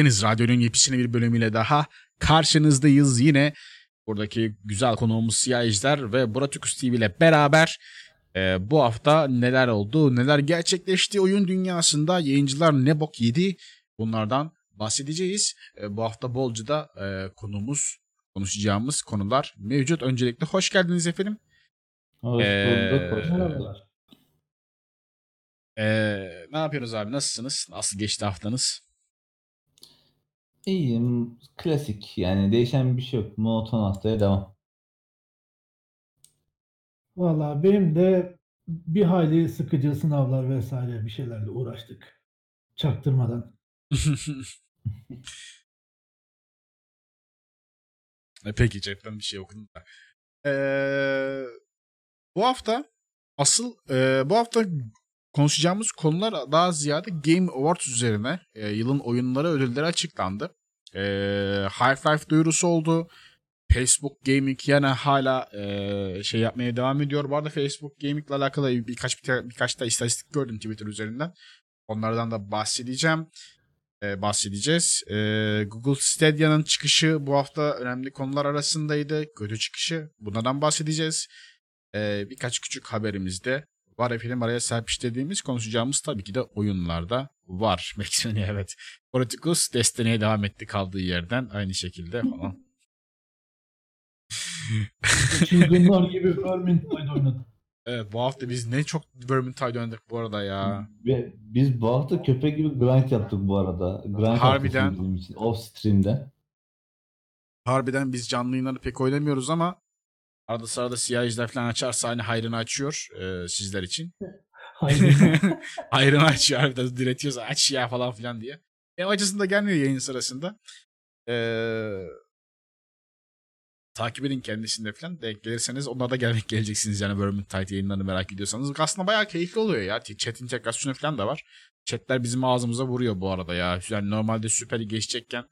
Deniz Radyo'nun yepyeni bir bölümüyle daha karşınızdayız. Yine buradaki güzel konuğumuz Siyah Ejder ve Buratükus TV ile beraber e, bu hafta neler oldu, neler gerçekleşti oyun dünyasında, yayıncılar ne bok yedi bunlardan bahsedeceğiz. E, bu hafta bolca da e, konumuz, konuşacağımız konular mevcut. Öncelikle hoş geldiniz efendim. Hoş Ee, bulduk. Hoş bulduk. E, ne yapıyorsunuz abi, nasılsınız? Nasıl geçti haftanız? İyiyim. Klasik. Yani değişen bir şey yok. Monoton haftaya devam. Valla benim de bir hayli sıkıcı sınavlar vesaire bir şeylerle uğraştık. Çaktırmadan. E, Peki chatten bir şey okudum da. Ee, bu hafta asıl e, bu hafta konuşacağımız konular daha ziyade Game Awards üzerine. E, yılın oyunları ödülleri açıklandı. E, Half-Life duyurusu oldu. Facebook Gaming yine hala e, şey yapmaya devam ediyor. Bu arada Facebook Gaming ile alakalı birkaç birkaç da istatistik gördüm Twitter üzerinden. Onlardan da bahsedeceğim e, bahsedeceğiz. E, Google Stadia'nın çıkışı bu hafta önemli konular arasındaydı. Kötü çıkışı. Bunlardan bahsedeceğiz. E, birkaç küçük haberimiz de var efendim araya serpiştirdiğimiz konuşacağımız tabii ki de oyunlarda var. Maximum evet. Politicus Destiny'ye devam etti kaldığı yerden aynı şekilde falan. Çılgınlar gibi Vermintide oynadı. Evet bu hafta biz ne çok Vermintide oynadık bu arada ya. Ve biz bu hafta köpek gibi grind yaptık bu arada. Grind Harbiden. Off stream'de. Harbiden biz canlı yayınları pek oynamıyoruz ama arada sırada siyah ejder falan açarsa hani hayrını açıyor e, sizler için. Hayır. hayrını açıyor harbiden diretiyorsa aç ya falan filan diye. Benim açısında gelmiyor yayın sırasında. Ee, takip edin kendisinde falan. Denk gelirseniz onlara da gelmek geleceksiniz yani Vermintide yayınlarını merak ediyorsanız. Aslında bayağı keyifli oluyor ya. Chat integrasyonu falan da var. Chatler bizim ağzımıza vuruyor bu arada ya. Yani normalde Süper Lig geçecekken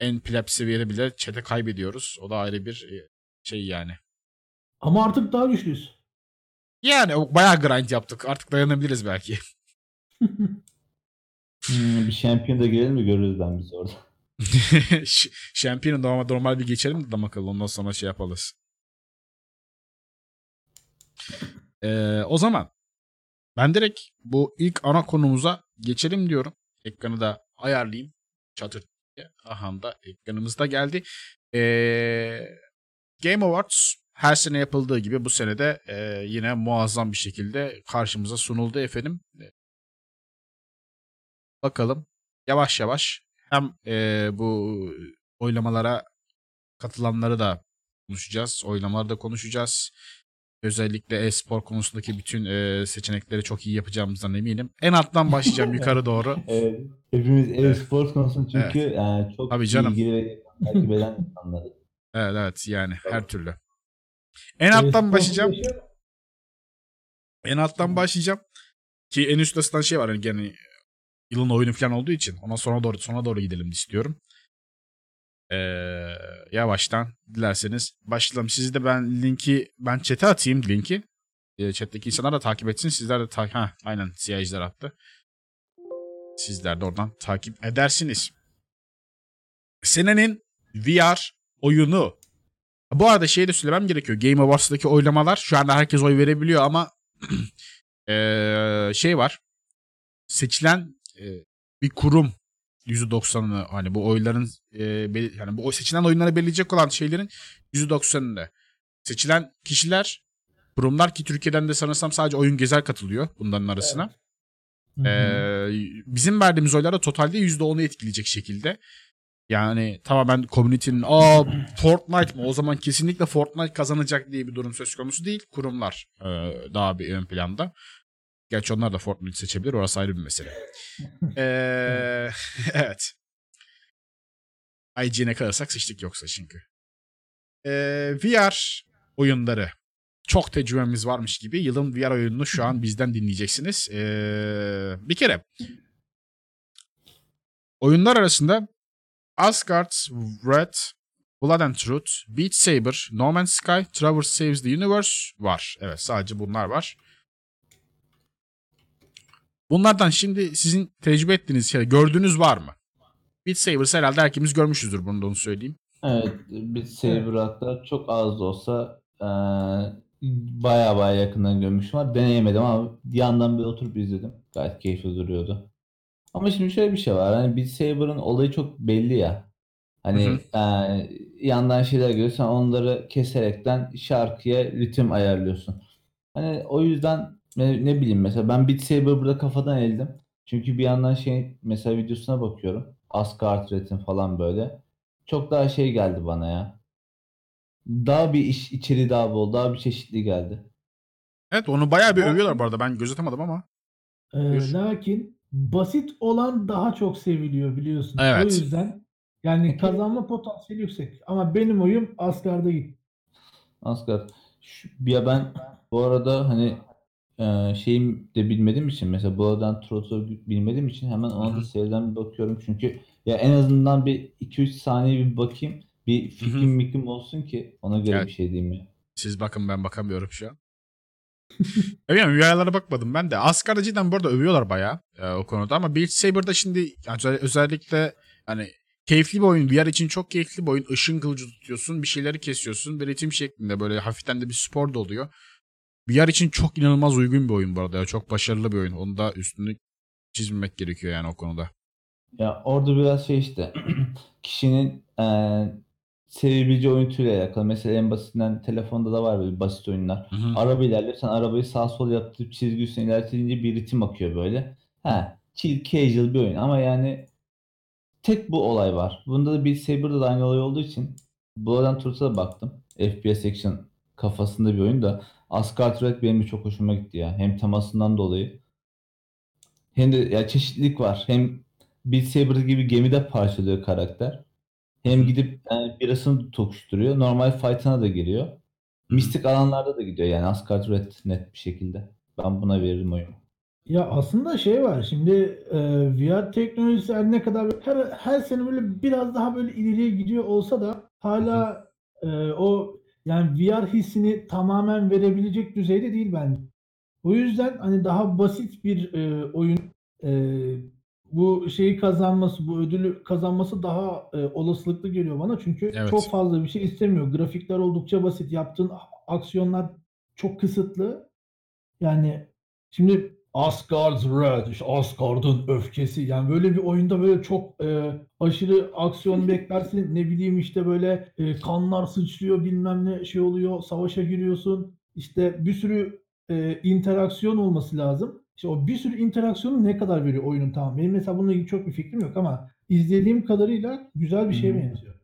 en pleb seviyede bile chat'e kaybediyoruz. O da ayrı bir e, şey yani. Ama artık daha güçlüyüz. Yani bayağı grind yaptık. Artık dayanabiliriz belki. Hmm, bir şampiyon da girelim mi görürüz ben biz orada. Şampiyonu normal, normal bir geçelim de adam akıllı. Ondan sonra şey yaparız. Ee, o zaman ben direkt bu ilk ana konumuza geçelim diyorum. Ekranı da ayarlayayım. Çatır diye. Aha da ekranımız da geldi. Ee, Game Awards her sene yapıldığı gibi bu sene de e, yine muazzam bir şekilde karşımıza sunuldu efendim. Bakalım yavaş yavaş hem e, bu oylamalara katılanları da konuşacağız. Oylamaları da konuşacağız. Özellikle e-spor konusundaki bütün e, seçenekleri çok iyi yapacağımızdan eminim. En alttan başlayacağım yukarı doğru. Evet, hepimiz e-spor konusunda çünkü yani çok Tabii canım. ilgili ve takip eden insanlarız. Evet evet yani her türlü. En alttan başlayacağım. En alttan başlayacağım. Ki en üst ısıtan şey var hani gene yılın oyunu falan olduğu için ona sonra doğru sona doğru gidelim istiyorum. Ee, yavaştan dilerseniz başlayalım. Sizi de ben linki ben chat'e atayım linki. Ee, chat'teki insanlar da takip etsin. Sizler de takip ha aynen siyahiciler attı. Sizler de oradan takip edersiniz. Senenin VR oyunu. Bu arada şey de söylemem gerekiyor. Game Awards'daki oylamalar şu anda herkes oy verebiliyor ama ee, şey var. Seçilen e, bir kurum %90'ını hani bu oyların e, bel- yani bu seçilen oyunları belirleyecek olan şeylerin %90'ını seçilen kişiler kurumlar ki Türkiye'den de sanırsam sadece oyun gezer katılıyor bunların arasına. Hı. Ee, bizim verdiğimiz oylar da totalde %10'u etkileyecek şekilde. Yani tamamen community'nin aa Fortnite mı o zaman kesinlikle Fortnite kazanacak diye bir durum söz konusu değil. Kurumlar e, daha bir ön planda. Gerçi onlar da Fortnite seçebilir. Orası ayrı bir mesele. Ee, evet. IGN'e kalırsak sıçtık yoksa çünkü. Ee, VR oyunları. Çok tecrübemiz varmış gibi yılın VR oyununu şu an bizden dinleyeceksiniz. Ee, bir kere oyunlar arasında Asgard's Wrath, Blood and Truth, Beat Saber, No Man's Sky, Traverse Saves the Universe var. Evet sadece bunlar var. Bunlardan şimdi sizin tecrübe ettiğiniz şey, gördüğünüz var mı? Beat Saber herhalde herkes görmüşüzdür bunu da onu söyleyeyim. Evet, Beat Saber hatta çok az da olsa baya baya yakından görmüşüm var. Deneyemedim ama bir yandan bir oturup izledim. Gayet keyifli duruyordu. Ama şimdi şöyle bir şey var. Hani Beat Saber'ın olayı çok belli ya. Hani e, yandan şeyler görüyorsan onları keserekten şarkıya ritim ayarlıyorsun. Hani o yüzden ne, ne bileyim mesela ben Beat Saber burada kafadan eldim. Çünkü bir yandan şey mesela videosuna bakıyorum. Asgard Red'in falan böyle. Çok daha şey geldi bana ya. Daha bir iş içeri daha bol, daha bir çeşitli geldi. Evet onu bayağı bir övüyorlar bu arada. Ben gözetemedim ama. Ee, Buyur. lakin basit olan daha çok seviliyor biliyorsun. Evet. O yüzden yani kazanma potansiyeli yüksek. Ama benim oyum Asgard'a gitti. Asgard. Şu, ya ben bu arada hani e, şeyim de bilmediğim için mesela Blood Trot'u bilmediğim için hemen ona da seriden bir bakıyorum. Çünkü ya en azından bir 2-3 saniye bir bakayım. Bir fikrim mikrim olsun ki ona göre Evet. bir şey diyeyim ya. Siz bakın ben bakamıyorum şu an. Bilmiyorum rüyalara bakmadım ben de. Asgard'ı cidden bu arada övüyorlar bayağı e, o konuda ama Beat Saber'da şimdi yani özel- özellikle hani keyifli bir oyun. VR için çok keyifli bir oyun. Işın kılıcı tutuyorsun. Bir şeyleri kesiyorsun. Bir ritim şeklinde böyle hafiften de bir spor da oluyor. VR için çok inanılmaz uygun bir oyun bu arada. ya. Çok başarılı bir oyun. Onu da üstünü çizmemek gerekiyor yani o konuda. Ya orada biraz şey işte kişinin eee sevebileceği oyun türüyle alakalı. Mesela en basitinden telefonda da var böyle basit oyunlar. Hı hı. Araba ilerliyor. Sen arabayı sağ sol yaptırıp çizgi üstüne ilerletince bir ritim akıyor böyle. Ha, chill casual bir oyun ama yani tek bu olay var. Bunda da Beat Saber'da da aynı olay olduğu için Blood Truth'a da baktım. FPS action kafasında bir oyun da Asgard Red benim çok hoşuma gitti ya. Hem temasından dolayı hem de ya çeşitlilik var. Hem Beat Saber gibi gemide parçalıyor karakter. Hem gidip yani birasını tokuşturuyor. Normal fight'ına da giriyor. Mistik alanlarda da gidiyor yani Asgard Red net bir şekilde. Ben buna veririm oyunu. Ya aslında şey var şimdi e, VR teknolojisi her ne kadar her, her sene böyle biraz daha böyle ileriye gidiyor olsa da hala e, o yani VR hissini tamamen verebilecek düzeyde değil bence. O yüzden hani daha basit bir e, oyun e, bu şeyi kazanması, bu ödülü kazanması daha e, olasılıklı geliyor bana. Çünkü Evet. çok fazla bir şey istemiyor. Grafikler oldukça basit. Yaptığın aksiyonlar çok kısıtlı. Yani şimdi Asgard's Wrath, işte Asgard'ın öfkesi. Yani böyle bir oyunda böyle çok e, aşırı aksiyon beklersin. Ne bileyim işte böyle e, kanlar sıçrıyor bilmem ne şey oluyor. Savaşa giriyorsun. İşte bir sürü e, interaksiyon olması lazım. İşte o bir sürü interaksiyonu ne kadar veriyor oyunun tamam. Benim mesela bununla ilgili çok bir fikrim yok ama izlediğim kadarıyla güzel bir şeye hı. benziyor.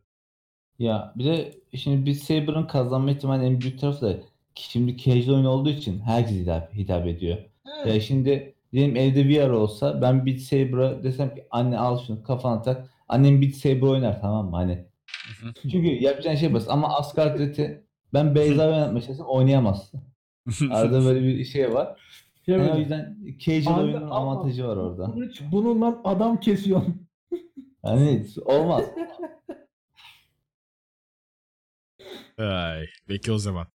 Ya bir de şimdi Beat Saber'ın kazanma ihtimali en büyük tarafı da şimdi casual oyun olduğu için herkes hitap, hitap ediyor. Ya şimdi diyelim evde VR olsa ben Beat Saber'a desem ki anne al şunu kafana tak. Annem Beat Saber oynar tamam mı hani. Çünkü yapacağın şey basit ama Asgard Red'i ben Beyza oynatmak istesem oynayamazsın. Arada böyle bir şey var. Şey Yani o böyle, yüzden casual Anne, oyunun ama avantajı var orada. kılıç bununla adam kesiyorsun. Yani olmaz. Ay, peki o zaman.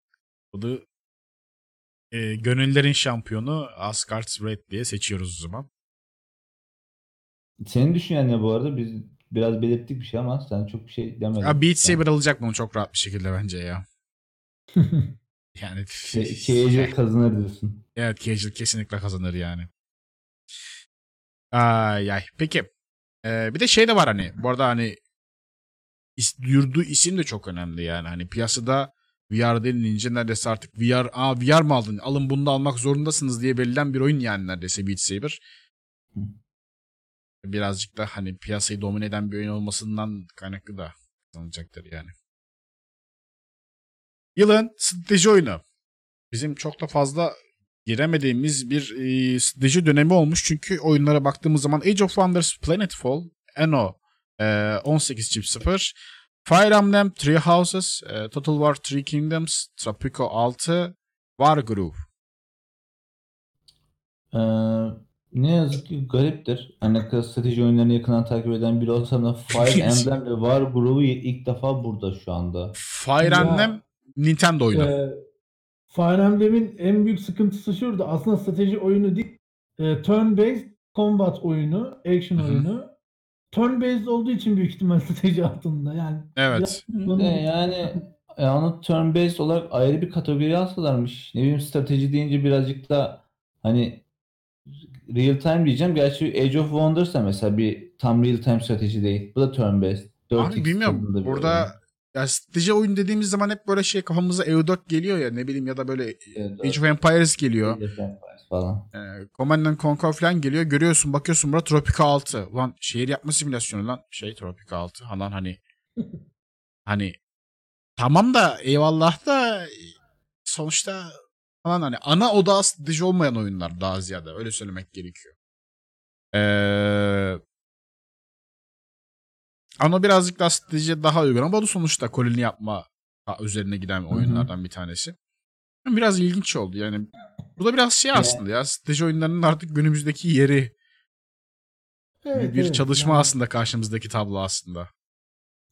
Bunu e, gönüllerin şampiyonu Asgard's Red diye seçiyoruz o zaman. Senin düşüncen ne bu arada? Biz biraz belirttik bir şey ama sen çok bir şey demedin. Ya Beat Saber alacak bunu çok rahat bir şekilde bence ya. Yani Şey, casual kazanır diyorsun. evet casual kesinlikle kazanır yani. Ay ay. Peki. Ee, bir de şey de var hani. Bu arada hani is, yurdu isim de çok önemli yani. Hani piyasada VR denilince neredeyse artık VR, aa VR mı aldın? Alın bunu da almak zorundasınız diye belirlen bir oyun yani neredeyse Beat Saber. Birazcık da hani piyasayı domine eden bir oyun olmasından kaynaklı da kazanacaktır yani. Yılın strateji oyunu. Bizim çok da fazla giremediğimiz bir e, strateji dönemi olmuş. Çünkü oyunlara baktığımız zaman Age of Wonders, Planetfall, Eno e, 18.0, Fire Emblem, Three Houses, e, Total War Three Kingdoms, Tropico 6, Wargroove. Ee, ne yazık ki gariptir. Hani ne kadar strateji oyunlarını yakından takip eden biri olsam da Fire Emblem ve War grubu ilk defa burada şu anda. Fire. Emblem Nintendo oyunu. Ee, Fire Emblem'in en büyük sıkıntısı şurada. Aslında strateji oyunu değil. E, turn based combat oyunu, action Hı hı. oyunu. turn based olduğu için büyük ihtimal strateji altında. Yani Evet. biraz- De yani e, onu turn based olarak ayrı bir kategori alsalarmış. Ne bileyim strateji deyince birazcık da hani real time diyeceğim. Gerçi Age of Wonders da mesela bir tam real time strateji değil. Bu da turn based. 4x Abi bilmiyorum. Burada ya strateji oyun dediğimiz zaman hep böyle şey kafamıza EU4 geliyor ya ne bileyim ya da böyle Evet, Age of Empires geliyor. Age of Empires falan. E, Command and Conquer falan geliyor. Görüyorsun bakıyorsun burada Tropica 6. Ulan şehir yapma simülasyonu lan. Şey Tropica 6. Ha lan hani hani tamam da eyvallah da sonuçta falan hani ana odağı strateji olmayan oyunlar daha ziyade. Öyle söylemek gerekiyor. Eee ama birazcık daha stratejiye daha uygun ama bu sonuçta koloni yapma üzerine giden oyunlardan bir tanesi. Biraz ilginç oldu yani. Bu da biraz şey aslında ya strateji oyunlarının artık günümüzdeki yeri Evet, bir evet. çalışma Yani aslında karşımızdaki tablo aslında.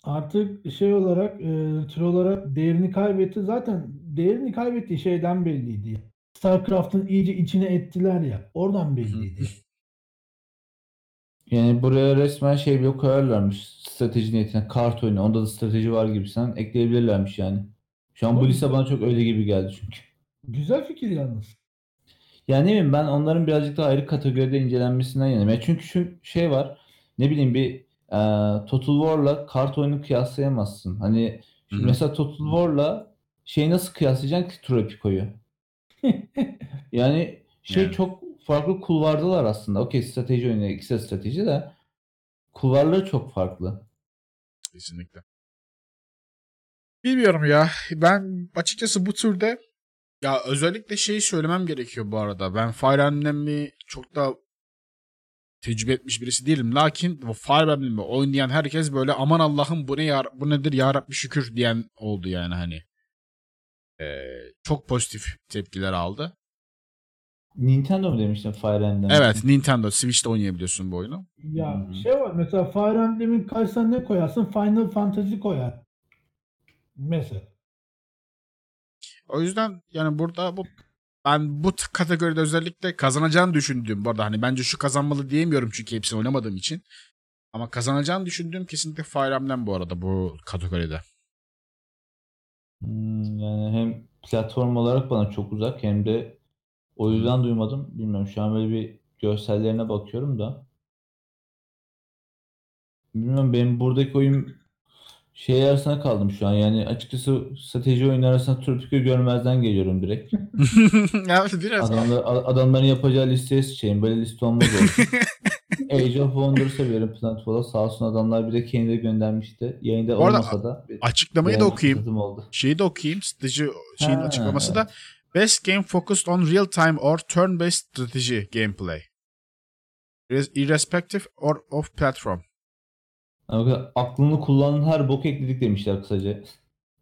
Artık şey olarak e, tür olarak değerini kaybetti. Zaten değerini kaybettiği şeyden belliydi. StarCraft'ın iyice içine ettiler ya. Oradan belliydi. Yani buraya resmen şey bile koyarlarmış. Strateji niyetine kart oyunu. Onda da strateji var gibi sen ekleyebilirlermiş yani. Şu an bu liste bana çok öyle gibi geldi çünkü. Güzel fikir yalnız. Yani ne bileyim ben onların birazcık daha ayrı kategoride incelenmesinden yanayım. Ya çünkü şu şey var. Ne bileyim bir e, Total War'la kart oyunu kıyaslayamazsın. Hani şu Hı hı. mesela Total War'la şey nasıl kıyaslayacaksın ki Tropico'yu? Yani şey Yani. çok farklı kulvardalar aslında. Okey strateji oyunu ikisi de strateji de kulvarları çok farklı. Kesinlikle. Bilmiyorum ya. Ben açıkçası bu türde ya özellikle şeyi söylemem gerekiyor bu arada. Ben Fire Emblem'i çok da tecrübe etmiş birisi değilim. Lakin bu Fire Emblem'i oynayan herkes böyle aman Allah'ım bu ne ya, bu nedir ya Rabbi şükür diyen oldu yani hani. Ee, çok pozitif tepkiler aldı. Nintendo mu demiştin Fire Emblem? Evet Nintendo Switch'te oynayabiliyorsun bu oyunu. Ya Hmm. şey var mesela Fire Emblem'in karşısına ne koyarsın? Final Fantasy koyar. Mesela. O yüzden yani burada bu ben bu kategoride özellikle kazanacağını düşündüğüm bu arada hani bence şu kazanmalı diyemiyorum çünkü hepsini oynamadığım için. Ama kazanacağını düşündüğüm kesinlikle Fire Emblem bu arada bu kategoride. Hmm, yani hem platform olarak bana çok uzak hem de o yüzden duymadım. Bilmiyorum şu an böyle bir görsellerine bakıyorum da. Bilmiyorum benim buradaki oyun şey arasına kaldım şu an. Yani açıkçası strateji oyunu arasında Tropico görmezden geliyorum direkt. ya biraz Adamlar, adamların yapacağı listeye sıçayım. Böyle liste olmaz olsun. Age of Wonders'a verin Planetfall'a. Sağ olsun adamlar bir de kendileri göndermişti. Yayında Bu arada olmasa da açıklamayı da okuyayım. oldu. Şeyi de okuyayım. Strateji şeyin Ha, açıklaması da. Best game focused on real time or turn based strategy gameplay. Irres- Irrespective or of platform. Yani kadar aklını kullanan her bok ekledik demişler kısaca.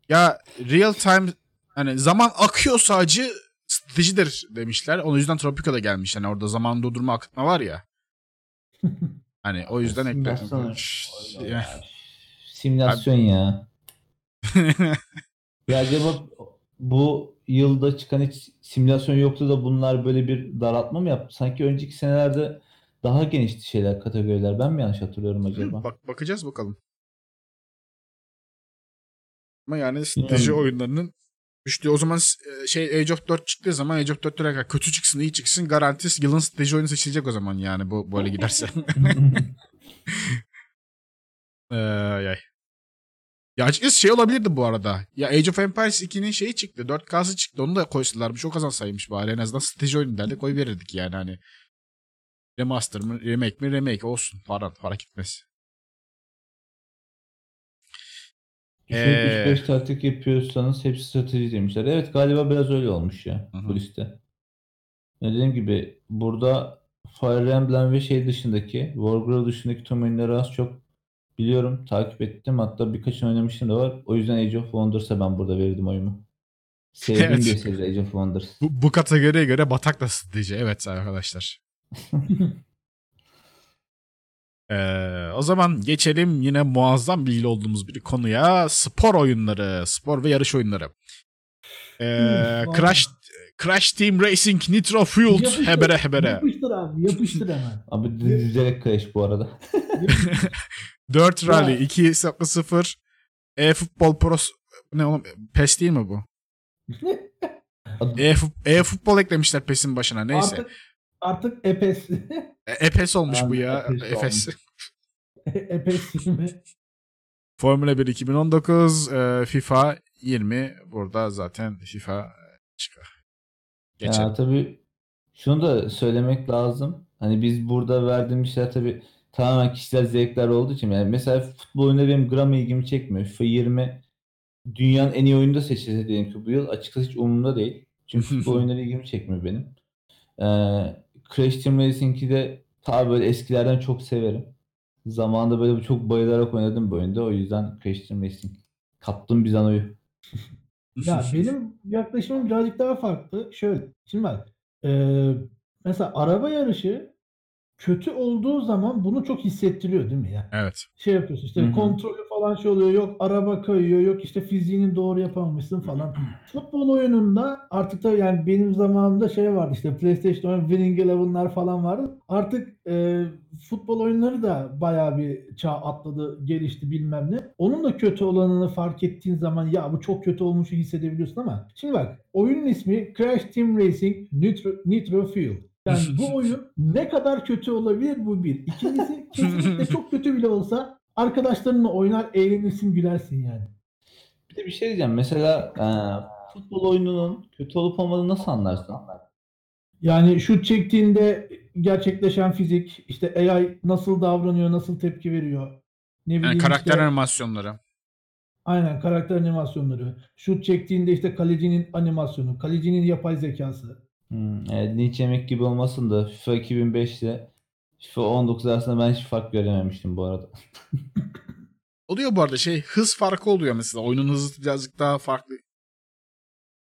Ya real time hani zaman akıyorsa acı stratejidir demişler. O yüzden Tropico'da gelmiş. Hani orada zaman durdurma akıtma var ya. Hani o yüzden ekledim. Ya. Simülasyon ya. Ya acaba bu yılda çıkan hiç simülasyon yoktu da bunlar böyle bir daraltma mı yaptı? Sanki önceki senelerde daha genişti şeyler, kategoriler. Ben mi yanlış hatırlıyorum acaba? Bak bakacağız bakalım. Ama yani strateji Yani- oyunlarının düştüğü o zaman e, şey Age of 4 çıktığı zaman Age of 4 direkt kötü çıksın iyi çıksın garanti yılın strateji oyunu seçilecek o zaman yani bu böyle giderse. Ee, yay. Ya açıkçası şey olabilirdi bu arada. Ya Age of Empires 2'nin şeyi çıktı. 4K'sı çıktı. Onu da koysalarmış. O kazansaymış bari. En azından strateji oyunu derdi koy verirdik yani hani. Remaster mı, remake mi, remake olsun. Para, fark etmez. Düşünüp Ee. 3-5 taktik yapıyorsanız hepsi strateji demişler. Evet galiba biraz öyle olmuş ya Hı hı. bu liste. Dediğim gibi burada Fire Emblem ve şey dışındaki Wargroove dışındaki tüm oyunları az çok biliyorum. Takip ettim. Hatta birkaçını oynamıştım da var. O yüzden Age of Wonders'a ben burada verirdim oyumu. Sevdiğim Evet. bir seri Age of Wonders. Bu, bu kategoriye göre batak da strateji. Evet arkadaşlar. Ee, o zaman geçelim yine muazzam bilgili olduğumuz bir konuya. Spor oyunları, spor ve yarış oyunları. Ee, Crash Crash Team Racing Nitro Fueled Yapıştır, hebere hebere. Yapıştır abi yapıştır hemen. Abi düzelerek crash bu arada. 4 Ya. Rally 2.0 E-Futbol Pro ne oğlum PES değil mi bu? E-Fut- E-Futbol eklemişler PES'in başına neyse. Artık artık Epes. E- E-PES olmuş bu Yani ya. E-PES. Epes mi? Formula 1 2019 e, FIFA 20 burada zaten FIFA çıkar. Geçelim. Ya tabii şunu da söylemek lazım. Hani biz burada verdiğimiz şeyler tabii tamamen kişisel zevkler olduğu için yani mesela futbol oyunları benim gram ilgimi çekmiyor. FIFA 20 dünyanın en iyi oyunu da seçilse diyelim ki bu yıl açıkçası hiç umurumda değil. Çünkü futbol oyunları ilgimi çekmiyor benim. Ee, Crash Team Racing'i de ta böyle eskilerden çok severim. Zamanında böyle çok bayılarak oynadım bu oyunda. O yüzden Crash Team Racing. Kaptım bir zanoyu. Ya benim yaklaşımım birazcık daha farklı. Şöyle, şimdi bak, eee, mesela araba yarışı kötü olduğu zaman bunu çok hissettiriyor değil mi ya? Evet. Şey yapıyorsun işte Hı hı. kontrolü falan şey oluyor yok araba kayıyor yok işte fiziğini doğru yapamamışsın falan. Futbol oyununda artık da yani benim zamanımda şey vardı işte PlayStation oyunu Winning Eleven'lar falan vardı. Artık e, futbol oyunları da bayağı bir çağ atladı, gelişti bilmem ne. Onun da kötü olanını fark ettiğin zaman ya bu çok kötü olmuşu hissedebiliyorsun ama şimdi bak oyunun ismi Crash Team Racing Nitro, Nitro Fuel. Yani bu oyun ne kadar kötü olabilir bu bir. İkincisi kesinlikle çok kötü bile olsa arkadaşlarınla oynar eğlenirsin gülersin yani. Bir de bir şey diyeceğim. Mesela e, futbol oyununun kötü olup olmadığını nasıl anlarsın? Yani şut çektiğinde gerçekleşen fizik, işte AI nasıl davranıyor, nasıl tepki veriyor. Ne Yani bileyim karakter işte, animasyonları. aynen karakter animasyonları. Şut çektiğinde işte kalecinin animasyonu, kalecinin yapay zekası. Hmm, evet, linç yemek gibi olmasın da FIFA 2005 ile FIFA 19 arasında ben hiç fark görememiştim bu arada. Oluyor bu arada şey hız farkı oluyor mesela. Oyunun hızı birazcık daha farklı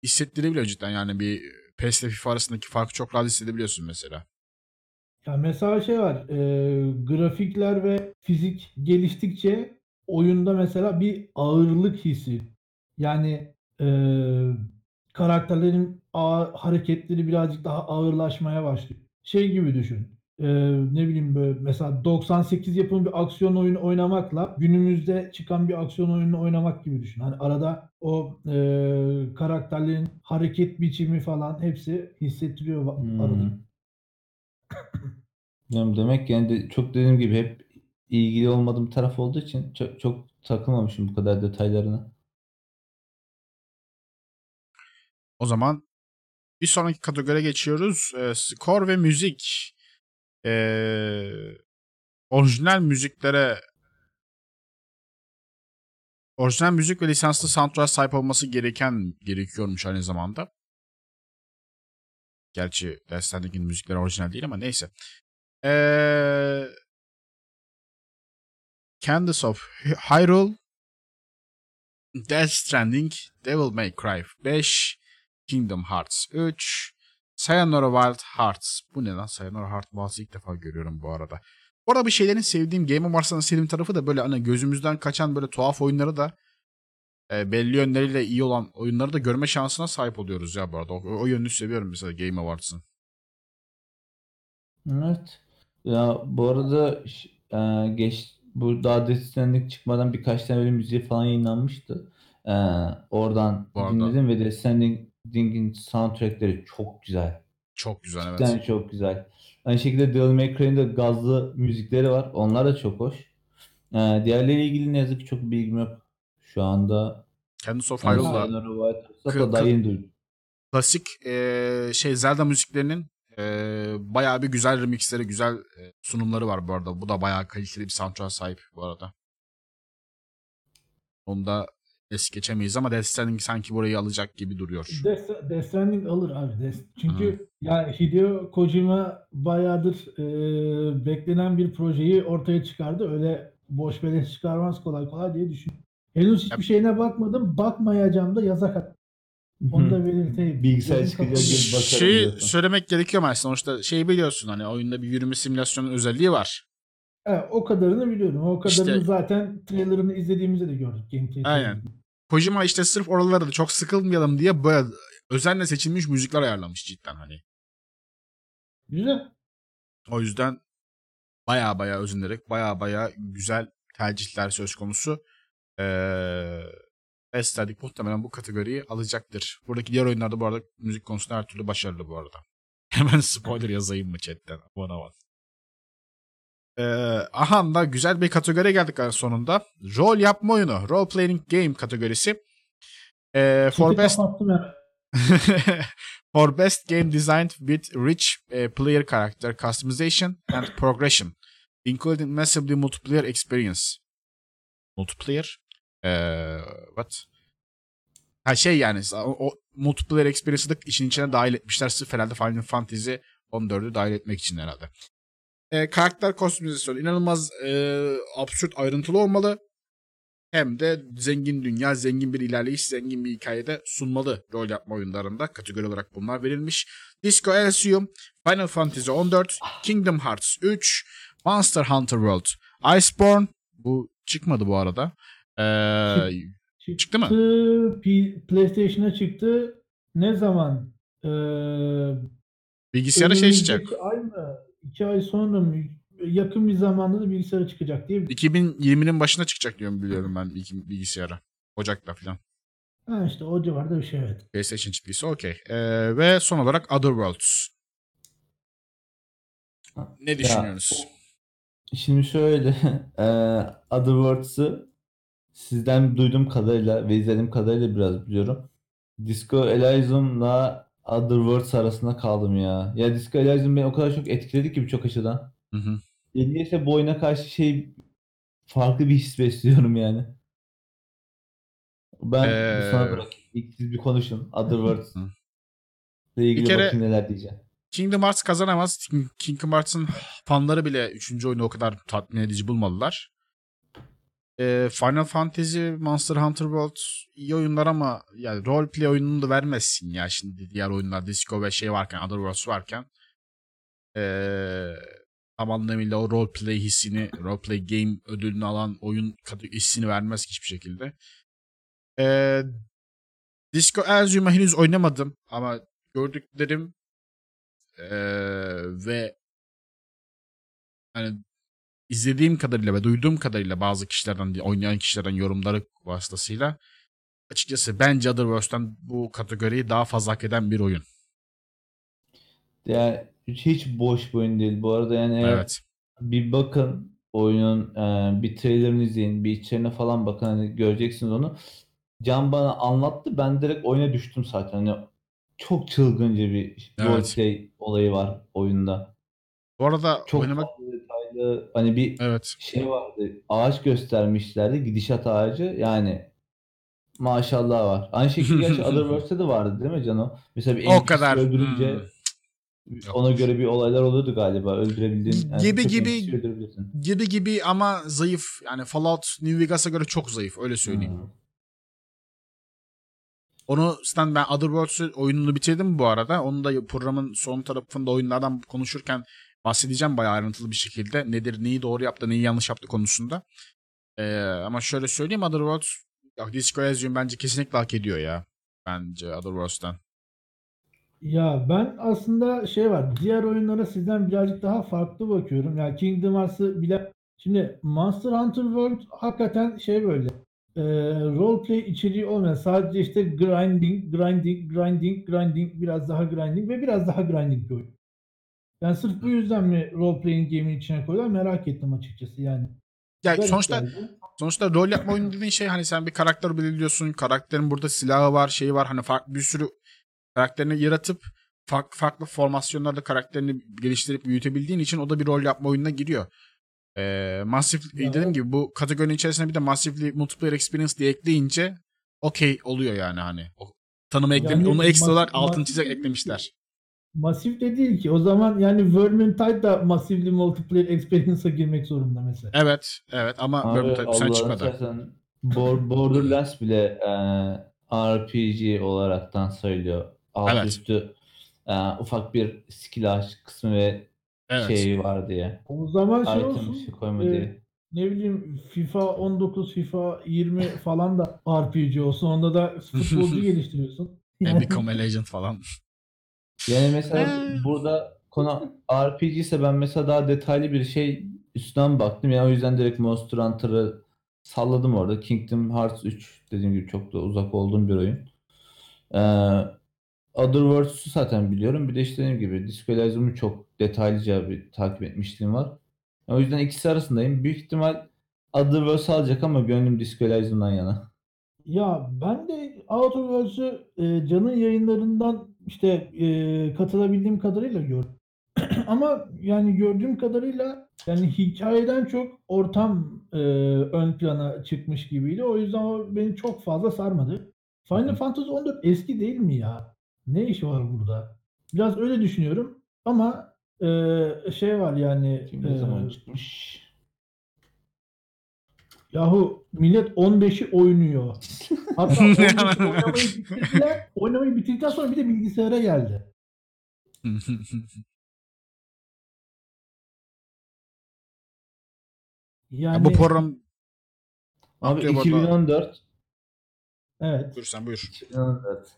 hissettirebiliyor cidden. Yani bir PES ile FIFA arasındaki farkı çok rahat hissedebiliyorsun mesela. Ya mesela şey var, e, grafikler ve fizik geliştikçe oyunda mesela bir ağırlık hissi. Yani e, karakterlerin ağır, hareketleri birazcık daha ağırlaşmaya başlıyor. Şey gibi düşün. e, ne bileyim böyle mesela 98 yapımı bir aksiyon oyunu oynamakla günümüzde çıkan bir aksiyon oyununu oynamak gibi düşün. Hani arada o e, karakterlerin hareket biçimi falan hepsi hissettiriyor Hmm. arada. Yani demek yani de, çok dediğim gibi hep ilgili olmadığım taraf olduğu için çok, çok takılmamışım bu kadar detaylarına. O zaman bir sonraki kategoriye geçiyoruz. Ee, skor ve müzik. Ee, orijinal müziklere orijinal müzik ve lisanslı soundtrack sahip olması gereken gerekiyormuş aynı zamanda. Gerçi Death Stranding'in müzikleri orijinal değil ama neyse. Ee, Candace of Hyrule Death Stranding Devil May Cry 5 Kingdom Hearts 3 Sayonara Wild Hearts. Bu ne lan? Sayonara Heart Wild'ı ilk defa görüyorum bu arada. Bu arada bir şeylerin sevdiğim Game of Wars'ın sevdiğim tarafı da böyle hani gözümüzden kaçan böyle tuhaf oyunları da e, belli yönleriyle iyi olan oyunları da görme şansına sahip oluyoruz ya bu arada. O, o yönünü seviyorum mesela Game of Wars'ın. Evet. Ya bu arada e, geç bu daha Death Stranding çıkmadan birkaç tane öyle müziği falan yayınlanmıştı. E, oradan Bu arada- dinledim ve Death Stranding'in soundtrackleri çok güzel. Çok güzel evet. Cidden çok güzel. Aynı şekilde Devil May Cry'in de gazlı müzikleri var. Onlar da çok hoş. E, diğerleriyle ilgili ne yazık ki çok bilgim yok. Şu anda Candace of duydum. klasik e, şey Zelda müziklerinin e, bayağı bir güzel remixleri, güzel e, sunumları var bu arada. Bu da bayağı kaliteli bir soundtrack sahip bu arada. Onu da es geçemeyiz ama Death Stranding sanki burayı alacak gibi duruyor. Death, Death Stranding alır abi. Death- Çünkü yani Hideo Kojima bayağıdır e, beklenen bir projeyi ortaya çıkardı. Öyle boş beleş çıkarmaz kolay kolay diye düşün. Henüz hiçbir şeyine bakmadım. Bakmayacağım da yazak. Onu da belirteyim. Bilgisayar çıkacak kapalı. gibi bakarım Şey diyorsun. söylemek gerekiyor ama sonuçta şey biliyorsun hani oyunda bir yürüme simülasyonu özelliği var. Evet, o kadarını biliyorum. O kadarını İşte- zaten trailerını izlediğimizde de gördük. Gameplay Aynen. Kojima işte sırf oralarda da çok sıkılmayalım diye böyle özenle seçilmiş müzikler ayarlamış cidden hani. Güzel. O yüzden baya baya özenerek baya baya güzel tercihler söz konusu. Ee, Best Static muhtemelen bu kategoriyi alacaktır. Buradaki diğer oyunlarda bu arada müzik konusunda her türlü başarılı bu arada. Hemen spoiler yazayım mı chatten? Aman aman. Ee, aha da güzel bir kategoriye geldik sonunda. Rol yapma oyunu. Role Playing Game kategorisi. Ee, for Best for best game designed with rich uh, player character customization and progression, including massively multiplayer experience. Multiplayer? Ee, what? Ha şey yani o, o multiplayer experience'ı da işin içine dahil etmişler. Sırf herhalde Final Fantasy 14'ü dahil etmek için herhalde. Ee, karakter kostümizasyonu inanılmaz e, absürt ayrıntılı olmalı hem de zengin dünya, zengin bir ilerleyiş, zengin bir hikayede sunmalı rol yapma oyunlarında. Kategori olarak bunlar verilmiş. Disco Elysium, Final Fantasy 14, Kingdom Hearts 3, Monster Hunter World, Iceborne. Bu çıkmadı bu arada. Ee, Çıktı mı? P- PlayStation'a çıktı. Ne zaman? Ee, bilgisayara şey çıkacak. Ay mı? İki ay sonra mı? Yakın bir zamanda da bilgisayara çıkacak diye. 2020'nin başına çıkacak diyorum biliyorum ben bilgi- bilgisayara. Ocak'ta falan. Ha işte o civarda bir şey evet. PlayStation çıktıysa okey. Ee, ve son olarak Other Worlds. Ne düşünüyorsunuz? Şimdi şöyle, eee Otherworlds'ı sizden duyduğum kadarıyla ve izlediğim kadarıyla biraz biliyorum. Disco Elysium'la Otherworlds arasında kaldım ya. Ya Disco Elysium beni o kadar çok etkiledi ki birçok açıdan. Hı hı. Niyeyse bu oyuna karşı şey farklı bir his besliyorum yani. Ben Ee, sana bırakayım. İlk siz bir konuşun. Otherworlds ile ilgili kere- bakayım neler diyeceğim. Kingdom Hearts kazanamaz. King- Kingdom Hearts'ın fanları bile 3. oyunu o kadar tatmin edici bulmadılar. Ee, Final Fantasy, Monster Hunter World iyi oyunlar ama yani roleplay oyununu da vermezsin ya şimdi diğer oyunlar Disco ve şey varken, Other Worlds varken ee, tam anlamıyla o roleplay hissini, roleplay game ödülünü alan oyun hissini vermez hiçbir şekilde. Ee, Disco Elysium'u henüz oynamadım ama gördüklerim ee, ve hani izlediğim kadarıyla ve duyduğum kadarıyla bazı kişilerden oynayan kişilerden yorumları vasıtasıyla açıkçası bence Otherworlds'tan bu kategoriyi daha fazla hak eden bir oyun. Yani hiç boş bir oyun değil. Bu arada yani Evet. bir bakın oyunun e, bir trailerını izleyin, bir içeriğine falan bakın hani göreceksiniz onu. Can bana anlattı. Ben direkt oyuna düştüm zaten. Hani çok çılgınca bir Evet. roleplay olayı var oyunda. Bu arada Çok oynamak detaylı. Hani bir evet. şey vardı. Ağaç göstermişlerdi. Gidişat ağacı. Yani maşallah var. Aynı şekilde gerçi Otherworlds'te de vardı değil mi Cano? Mesela bir O kadar. öldürünce Hmm. Yok. ona göre bir olaylar oluyordu galiba. Öldürebildiğin yani Gibi gibi-. Gibi gibi ama zayıf. Yani Fallout New Vegas'a göre çok zayıf öyle söyleyeyim. Hmm. Onu zaten ben Otherworlds'ü oyununu bitirdim bu arada. Onu da programın son tarafında oyunlardan konuşurken bahsedeceğim bayağı ayrıntılı bir şekilde. Nedir, neyi doğru yaptı, neyi yanlış yaptı konusunda. Ee, ama şöyle söyleyeyim Otherworlds, ya Disco Elysium bence kesinlikle hak ediyor ya. Bence Otherworlds'tan. Ya ben aslında şey var. Diğer oyunlara sizden birazcık daha farklı bakıyorum. Yani Kingdom Hearts'ı bile şimdi Monster Hunter World hakikaten şey böyle e, roleplay içeriği olmayan sadece işte grinding, grinding, grinding, grinding, biraz daha grinding ve biraz daha grinding bir oyun. Yani sırf bu yüzden mi roleplaying game'in içine koyuyorlar merak ettim açıkçası yani. Ya Garip sonuçta geldi. sonuçta rol yapma oyunu dediğin şey hani sen bir karakter belirliyorsun. Karakterin burada silahı var, şeyi var. Hani farklı bir sürü karakterini yaratıp farklı farklı formasyonlarda karakterini geliştirip büyütebildiğin için o da bir rol yapma oyununa giriyor. Ee, Massive Ya dediğim gibi bu kategorinin içerisine bir de Massively Multiplayer Experience diye ekleyince okey oluyor yani hani. O tanımı Yani onu ekstra mas- olarak altını mas- çizerek eklemişler. Masif de değil ki. O zaman yani Vermintide da Massively Multiplayer Experience'a girmek zorunda mesela. Evet, evet ama Abi tabii sen çıkmadı. Bor- Borderlands bile e, RPG olaraktan sayılıyor. Alt Evet. üstü e, ufak bir skill ağaç kısmı ve Evet. şey var diye. O zaman şey Item olsun. şey koyma e, diye. ne bileyim FIFA 19, FIFA 20 falan da RPG olsun. Onda da futbolcu geliştiriyorsun. Yani- Become a Legend falan. Yani mesela burada konu RPG ise ben mesela daha detaylı bir şey üstten baktım. Yani o yüzden direkt Monster Hunter'ı salladım orada. Kingdom Hearts 3 dediğim gibi çok da uzak olduğum bir oyun. Ee, Other Worlds'u zaten biliyorum. Bir de işte dediğim gibi Disco Elysium'u çok detaylıca bir takip etmişliğim var. O yüzden ikisi arasındayım. Büyük ihtimal Other Worlds alacak ama gönlüm Disco Elysium'dan yana. Ya ben de Outer Worlds'ü e, Can'ın yayınlarından işte e, katılabildiğim kadarıyla gördüm. Ama yani gördüğüm kadarıyla yani hikayeden çok ortam e, ön plana çıkmış gibiydi. O yüzden o beni çok fazla sarmadı. Final Fantasy 14 eski değil mi ya? Ne işi var burada? Biraz öyle düşünüyorum. Ama e, şey var yani Kim ne e, zaman çıkmış? Yahu millet 15'i oynuyor. Hatta 15'i oynamayı bitirdiler. Oynamayı bitirdikten sonra bir de bilgisayara geldi. Yani bu program Abi arada. 2014. evet. buyur sen buyur. 2014.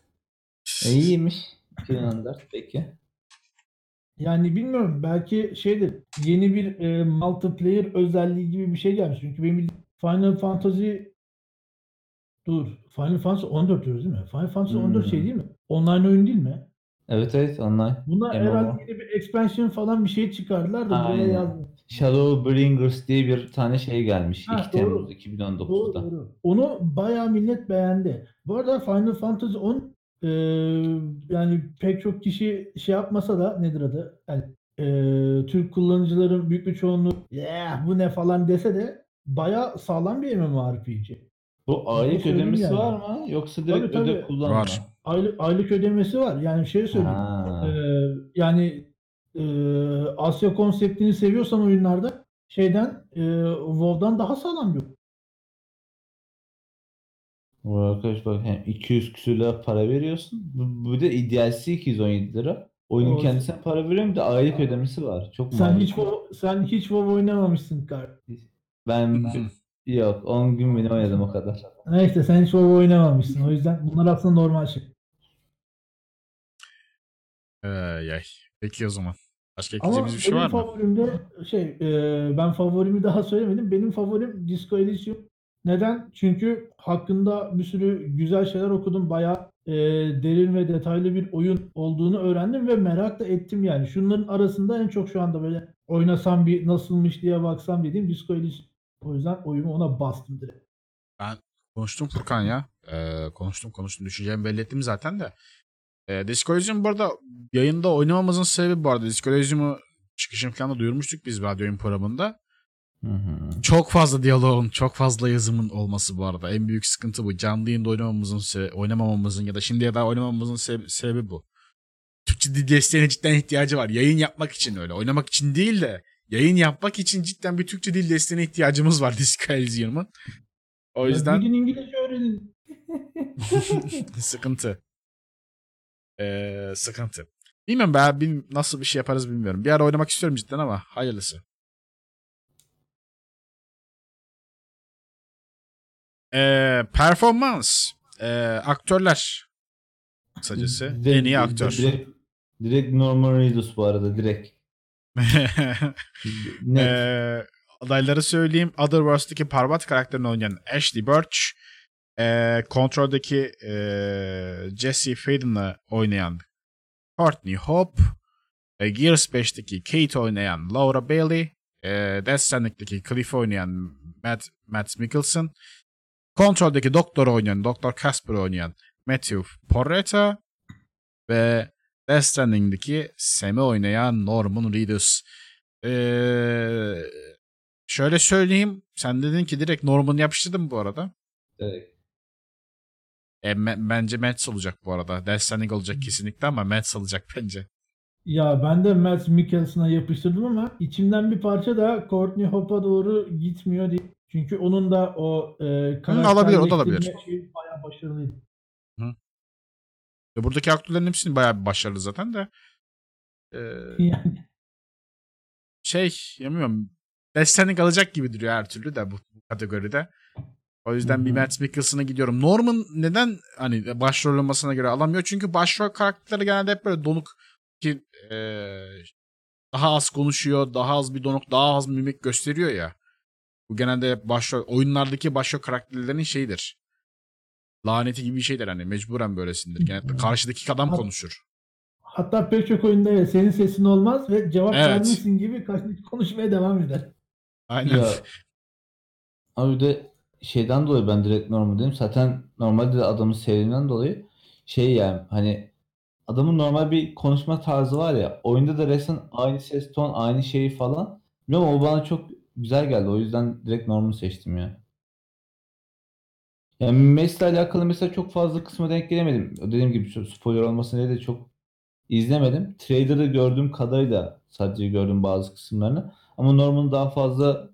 E, iyiymiş. 2014 peki. Yani bilmiyorum belki şeydir yeni bir e, multiplayer özelliği gibi bir şey gelmiş. Çünkü benim Final Fantasy dur Final Fantasy 14 diyoruz değil mi? Final Fantasy 14 şey Hmm. değil mi? Online oyun değil mi? Evet evet online. Buna MMO. herhalde yeni bir expansion falan bir şey çıkardılar da buraya yazdım. Shadowbringers diye bir tane şey gelmiş. Ha, 2 doğru. Temmuz Doğru 2019'da. doğru. Onu bayağı millet beğendi. Bu arada Final Fantasy 10 e, yani pek çok kişi şey yapmasa da nedir adı? Yani, e, Türk kullanıcıların büyük bir çoğunluğu yeah, bu ne falan dese de bayağı sağlam bir MMORPG. Bu aylık söyleyeyim ödemesi yani. var mı? Yoksa direkt Tabii, öde tabii. kullanma? Var. Aylık, aylık ödemesi var. Yani şey söyleyeyim. Ha. e, yani e, Asya konseptini seviyorsan oyunlarda şeyden e, WoW'dan daha sağlam bir oyun. Bu arkadaş bak hem 200 küsür lira para veriyorsun. Bu, bu da DLC 217 lira. Oyunun O- kendisine para veriyorum de aylık ödemesi var. Çok Sen hiç WoW, sen hiç WoW oynamamışsın kardeşim. Ben yok 10 gün bile oynadım o kadar. Neyse sen hiç WoW oynamamışsın. O yüzden bunlar aslında normal şey. Ay, ay. Peki o zaman. Başka Ama ekleyeceğimiz bir şey benim var mı? favorimde şey e, ben favorimi daha söylemedim. Benim favorim Disco Elysium. Neden? Çünkü hakkında bir sürü güzel şeyler okudum. Bayağı e, derin ve detaylı bir oyun olduğunu öğrendim ve merak da ettim yani. Şunların arasında en çok şu anda böyle oynasam bir nasılmış diye baksam dediğim Disco Elysium. O yüzden oyumu ona bastım direkt. Konuştum Furkan ya. Ee, konuştum konuştum. Düşüncemi belli ettim zaten de. Ee, Disco Elysium bu arada yayında oynamamızın sebebi bu arada. Disco Elysium'u çıkışın falan da duyurmuştuk biz radyo oyun programında. Hı hı. Çok fazla diyaloğun, çok fazla yazımın olması bu arada. En büyük sıkıntı bu. Canlı yayında oynamamızın, se- oynamamamızın ya da şimdiye daha oynamamamızın se- sebebi bu. Türkçe dil desteğine cidden ihtiyacı var. Yayın yapmak için öyle. Oynamak için değil de yayın yapmak için cidden bir Türkçe dil desteğine ihtiyacımız var Disco Elysium'un. O yüzden Gidin İngilizce öğrenin. sıkıntı. Ee, sıkıntı. Bilmiyorum ben bil- nasıl bir şey yaparız bilmiyorum. Bir ara oynamak istiyorum cidden ama hayırlısı. Ee, performans. Ee, aktörler. Kısacası. Direkt- en iyi aktör. Direkt, direkt Norman Reedus bu arada direkt. Net. Ee, adayları söyleyeyim. Otherworlds'daki Parvat karakterini oynayan Ashley Birch. Ee, Control'daki ee, Jesse Faden'ı oynayan Courtney Hope. E, Gears 5'teki Kate oynayan Laura Bailey. E, Death Stranding'deki Cliff oynayan Matt, Matt Mikkelsen. Control'daki Doktor oynayan Dr. Casper oynayan Matthew Porretta. Ve Death Stranding'deki Sam'i oynayan Norman Reedus. Ee, şöyle söyleyeyim. Sen dedin ki direkt Norman yapıştırdım bu arada. Direkt. E, me- bence Mets olacak bu arada. Death Stranding olacak kesinlikle ama Mets olacak bence. Ya ben de Matt Mikkelson'a yapıştırdım ama içimden bir parça da Courtney Hope'a doğru gitmiyor diye. Çünkü onun da o e, alabilir, o da alabilir. şeyi bayağı başarılıydı. E, buradaki aktörlerin hepsinin bayağı bir başarılı zaten de. Ee, Yani şey. Death Stranding alacak gibi duruyor her türlü de bu, bu kategoride. O yüzden Hı bir. Matt Mikkelsen'a gidiyorum. Norman neden hani başrol olmasına göre alamıyor? Çünkü başrol karakterleri genelde hep böyle donuk ki eee, daha az konuşuyor, daha az bir donuk, daha az mimik gösteriyor ya. Bu genelde başrol oyunlardaki başrol karakterlerin şeyidir. Laneti gibi bir şeydir hani mecburen böylesindir. Genelde karşıdaki adam konuşur. Hatta pek çok oyunda senin sesin olmaz ve cevap Evet. vermişsin gibi karşıdaki konuşmaya devam eder. Aynen. Ya, ama bir de şeyden dolayı ben direkt normal dedim. Zaten normalde de adamın sevdiğimden dolayı şey yani hani adamın normal bir konuşma tarzı var ya oyunda da resmen aynı ses ton aynı şeyi falan. Bilmiyorum o bana çok güzel geldi. O yüzden direkt Norman'ı seçtim ya. Yani Messi ile alakalı mesela çok fazla kısma denk gelemedim. Dediğim gibi spoiler olmasın diye de çok izlemedim. Trader'da gördüğüm kadarıyla sadece gördüm bazı kısımlarını. Ama Norman'ın daha fazla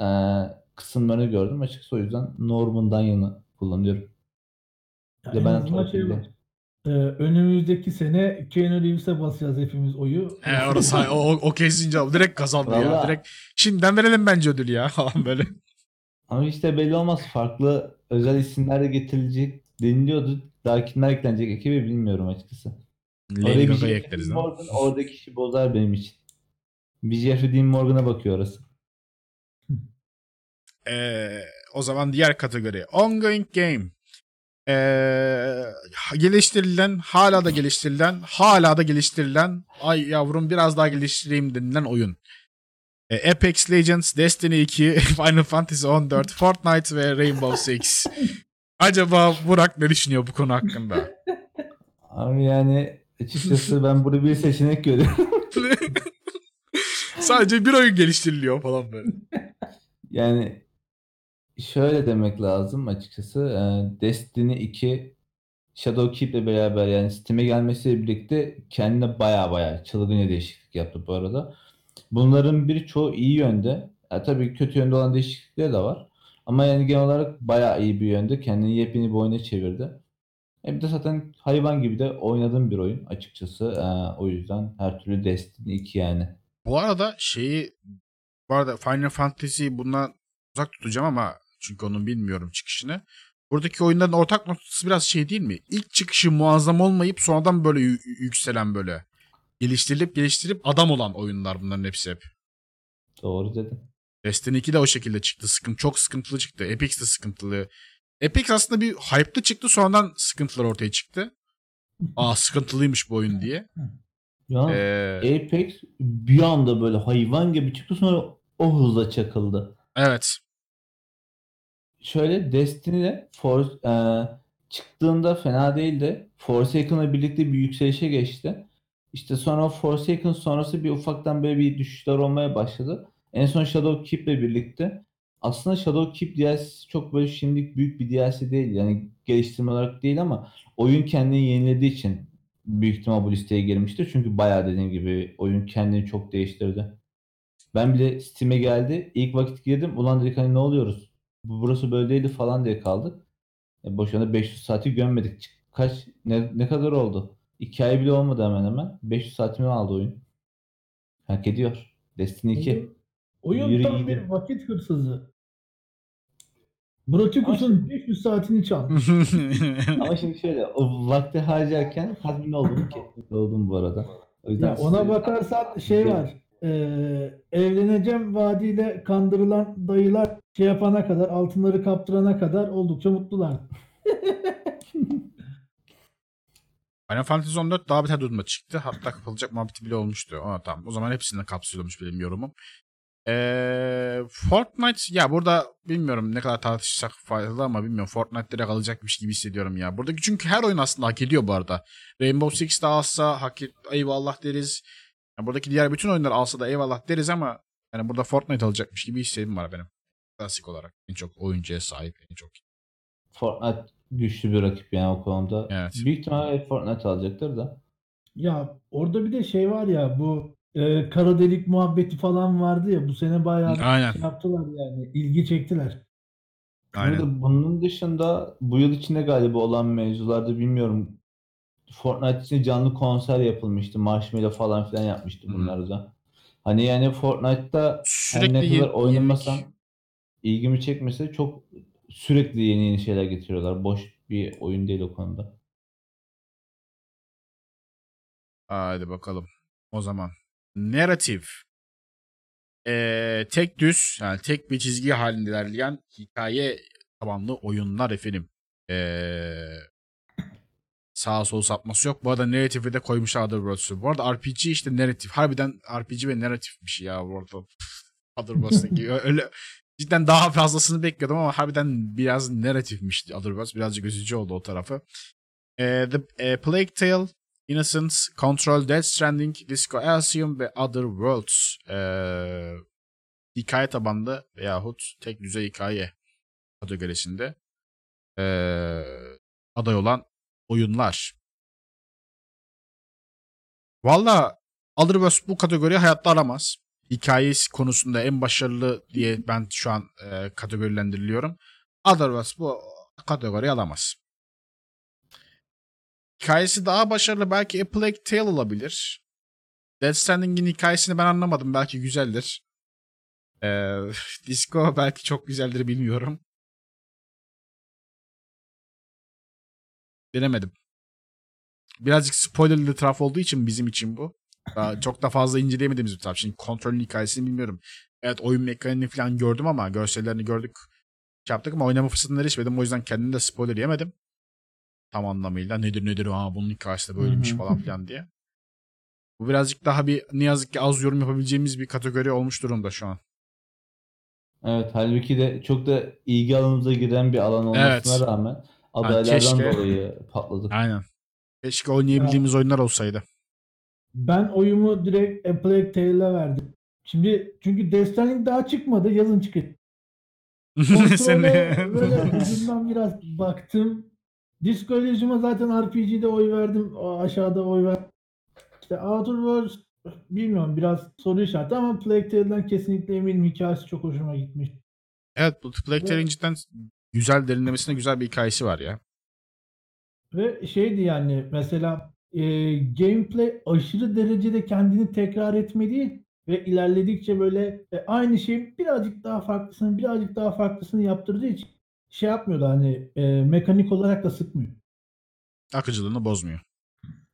eee, kısımlarını gördüm. Açıkçası o yüzden Norman'dan yana kullanıyorum. Ya de en ben şey. Ee, önümüzdeki sene Keanu Reeves'e basacağız hepimiz oyu. He, orası o, o, o kesince direkt kazandı ya. Vallahi. Direkt şimdiden verelim bence ödül ya böyle. Ama işte belli olmaz. Farklı özel isimler de getirilecek deniliyordu. Daha kimler eklenecek ekibi bilmiyorum açıkçası. Oraya bir Jeffrey ekleriz Dean? Morgan oradaki işi bozar benim için. Bir Jeffrey Dean Morgan'a bakıyor orası. Ee, o zaman diğer kategori. Ongoing game. Ee, geliştirilen, hala da geliştirilen, hala da geliştirilen, ay yavrum biraz daha geliştireyim denilen oyun. Ee, Apex Legends, Destiny 2, Final Fantasy 14, Fortnite ve Rainbow Six. Acaba Burak ne düşünüyor bu konu hakkında? Abi yani açıkçası ben burada bir seçenek görüyorum. Sadece bir oyun geliştiriliyor falan böyle. Yani şöyle demek lazım açıkçası. Ee, Destiny 2 Shadowkeep'le beraber yani Steam'e gelmesiyle birlikte kendine baya baya çılgın değişiklik yaptı bu arada. Bunların birçoğu iyi yönde. Ya tabii kötü yönde olan değişiklikler de var. Ama yani genel olarak baya iyi bir yönde. Kendini yepyeni bir oyuna çevirdi. E bir de zaten hayvan gibi de oynadığım bir oyun açıkçası. Ee, o yüzden her türlü Destiny 2 yani. Bu arada şeyi bu arada Final Fantasy bundan uzak tutacağım ama çünkü onun bilmiyorum çıkışını. Buradaki oyunların ortak noktası biraz şey değil mi? İlk çıkışı muazzam olmayıp sonradan böyle yü- yükselen böyle geliştirilip geliştirip adam olan oyunlar bunların hepsi hep. Doğru dedin. Destiny 2 de o şekilde çıktı. Sıkıntı, çok sıkıntılı çıktı. Epic de sıkıntılı. Epic aslında bir hype'lı çıktı sonradan sıkıntılar ortaya çıktı. Aa sıkıntılıymış bu oyun diye. Ya Ee, Apex bir anda böyle hayvan gibi çıktı sonra o hızla çakıldı. evet. Şöyle Destiny'de For, e, çıktığında fena değildi. Forsaken'la birlikte bir yükselişe geçti. İşte sonra Forsaken sonrası bir ufaktan böyle bir düşüşler olmaya başladı. En son Shadowkeep'le birlikte aslında Shadowkeep DLC çok böyle şimdilik büyük bir DLC değil. Yani geliştirme olarak değil ama oyun kendini yenilediği için büyük ihtimal bu listeye girmiştir. Çünkü bayağı dediğim gibi oyun kendini çok değiştirdi. Ben bile Steam'e geldi. İlk vakit girdim. Ulan dedik hani ne oluyoruz? Bu burası böyle değildi falan diye kaldık. E, boşuna 500 saati gömmedik. Kaç ne, ne kadar oldu? 2 ay bile olmadı hemen hemen. 500 saatimi aldı oyun. Hak ediyor. Destiny 2. Oyun, Yürü tam gidin. bir vakit hırsızı. Bratikus'un 500 saatini çalmış. Ama şimdi şöyle o vakti harcarken tatmin oldum ki. Oldum bu arada. O yüzden Ya ona size- bakarsan şey var. eee, evleneceğim vaadiyle kandırılan dayılar şey yapana kadar, altınları kaptırana kadar oldukça mutlular. Final Fantasy 14 daha beter duruma çıktı. Hatta kapılacak muhabbeti bile olmuştu. Ona tamam. O zaman hepsini kapsıyormuş benim yorumum. Ee, Fortnite ya burada bilmiyorum ne kadar tartışsak faydalı ama bilmiyorum Fortnite direkt alacakmış gibi hissediyorum ya. Buradaki çünkü her oyun aslında hak ediyor bu arada. Rainbow Six de alsa hak et, eyvallah deriz. Ya buradaki diğer bütün oyunlar alsa da eyvallah deriz ama yani burada Fortnite alacakmış gibi hissedim var benim. Klasik olarak en çok oyuncuya sahip en çok. Fortnite güçlü bir rakip yani o konuda. Evet. Büyük ihtimalle Fortnite alacaktır da. Ya orada bir de şey var ya bu eee, kara delik muhabbeti falan vardı ya bu sene bayağı Aynen. şey yaptılar yani ilgi çektiler. Aynen. Şimdi bunun dışında bu yıl içinde galiba olan mevzularda bilmiyorum. Fortnite için canlı konser yapılmıştı. Marshmello falan filan yapmıştı Hı hı. bunlar da. Hani yani Fortnite'da her Sürekli ne kadar yenilik. ilgimi çekmese çok sürekli yeni yeni şeyler getiriyorlar. Boş bir oyun değil o konuda. Hadi bakalım. O zaman. Narratif. Ee, tek düz, yani tek bir çizgi halinde ilerleyen hikaye tabanlı oyunlar efendim. Ee, sağa sol sapması yok. Bu arada narratifi de koymuşlar Otherworlds'u. Bu arada RPG işte narratif. Harbiden RPG ve narratif bir şey ya bu arada. Otherworlds'taki. Öyle cidden daha fazlasını bekliyordum ama harbiden biraz narratifmiş Otherworlds. Birazcık üzücü oldu o tarafı. Ee, The e, Plague Tale, Innocence, Control, Death Stranding, Disco Elysium ve Other Worlds ee, hikaye tabanlı veyahut tek düzey hikaye kategorisinde ee, aday olan oyunlar. Valla Other Worlds bu kategoriyi hayatta aramaz. Hikayesi konusunda en başarılı diye ben şu an ee, kategorilendiriliyorum. Other Worlds bu kategoriyi alamaz. Hikayesi daha başarılı belki A Plague Tale olabilir. Death Stranding'in hikayesini ben anlamadım. Belki güzeldir. Ee, Disco belki çok güzeldir bilmiyorum. Bilemedim. Birazcık spoilerlı taraf olduğu için bizim için bu. Daha çok da fazla inceleyemediğimiz bir taraf. Şimdi kontrolün hikayesini bilmiyorum. Evet oyun mekaniğini falan gördüm ama görsellerini gördük. Şey yaptık ama oynama fırsatına erişmedim. O yüzden kendim de spoiler yemedim tam anlamıyla nedir nedir ha bunun hikayesi de böyleymiş falan filan diye. Bu birazcık daha bir ne yazık ki az yorum yapabileceğimiz bir kategori olmuş durumda şu an. Evet halbuki de çok da ilgi alanımıza giren bir alan olmasına Evet. rağmen adaylardan keşke- dolayı patladık. Aynen. Keşke oynayabildiğimiz oyunlar olsaydı. Ben oyumu direkt A Plague Tale'e verdim. Şimdi çünkü Death daha çıkmadı. Yazın çıkacak. Sen Kontrole böyle ucundan biraz baktım. Disco Elysium'a zaten RPG'de oy verdim. O aşağıda oy ver. İşte Outer Worlds bilmiyorum biraz soru işareti ama Plague Tale'den kesinlikle eminim. Hikayesi çok hoşuma gitmiş. evet bu Plague Tale'in cidden güzel derinlemesine güzel bir hikayesi var ya. Ve şeydi yani mesela e, gameplay aşırı derecede kendini tekrar etmediği ve ilerledikçe böyle e, aynı şeyin birazcık daha farklısını birazcık daha farklısını yaptırdığı için şey yapmıyordu hani e, mekanik olarak da sıkmıyor. Akıcılığını bozmuyor.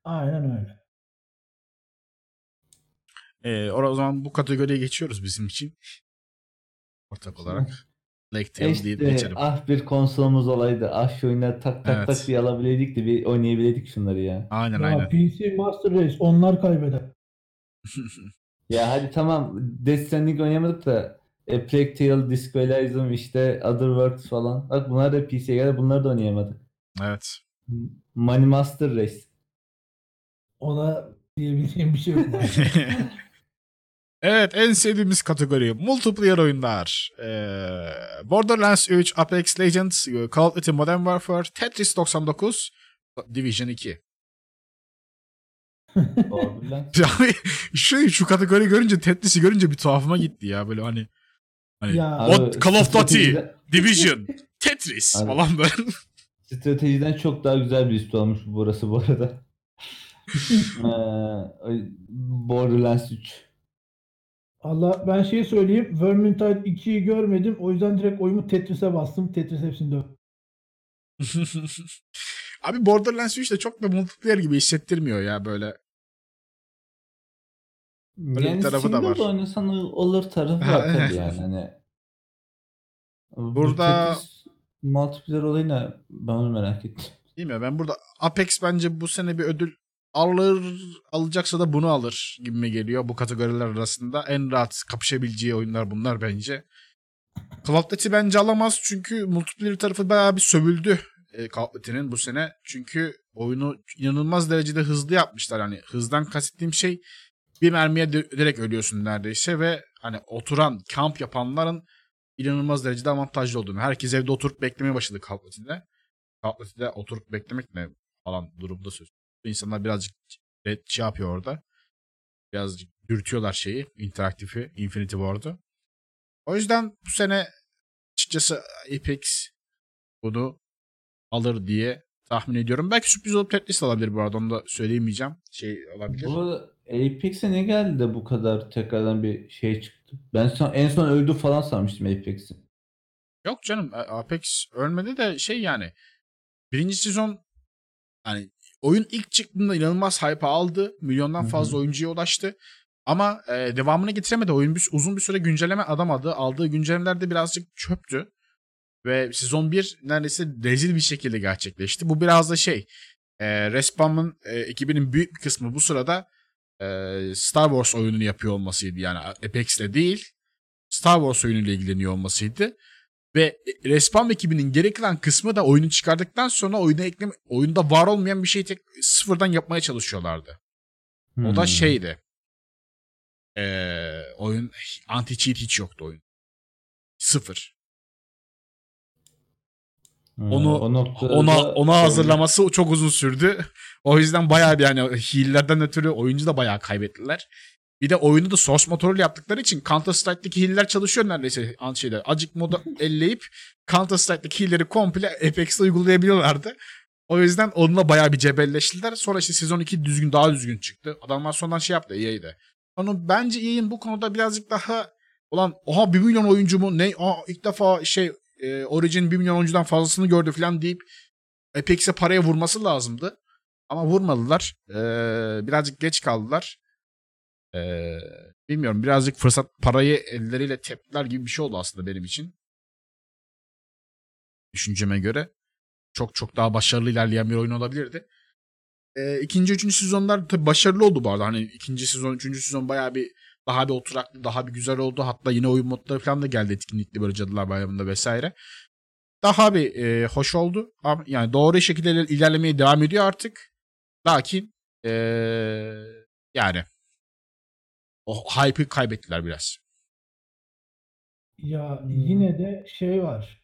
Aynen öyle. Ee, o zaman bu kategoriye geçiyoruz bizim için. Ortak olarak. Plague Tale İşte, deyip geçelim. ah bir konsolumuz olaydı. Ah şu oyunları tak tak Evet. tak diye alabileydik de bir oynayabildik şunları ya. Aynen Ya aynen. PC Master Race onlar kaybeder. Ya hadi tamam Death Stranding oynayamadık da e, Plague Tale, Disco Elysium işte Otherworlds falan. Bak bunlar da PC'ye geldi bunları da oynayamadık. evet. Money Master Race. Ona diyebileceğim bir şey yok. Evet en sevdiğimiz kategori multiplayer oyunlar. Ee, Borderlands 3, Apex Legends, Call of Duty Modern Warfare, Tetris 99, Division 2. Borderlands. Yani şu, şu kategori görünce Tetris'i görünce bir tuhafıma gitti ya böyle hani. Hani ya What? Call of Duty. Division, Tetris Abi. falan böyle. Stratejiden çok daha güzel bir liste olmuş burası bu arada. Ee, Borderlands 3. Allah ben şey söyleyeyim. Vermintide 2'yi görmedim. O yüzden direkt oyumu Tetris'e bastım. Tetris hepsini dövdü. Abi Borderlands 3 de çok da multiplayer gibi hissettirmiyor ya böyle. Öyle bir yani tarafı da var. de oynasan olur tarafı var tabii yani. Hani, Bu Burada- Tetris multiplayer olayına ben onu merak ettim. Değil mi? Ben burada Apex bence bu sene bir ödül alır alacaksa da bunu alır gibime geliyor bu kategoriler arasında. En rahat kapışabileceği oyunlar bunlar bence. Call of bence alamaz çünkü multiplayer tarafı bayağı bir sövüldü e, bu sene. Çünkü oyunu inanılmaz derecede hızlı yapmışlar. Hani hızdan kastettiğim şey bir mermiye direkt ölüyorsun neredeyse ve hani oturan kamp yapanların inanılmaz derecede avantajlı olduğunu. Herkes evde oturup beklemeye başladı Call of oturup beklemek ne falan durumda söz. İnsanlar birazcık red şey yapıyor orada. Birazcık dürtüyorlar şeyi, interaktifi, Infinity Ward'u. O yüzden bu sene açıkçası Apex bunu alır diye tahmin ediyorum. Belki sürpriz olup Tetris alabilir bu arada onu da söyleyemeyeceğim. Şey olabilir. Bu Apex'e ne geldi de bu kadar tekrardan bir şey çıktı? Ben son, en son öldü falan sanmıştım Apex'i. Yok canım Apex ölmedi de şey yani birinci sezon hani oyun ilk çıktığında inanılmaz hype aldı. Milyondan fazla oyuncuya ulaştı. Ama e, devamını getiremedi. Oyun bir, uzun bir süre güncelleme adamadı. Aldığı güncellemeler de birazcık çöptü. Ve sezon 1 neredeyse rezil bir şekilde gerçekleşti. Bu biraz da şey e, Respawn'ın e, ekibinin büyük bir kısmı bu sırada e, Star Wars oyununu yapıyor olmasıydı. Yani Apex'le değil Star Wars oyunuyla ilgileniyor olmasıydı. Ve Respawn ekibinin geri kalan kısmı da oyunu çıkardıktan sonra oyuna ekleme, oyunda var olmayan bir şeyi tek, sıfırdan yapmaya çalışıyorlardı. O da Hmm. şeydi. Ee, oyun anti cheat hiç yoktu oyun. Sıfır. Hmm, Onu ona ona hazırlaması çok uzun sürdü. O yüzden bayağı bir yani hilelerden ötürü oyuncu da bayağı kaybettiler. Bir de oyunu da source motoruyla yaptıkları için Counter Strike'daki hileler çalışıyor neredeyse an- şeyde. Acık moda elleyip Counter Strike'daki hileleri komple Apex'te uygulayabiliyorlardı. O yüzden onunla bayağı bir cebelleştiler. Sonra işte sezon 2 düzgün daha düzgün çıktı. Adamlar sonradan şey yaptı EA'de. Onu bence EA'in bu konuda birazcık daha olan oha 1 milyon oyuncu mu ne aa, ilk defa şey e, Origin 1 milyon oyuncudan fazlasını gördü falan deyip Apex'e paraya vurması lazımdı. Ama vurmadılar. Ee, birazcık geç kaldılar. Ee, bilmiyorum birazcık fırsat parayı elleriyle tepkiler gibi bir şey oldu aslında benim için. Düşünceme göre. Çok çok daha başarılı ilerleyen bir oyun olabilirdi. Ee, ikinci, üçüncü sezonlar tabii başarılı oldu bu arada. Hani ikinci sezon, üçüncü sezon bayağı bir daha bir oturaklı, daha bir güzel oldu. Hatta yine oyun modları falan da geldi etkinlikli böyle Cadılar Bayramı'nda vesaire. Daha bir e, hoş oldu. Ama yani doğru şekilde iler- ilerlemeye devam ediyor artık. Lakin e, yani o hype'ı kaybettiler biraz. Ya Hmm. yine de şey var.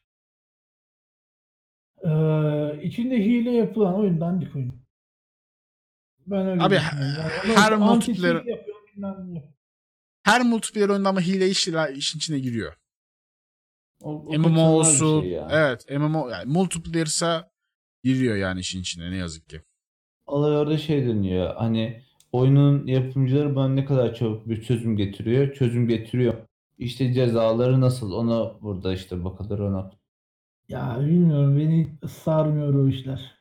Ee, içinde hile yapılan oyun dandik oyun. Ben öyle Abi. Yani her multiplayer-. Her multiplayer oyunda ama hile iş, işin içine giriyor. O- o MMO kaçınılmaz bir olsun. şey evet MMO yani multiplayer'sa giriyor yani işin içine ne yazık ki. Olay orada şey dönüyor. Hani oyunun yapımcıları bana ne kadar çabuk bir çözüm getiriyor. Çözüm getiriyor. İşte cezaları nasıl? Ona burada işte bakılır ona. Ya bilmiyorum beni sarmıyor o işler.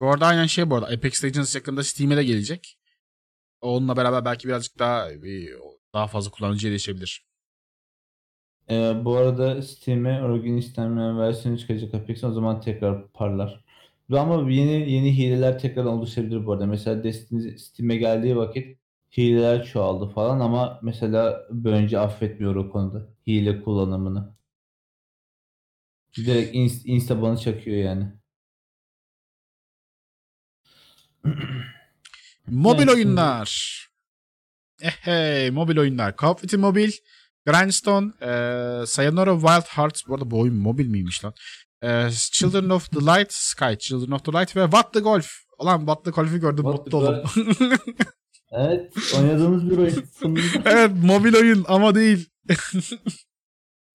Bu arada aynen şey bu arada Apex Legends yakında Steam'e de gelecek. Onunla beraber belki birazcık daha bir- daha fazla kullanıcı erişebilir. Ee, bu arada Steam'e Origin istenmeyen versiyonu çıkacak Apex'in o zaman tekrar parlar. Ama yeni yeni hileler tekrar oluşabilir bu arada. Mesela Destiny Steam'e geldiği vakit hileler çoğaldı falan ama mesela Bungie affetmiyor o konuda hile kullanımını. Direkt inst insta banı çakıyor yani. Mobil Evet, oyunlar. Ehey mobil oyunlar. Call of Duty Mobile, Grindstone, eee Sayonara Wild Hearts. Bu arada bu oyun mobil miymiş lan? Eee, Children of the Light, Sky, Children of the Light ve What the Golf. Ulan What the Golf'ü gördüm What mutlu oldum. Evet, oynadığımız bir oyun. Evet mobil oyun ama değil.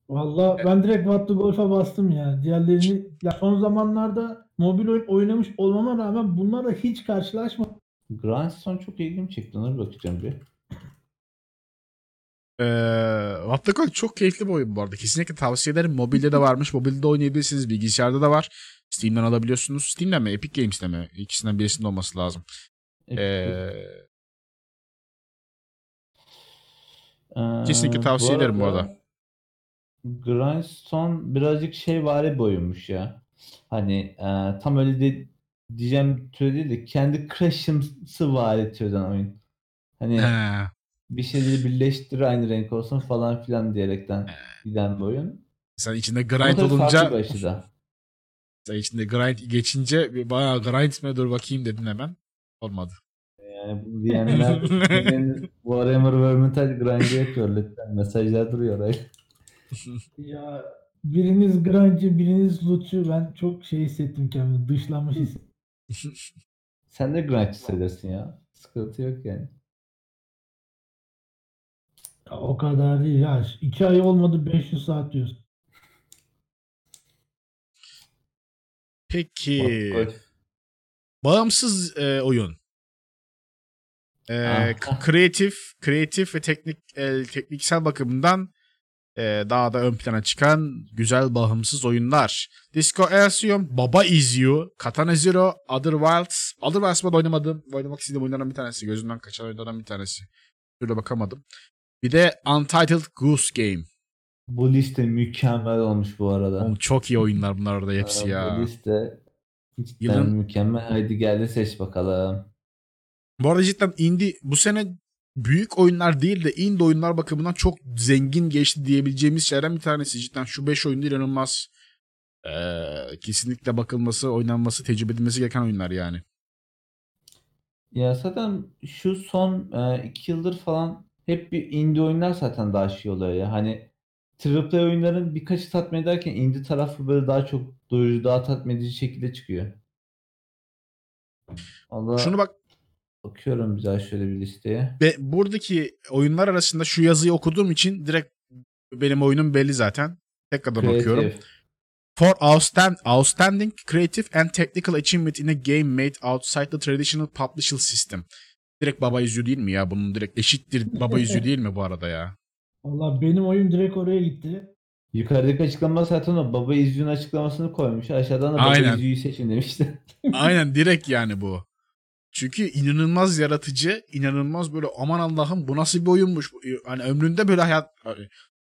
Valla ben direkt What the Golf'a bastım ya. Diğerlerini ya son zamanlarda mobil oyun oynamış olmama rağmen bunlarla hiç karşılaşmadım. Grindstone çok ilgimi çekti. Ona bir bakacağım bir. The Golf çok keyifli bir oyun bu arada. Kesinlikle tavsiye ederim. Mobilde de varmış. Mobilde oynayabilirsiniz. Bilgisayarda da var. Steam'den alabiliyorsunuz. Steam'den mi? Epic Games'te mi? İkisinden birisinde olması lazım. Ee, kesinlikle tavsiye ederim bu arada. Grindstone birazcık şey vari bir oyunmuş ya. Hani e, tam öyle de diyeceğim tür değil de kendi Crash'ımsı vari türden oyun. Hani he. Bir şeyleri birleştir aynı renk olsun falan filan diyerekten giden bir oyun. Sen içinde grind olunca sen içinde grind geçince bir bayağı grind mi dur bakayım dedin hemen. Olmadı. Yani bu diyenler diyen Warhammer Vermintide grind'i yapıyor lütfen. Mesajlar duruyor öyle. Ya biriniz grunge, biriniz lootçu. Ben çok şey hissettim kendimi. Dışlanmış hissettim. Sen de grind hissedersin ya. Sıkıntı yok yani. Ya o kadar değil ya. İki ay olmadı 500 saat diyorsun. Peki. Bağımsız e, oyun. E, k- kreatif, kreatif ve teknik e, tekniksel bakımından Ee, daha da ön plana çıkan güzel bağımsız oyunlar. Disco Elysium, Baba Is You, Katana Zero, Other Wilds. Other Wilds'da da oynamadım. Oynamak istediğim oyunlardan bir tanesi. Gözümden kaçan oyunlardan bir tanesi. Şöyle bakamadım. Bir de Untitled Goose Game. Bu liste mükemmel olmuş bu arada. Oğlum çok iyi oyunlar bunlar orada hepsi Aa, ya. Bu liste cidden Yılın- mükemmel. Haydi gel de seç bakalım. Bu arada cidden indie bu sene büyük oyunlar değil de indie oyunlar bakımından çok zengin geçti diyebileceğimiz şeylerden bir tanesi. Cidden şu 5 oyunda inanılmaz ee, kesinlikle bakılması, oynanması, tecrübe edilmesi gereken oyunlar yani. Ya zaten şu son e, iki yıldır falan hep bir indie oyunlar zaten daha şey oluyor ya. Hani AAA oyunların birkaçı tatmin ederken indie tarafı böyle daha çok doyurucu, daha tatmin edici şekilde çıkıyor. Allah Şunu bak bakıyorum güzel şöyle bir listeye. Ve buradaki oyunlar arasında şu yazıyı okuduğum için direkt benim oyunum belli zaten. Tekrardan okuyorum. Creative. For outstand, outstanding creative and technical achievement in a game made outside the traditional publishing system. Direkt baba yüzüğü değil mi ya? Bunun direkt eşittir baba yüzüğü değil mi bu arada ya? Valla benim oyun direkt oraya gitti. Yukarıdaki açıklama zaten o baba izlüğün açıklamasını koymuş. Aşağıdan da baba Aynen. izlüğü seçin demişti. Aynen direkt yani bu. Çünkü inanılmaz yaratıcı, inanılmaz böyle aman Allah'ım bu nasıl bir oyunmuş. Hani ömründe böyle hayat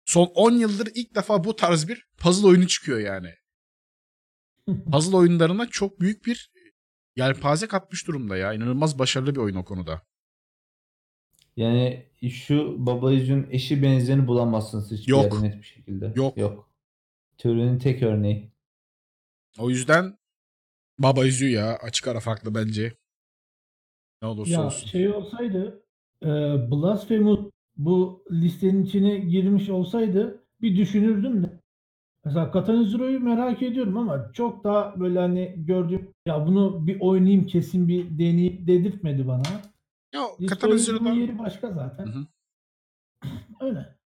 son 10 yıldır ilk defa bu tarz bir puzzle oyunu çıkıyor yani. Puzzle oyunlarına çok büyük bir yelpaze katmış durumda ya. İnanılmaz başarılı bir oyun o konuda. Yani şu baba izlüğün eşi benzerini bulamazsınız hiçbir Yok. yerde net bir şekilde. Yok. Yok. Teorinin tek örneği. O yüzden baba yüzüğü ya açık ara farklı bence. Ne olursa Ya olsun. şey olsaydı e, Blasphemous bu listenin içine girmiş olsaydı bir düşünürdüm de. Mesela Katana Zero'yu merak ediyorum ama çok daha böyle hani gördüğüm ya bunu bir oynayayım kesin bir deneyim dedirtmedi bana. Ya Disco Katana oyunun Zero'da yeri başka zaten. Hı hı. Öyle.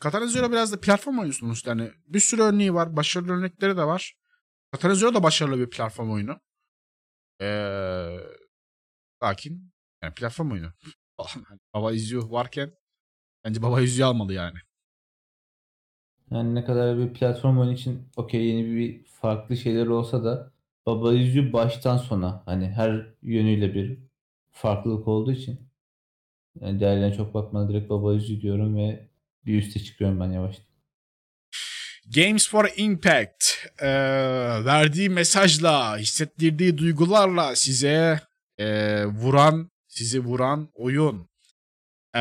Katana Zero biraz da platform oyunu sonuçta. Yani bir sürü örneği var. Başarılı örnekleri de var. Katana Zero da başarılı bir platform oyunu. Ee, lakin yani platform oyunu. Baba izliyor varken bence baba izliyor almalı yani. Yani ne kadar bir platform oyun için okey yeni bir farklı şeyler olsa da Baba Yüzü baştan sona hani her yönüyle bir farklılık olduğu için yani diğerlerine çok bakmadan direkt Baba Yüzü diyorum ve bir üste çıkıyorum ben yavaştan. Games for Impact ee, verdiği mesajla, hissettirdiği duygularla size ee, vuran, sizi vuran oyun. Ee,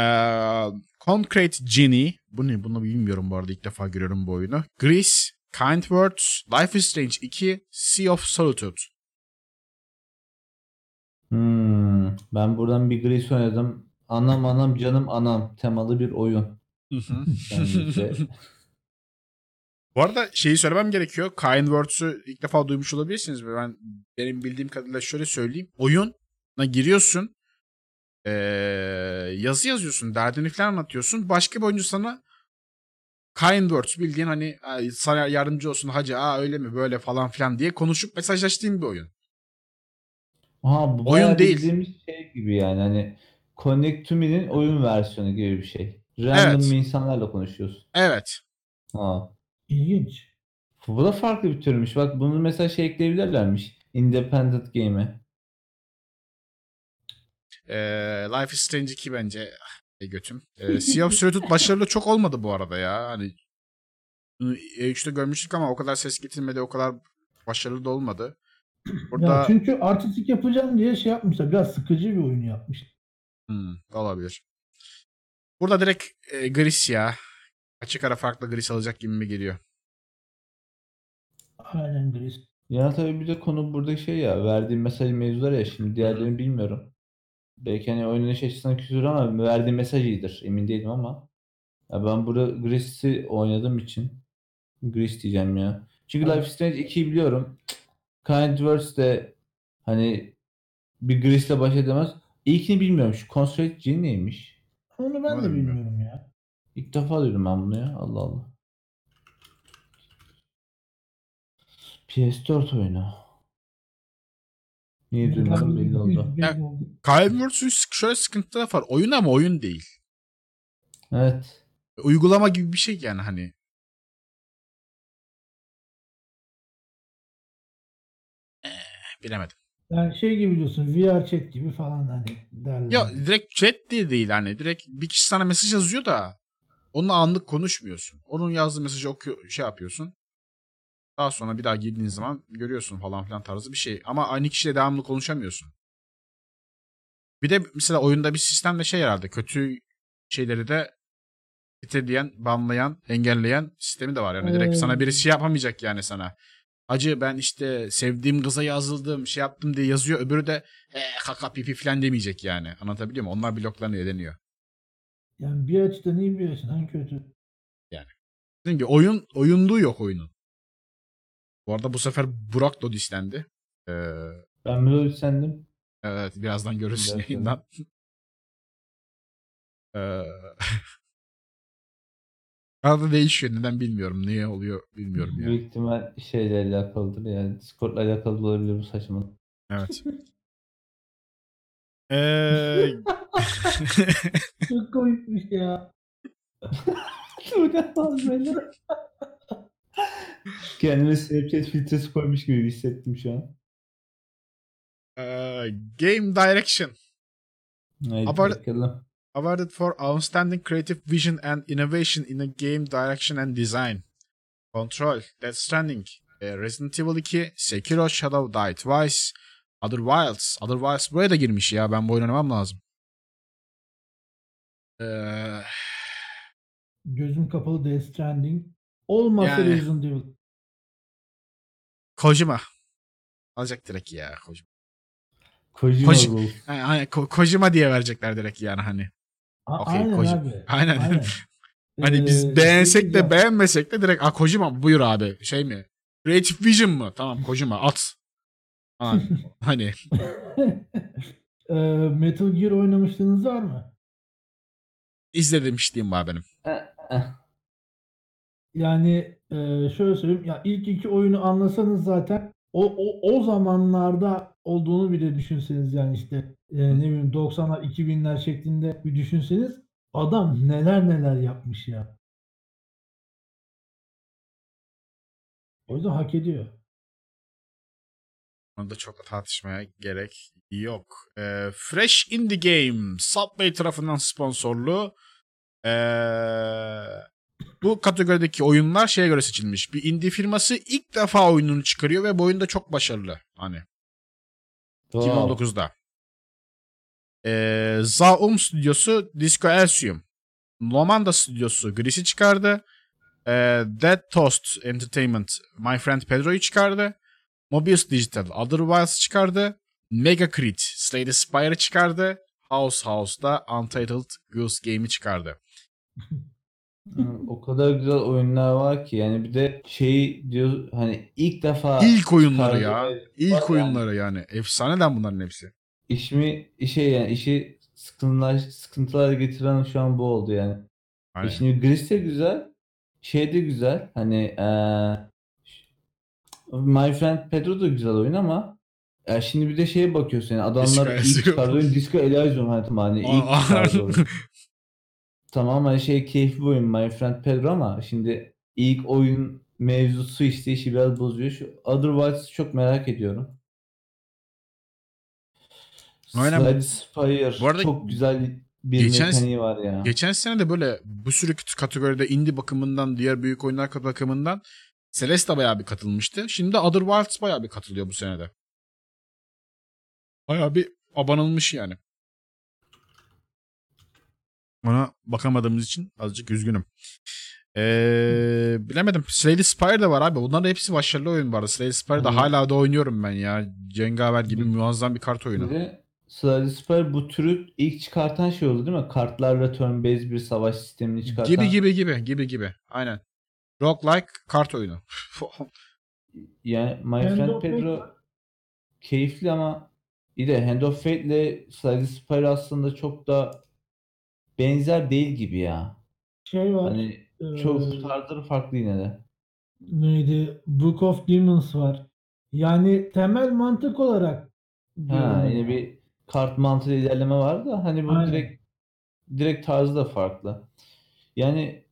Concrete Genie, bu ne? Bunu bilmiyorum bu arada ilk defa görüyorum bu oyunu. Grease, Kind Words, Life is Strange 2, Sea of Solitude. Hmm, ben buradan bir Gris oynadım. Anam anam canım anam temalı bir oyun. Bu arada şeyi söylemem gerekiyor. Kind Words'ü ilk defa duymuş olabilirsiniz. Ben benim bildiğim kadarıyla şöyle söyleyeyim. Oyuna giriyorsun. Ee, yazı yazıyorsun. Derdini falan anlatıyorsun. Başka bir oyuncu sana kind words bildiğin hani "Ay, sana yardımcı olsun hacı aa öyle mi böyle falan filan diye konuşup mesajlaştığın bir oyun. Aha, bu Oyun değil. şey gibi yani hani Connect to Me'nin oyun versiyonu gibi bir şey. Random Evet. insanlarla konuşuyorsun. Evet. Ha. İlginç. Bu da farklı bir türmüş. Bak bunu mesela şey ekleyebilirlermiş. Independent Game'e. Ee, Life is Strange 2 bence ah, götüm. Ee, sea of Solitude başarılı çok olmadı bu arada ya. Hani bunu E3'te görmüştük ama o kadar ses getirmedi, o kadar başarılı da olmadı. Burada Ya çünkü artistik yapacağım diye şey yapmışlar. Biraz sıkıcı bir oyun yapmışlar. Hmm, olabilir. Burada direkt e, Gris ya. Açık ara farklı Gris alacak gibi mi geliyor? Aynen Gris. Ya tabii bir de konu burada şey ya verdiğim mesaj mevzular ya şimdi diğerlerini bilmiyorum. Belki hani oynanış açısından küsür ama verdiğim mesaj iyidir. Emin değilim ama. Ya ben burada Gris'i oynadığım için Gris diyeceğim ya. Çünkü. Life is Strange 2'yi biliyorum. Kind Words de hani bir Gris'le baş edemez. İlkini bilmiyorum. Şu Concentrate Gene neymiş? Onu ben de bilmiyorum. bilmiyorum ya. İlk defa duydum ben bunu ya. Allah Allah. PS4 oyunu. Niye duymadım belli oldu. Belli oldu. Skyward Sword şöyle sıkıntıları var. Oyun ama oyun değil. Evet. Uygulama gibi bir şey yani hani. Eh, bilemedim. Yani şey gibi diyorsun VR chat gibi falan hani derler. Ya direkt chat diye değil hani. Direkt bir kişi sana mesaj yazıyor da onunla anlık konuşmuyorsun. Onun yazdığı mesajı okuyor, şey yapıyorsun. Daha sonra bir daha girdiğin zaman görüyorsun falan filan tarzı bir şey. Ama aynı kişiyle devamlı konuşamıyorsun. Bir de mesela oyunda bir sistemde şey herhalde kötü şeyleri de bitirleyen, banlayan, engelleyen sistemi de var. Yani direkt Hmm. sana birisi şey yapamayacak yani sana. Acı ben işte sevdiğim kıza yazıldım, şey yaptım diye yazıyor. Öbürü de e, kaka pipi falan demeyecek yani. Anlatabiliyor muyum? Onlar bloklanıyor, deniyor. Yani bir açıdan iyi bir açıdan kötü. Dediğim gibi oyun, oyunluğu yok oyunun. Bu arada bu sefer Burak da dislendi. Ee, Ben Melody sendim. evet birazdan görürsün Birazdan. yayından. Ee, arada değişiyor. Neden bilmiyorum. Niye oluyor bilmiyorum yani. Büyük ihtimal şeyle alakalıdır yani. Discord'la alakalı olabilir bu saçmalık. Evet. Ee, Çok komikmiş ya. Bu ne lan böyle? Kendime Snapchat filtresi koymuş gibi hissettim şu an. ee, Game Direction. Haydi Abart- bakalım. Awarded for Outstanding Creative Vision and Innovation in a Game Direction and Design. Control, Death Stranding, e, Resident Evil 2, Sekiro Shadow Die Twice, Other Wilds. Other Wilds buraya da girmiş ya. Ben bu oynamam lazım. Ee, Gözüm kapalı Death Stranding. Olmasa Yani. Resident Evil. Kojima. Alacak direkt ya Kojima. Kojima Koji- Rules. Yani, Ko- Kojima diye verecekler direkt yani hani. A- Okey, aynen Kojima. abi. Aynen. Aynen. Hani biz Ee, beğensek şey de ya, beğenmesek de direkt a Kojima buyur abi şey mi? Creative Vision mı? Tamam Kojima at. Ha, hani Ee, Metal Gear oynamışlığınız var mı? izledim işleyeyim var benim. Yani e, şöyle söyleyeyim. Ya ilk iki oyunu anlasanız zaten o, o, o zamanlarda olduğunu bile düşünseniz yani işte e, ne bileyim 90'lar 2000'ler şeklinde bir düşünseniz adam neler neler yapmış ya. O yüzden hak ediyor. Onu da çok tartışmaya gerek yok. Ee, Fresh in the Game Subway tarafından sponsorlu. Ee, bu kategorideki oyunlar şeye göre seçilmiş. Bir indie firması ilk defa oyununu çıkarıyor ve bu oyunda çok başarılı. Hani wow. 2019'da. Ee, Zaum stüdyosu Disco Elysium. Lomanda stüdyosu Gris'i çıkardı. Ee, Dead Toast Entertainment My Friend Pedro'yu çıkardı. Mobius Digital Other Wilds çıkardı. Mega Crit Slay the Spire'ı çıkardı. House House'da Untitled Goose Game'i çıkardı. O kadar güzel oyunlar var ki yani bir de şey diyor hani ilk defa İlk oyunları ya. çıkardığı- var İlk oyunları yani. Efsaneden bunların hepsi. işimi işe yani işi sıkıntılar sıkıntılar getiren şu an bu oldu yani. E Aynen. şimdi Gris de güzel. Şey de güzel. Hani eee, My Friend Pedro da güzel oyun ama ya şimdi bir de şeye bakıyorsun yani Disco adamlar ilk Elysium. çıkardığı oyun Disco Elysium hani tamam hani ilk Aa, çıkardığı oyun. Tamam hani şey keyifli bir oyun My Friend Pedro ama şimdi ilk oyun mevzusu işte işi biraz bozuyor. Şu Otherwise çok merak ediyorum. Aynen. Slide Spire Bu arada çok güzel bir geçen- mekaniği var ya. Geçen sene de böyle bu sürü kategoride indie bakımından, diğer büyük oyunlar bakımından Celeste bayağı bir katılmıştı. Şimdi Other Wilds bayağı bir katılıyor bu senede. Bayağı bir abanılmış yani. Ona bakamadığımız için azıcık üzgünüm. Ee, bilemedim. Slay the Spire de var abi. Bunların hepsi başarılı oyun var. Slay the Spire'da Evet. hala da oynuyorum ben ya. Cengaver gibi muazzam bir kart oyunu. Bir de Slide Spire bu türü ilk çıkartan şey oldu değil mi? Kartlarla turn based bir savaş sistemini çıkartan. Gibi gibi gibi gibi gibi. Aynen. Roguelike kart oyunu. Yani My Hand Friend Fate Pedro keyifli ama bir de Hand of Fate ile Slide Spire aslında çok da benzer değil gibi ya. Şey var. Hani eee, çok tarzları farklı yine de. neydi? Book of Demons var. Yani temel mantık olarak Ha, yine bir kart mantığı ilerleme var da hani bu Aynen. direkt direkt tarzı da farklı. Yani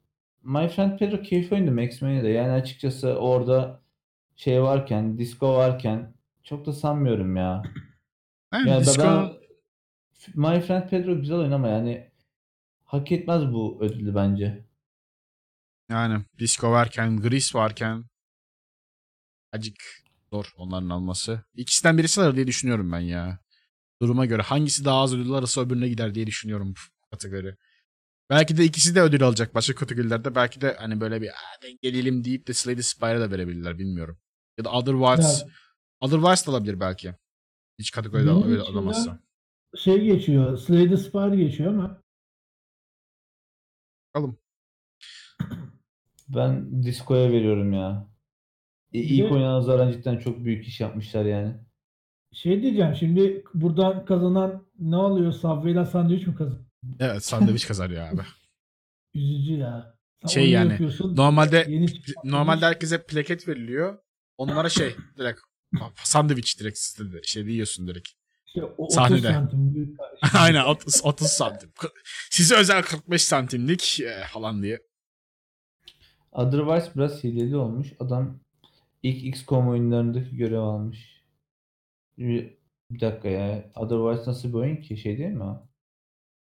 My Friend Pedro keyifli oyundu Max Payne'de. Yani açıkçası orada şey varken, disco varken çok da sanmıyorum ya. Yani Yani disco, ben My Friend Pedro güzel oyun ama yani hak etmez bu ödülü bence. yani disco varken, Grease varken acık zor onların alması. İkisinden birisi alır diye düşünüyorum ben ya. Duruma göre hangisi daha az ödül alırsa öbürüne gider diye düşünüyorum bu kategori. Belki de ikisi de ödül alacak başka kategorilerde. Belki de hani böyle bir "Aa, denk gelelim deyip de Slay the Spire'a da verebilirler bilmiyorum. Ya da Otherwise, Ya, Otherwise da alabilir belki. Hiç kategoride öyle alamazsa. şey geçiyor. Slay the Spire geçiyor ama Bakalım. Ben disco'ya veriyorum ya. E, İlk de- nazaran cidden çok büyük iş yapmışlar yani. şey diyeceğim şimdi buradan kazanan ne oluyor? Subway'den sandviç mi kazan? Evet sandviç kazanıyor abi. Üzücü ya. Sen Şey yani, Normalde yeni normalde herkese plaket veriliyor. Onlara şey direkt sandviç direkt şey yiyorsun direkt. İşte o 30 sahnede. santim. Aynen 30, 30 santim. Size özel 45 santimlik e, falan diye. Otherwise biraz hileli olmuş. Adam ilk XCOM oyunlarındaki görev almış. Bir, bir dakika ya. Otherwise nasıl bir oyun ki? Şey değil mi?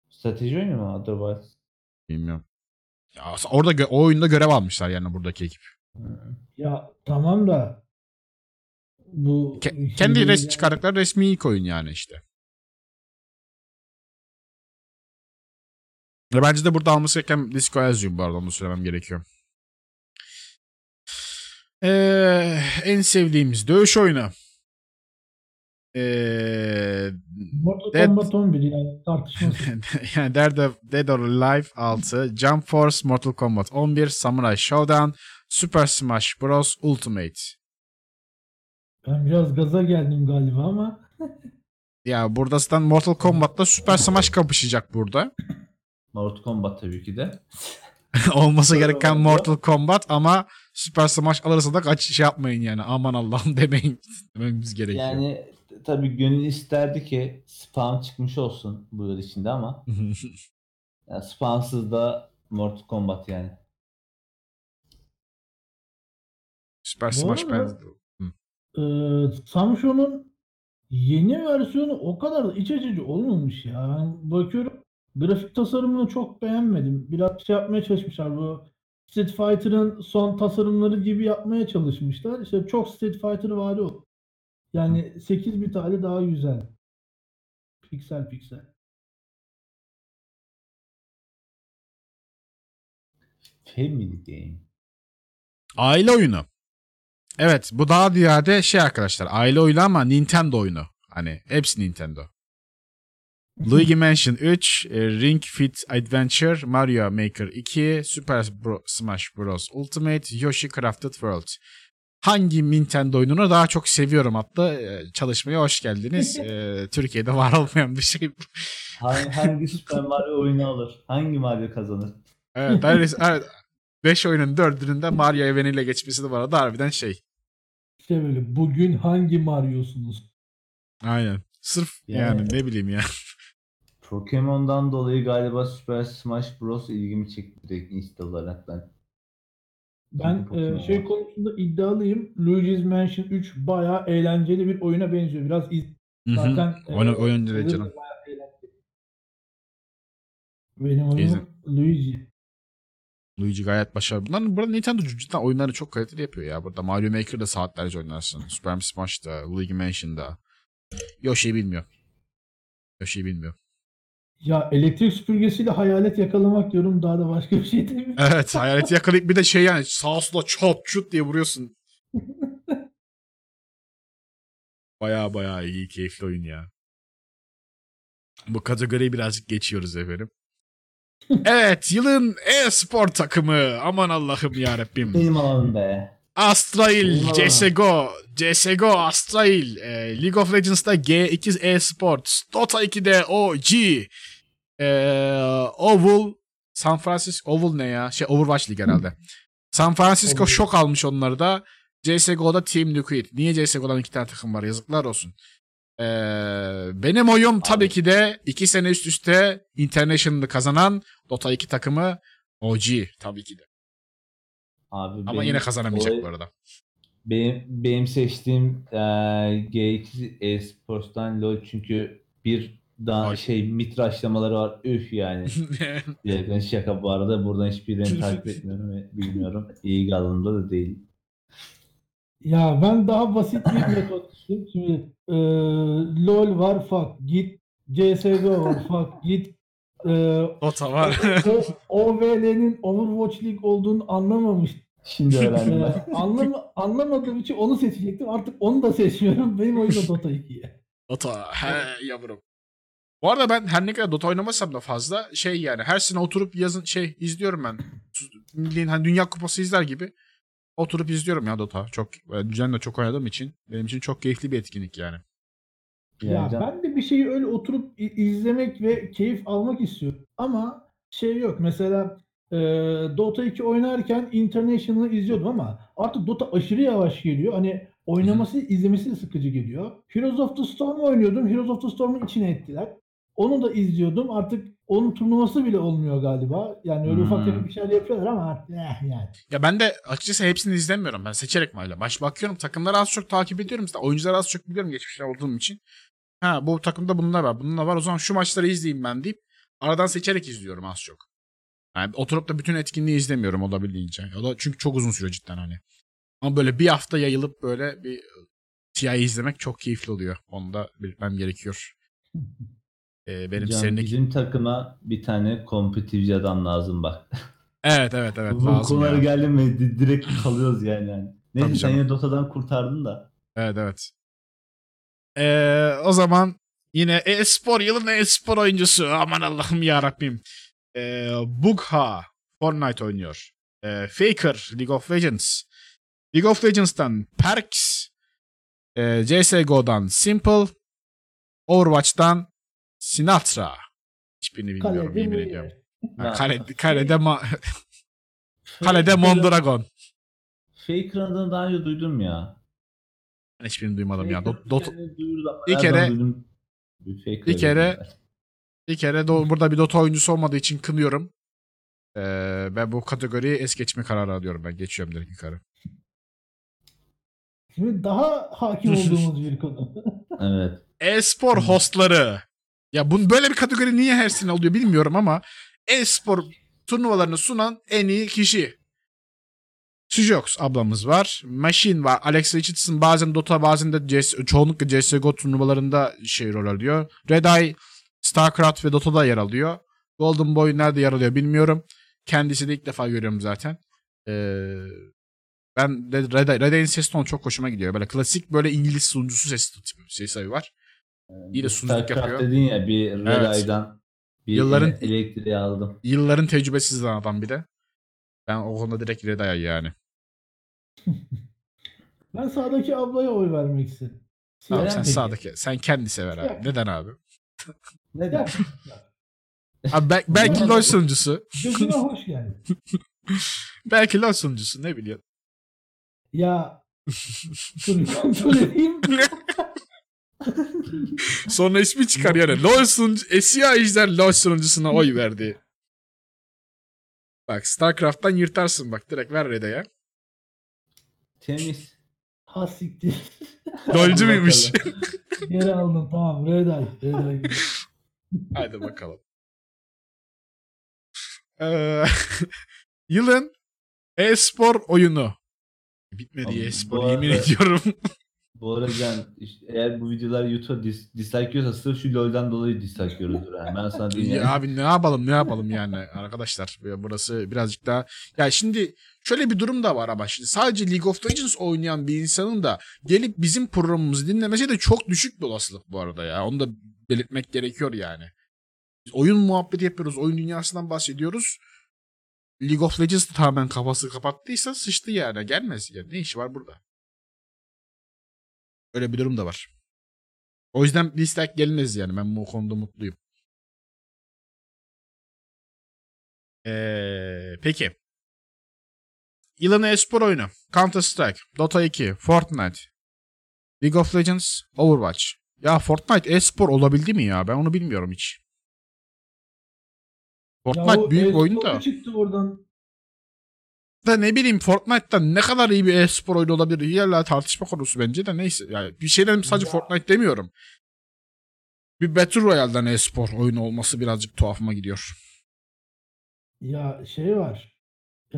Strateji oyunu mu Otherwise? Bilmiyorum. Ya, orada o oyunda görev almışlar yani buradaki ekip. Ya tamam da bu Ke- kendi res çıkardıkları resmi ilk oyun yani işte. Ve bence de burada alması gereken Disco Elysium bu arada onu söylemem gerekiyor. Ee, en sevdiğimiz dövüş oyunu. Ee, Mortal Dead- Kombat 11 yani tartışmasız. yani Dead or Alive 6, Jump Force, Mortal Kombat 11, Samurai Showdown, Super Smash Bros. Ultimate. Ben biraz gaza geldim galiba ama Ya burada zaten Mortal Kombat'la Super Smash kapışacak burada. Mortal Kombat tabii ki de. Olması gereken. Mortal Kombat ama Super Smash alırsa da kaç şey yapmayın yani. Aman Allah'ım demeyin. Dememiz gerekiyor. Yani tabii gönül isterdi ki spam çıkmış olsun bu yıl içinde ama yani spamsız da Mortal Kombat yani. Super Smash ben... e, Samsung'un yeni versiyonu o kadar da iç açıcı olmamış ya. Ben bakıyorum grafik tasarımını çok beğenmedim. Biraz şey yapmaya çalışmışlar bu Street Fighter'ın son tasarımları gibi yapmaya çalışmışlar. İşte çok Street Fighter vari o. Yani 8 bit hali daha güzel. Piksel piksel. Family Game. Aile oyunu. Evet bu daha ziyade şey arkadaşlar aile oyunu ama Nintendo oyunu. Hani hepsi Nintendo. Luigi Mansion 3, e, Ring Fit Adventure, Mario Maker 2, Super Bro- Smash Bros. Ultimate, Yoshi Crafted World. Hangi Nintendo oyununu daha çok seviyorum adlı e, çalışmaya hoş geldiniz. E, Türkiye'de var olmayan bir şey. Hangi, hangi Super Mario oyunu alır? Hangi Mario kazanır? Evet, neredeyse- evet. 5 oyunun 4'ünün de Mario eveniyle geçmesi de bu arada harbiden şey. İşte böyle bugün hangi Mario'sunuz? Aynen. Sırf yani, Yani- ne bileyim ya. Pokemon'dan dolayı galiba Super Smash Bros ilgimi çekti direkt insta olarak ben. Ben e, şey var. konusunda iddialıyım. Luigi's Mansion 3 bayağı eğlenceli bir oyuna benziyor. Biraz iz, zaten e, Oyun, oyun dedi trailer canım. da. Benim oyunum. Luigi. Luigi gayet başarılı. Bunların burada Nintendo cidden oyunları çok kaliteli yapıyor ya. Burada Mario Maker'da saatlerce oynarsın. Super Smash'da, Luigi Mansion'da. Yoshi'yi bilmiyor. Yoshi'yi bilmiyor. Ya elektrik süpürgesiyle hayalet yakalamak diyorum daha da başka bir şey değil mi? Evet hayaleti yakalayıp bir de şey yani sağa sola çat çut diye vuruyorsun. Baya baya iyi keyifli oyun ya. Bu kategoriyi birazcık geçiyoruz efendim. Evet yılın e-spor takımı. Aman Allah'ım ya Rabbim. Benim alanım be. Astrail. CSGO, CSGO, Astrail, e, League of Legends'da G2 Esports, Dota 2'de OG, e, Oval, San Francisco, Oval ne ya? Şey Overwatch League herhalde. San Francisco Oval. şok almış onları da. CSGO'da Team Liquid. Niye CSGO'dan iki tane takım var? Yazıklar olsun. E, benim oyum tabii ki de iki sene üst üste International'ı kazanan Dota 2 takımı OG tabii ki de. Abi Ama benim yine kazanamayacak bu arada. Benim, benim seçtiğim eee G2 e-sports'tan LoL çünkü bir daha Ay. şey mitraşlamaları var. Üf yani. Gerçekten şaka bu arada. Buradan hiçbirini takip etmiyorum ve bilmiyorum. İyi galında da değil. Ya ben daha basit bir metot Şimdi e, LoL var fuck git. CSGO var fuck git. E, Dota var. o, OVL'nin Overwatch League olduğunu anlamamış. Şimdi öğrendim ben. E, anlam anlamadığım için onu seçecektim. Artık onu da seçmiyorum. Benim oyun da Dota 2'ye. Dota. He yavrum. Bu arada ben her ne kadar Dota oynamasam da fazla şey yani her sene oturup yazın şey izliyorum ben. Milliğin hani Dünya Kupası izler gibi oturup izliyorum ya Dota. Çok ben düzenle çok oynadığım için benim için çok keyifli bir etkinlik yani. Ya Yani ben de bir şeyi öyle oturup izlemek ve keyif almak istiyorum. Ama şey yok. Mesela e, Dota 2 oynarken International'ı izliyordum ama artık Dota aşırı yavaş geliyor. Hani oynaması, izlemesi de sıkıcı geliyor. Heroes of the Storm oynuyordum. Heroes of the Storm'u içine ettiler. Onu da izliyordum. Artık onun turnuvası bile olmuyor galiba. Yani öyle ufak Hmm. tefek bir şeyler yapıyorlar ama eh yani. Ya ben de açıkçası hepsini izlemiyorum. Ben seçerek mayla. Baş bakıyorum takımları az çok takip ediyorum. Oyuncuları az çok biliyorum geçmişte olduğum için. Ha bu takımda bunlar var. Bunlar var. O zaman şu maçları izleyeyim ben deyip aradan seçerek izliyorum az çok. Yani oturup da bütün etkinliği izlemiyorum olabildiğince. O da çünkü çok uzun sürüyor cidden hani. Ama böyle bir hafta yayılıp böyle bir TI izlemek çok keyifli oluyor. Onu da belirtmem gerekiyor. Ee, benim Can, seninki... bizim takıma bir tane kompetitifci adam lazım bak. Evet evet evet Bu lazım konulara geldi mi di- direkt kalıyoruz yani. yani. Neyse Tabii sen canım. yine Dota'dan kurtardın da. Evet evet. Ee, o zaman yine e-spor yılın e-spor oyuncusu aman Allah'ım ya Rabbim. Ee, Bugha Fortnite oynuyor. Ee, Faker League of Legends. League of Legends'tan Perks. Ee, CSGO'dan Simple. Overwatch'tan Sinatra. Hiçbirini bilmiyorum Kalede yemin mi? ediyorum. Ha, kalede, ma- Faker- kalede Mondragon. Faker adını daha önce duydum ya. Ben hiçbirini duymadım ya. Dot, dot, Bir kere-? Bir, Faker bir kere- Bir kere do- burada bir Dota oyuncusu olmadığı için kınıyorum. Ee, ben bu kategoriyi es geçme kararı alıyorum. Ben geçiyorum direkt yukarı. Şimdi daha hakim olduğumuz bir konu. Evet. E-spor hostları. Ya bunun böyle bir kategori niye her sene oluyor bilmiyorum ama e-spor turnuvalarını sunan en iyi kişi. Sujox ablamız var. Machine var. Alex Richardson bazen Dota bazen de CS, çoğunlukla CSGO turnuvalarında şey rol alıyor. Red Eye, StarCraft ve Dota'da yer alıyor. Golden Boy nerede yer alıyor bilmiyorum. Kendisi de ilk defa görüyorum zaten. Ee, ben Red, Red Eye'in ses tonu çok hoşuma gidiyor. Böyle klasik böyle İngiliz sunucusu ses tipi şey sayı var. İyi de sunuculuk StarCraft yapıyor. dedin ya bir Red Evet. Eye'dan bir Yılların- elektriği aldım. Yılların tecrübesiz adam bir de. Ben o konuda direkt Red Eye yani. Ben sağdaki ablaya oy vermek istedim. Tamam, sen peki. sağdaki. Sen kendi sever abi. Neden abi? Neden? Abi bel- belki. LoL sunucusu. Gözüme hoş geldi. Belki LoL sunucusu ne biliyorsun. Ya bir kontrol edeyim. Sonra ismi çıkar yani. LoL sunucu, Esya Ejder LoL sunucusuna oy verdi. Bak StarCraft'tan yırtarsın bak. Direkt ver Red'e Temiz. Ha siktir. LoL'cu muymuş? Geri aldım tamam. Red Eye. Red Eye. Hadi bakalım. Ee, yılın e-spor oyunu. Bitmedi Abi, e-spor yemin ediyorum. Bu arada Can, işte eğer bu videolar YouTube'a dis dislike yiyorsa sırf şu LoL'den dolayı dislike yiyoruzdur. ha. Ben sana diyeyim Ya yani. abi ne yapalım ne yapalım yani arkadaşlar burası birazcık daha ya şimdi şöyle bir durum da var ama şimdi sadece League of Legends oynayan bir insanın da gelip bizim programımızı dinlemesi de çok düşük bir olasılık bu arada ya onu da belirtmek gerekiyor yani. Biz oyun muhabbeti yapıyoruz oyun dünyasından bahsediyoruz. League of Legends tamamen kafası kapattıysa sıçtı yani gelmez yani ne işi var burada. Öyle bir durum da var. O yüzden dislike gelinmez yani ben bu konuda mutluyum. Ee, peki. Yılın e-spor oyunu. Counter Strike, Dota 2, Fortnite, League of Legends, Overwatch. Ya Fortnite e-spor olabildi mi ya? Ben onu bilmiyorum hiç. Fortnite Ya büyük oyun da. çıktı oradan. Da ne bileyim Fortnite'da ne kadar iyi bir e-spor oyunu olabilir? Hala tartışma konusu bence de neyse. Yani bir şeyden sadece Ya. Fortnite demiyorum. Bir Battle Royale'dan e-spor oyunu olması birazcık tuhafıma gidiyor. Ya şey var. Ee,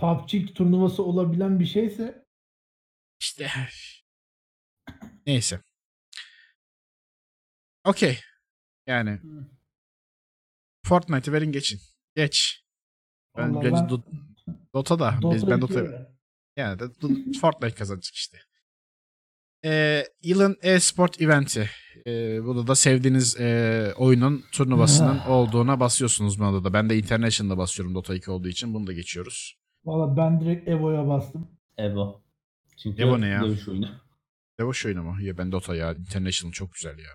PUBG turnuvası olabilen bir şeyse İşte. Neyse. Okey. Yani Fortnite'ı verin geçin. Geç. Ben, Vallahi ben- Do- Dota da. Biz, ben 2'ye Dota ver. yani de Fortnite kazanacak işte. Ee, yılın e-sport eventi. Ee, burada da sevdiğiniz e, oyunun turnuvasının Ah. olduğuna basıyorsunuz buna da. Ben de International'da basıyorum Dota 2 olduğu için. Bunu da geçiyoruz. Valla ben direkt Evo'ya bastım. Evo. Çünkü Evo ne ya? dövüş oyunu. Devoş oyunu mu? Ya ben Dota ya. International çok güzel ya.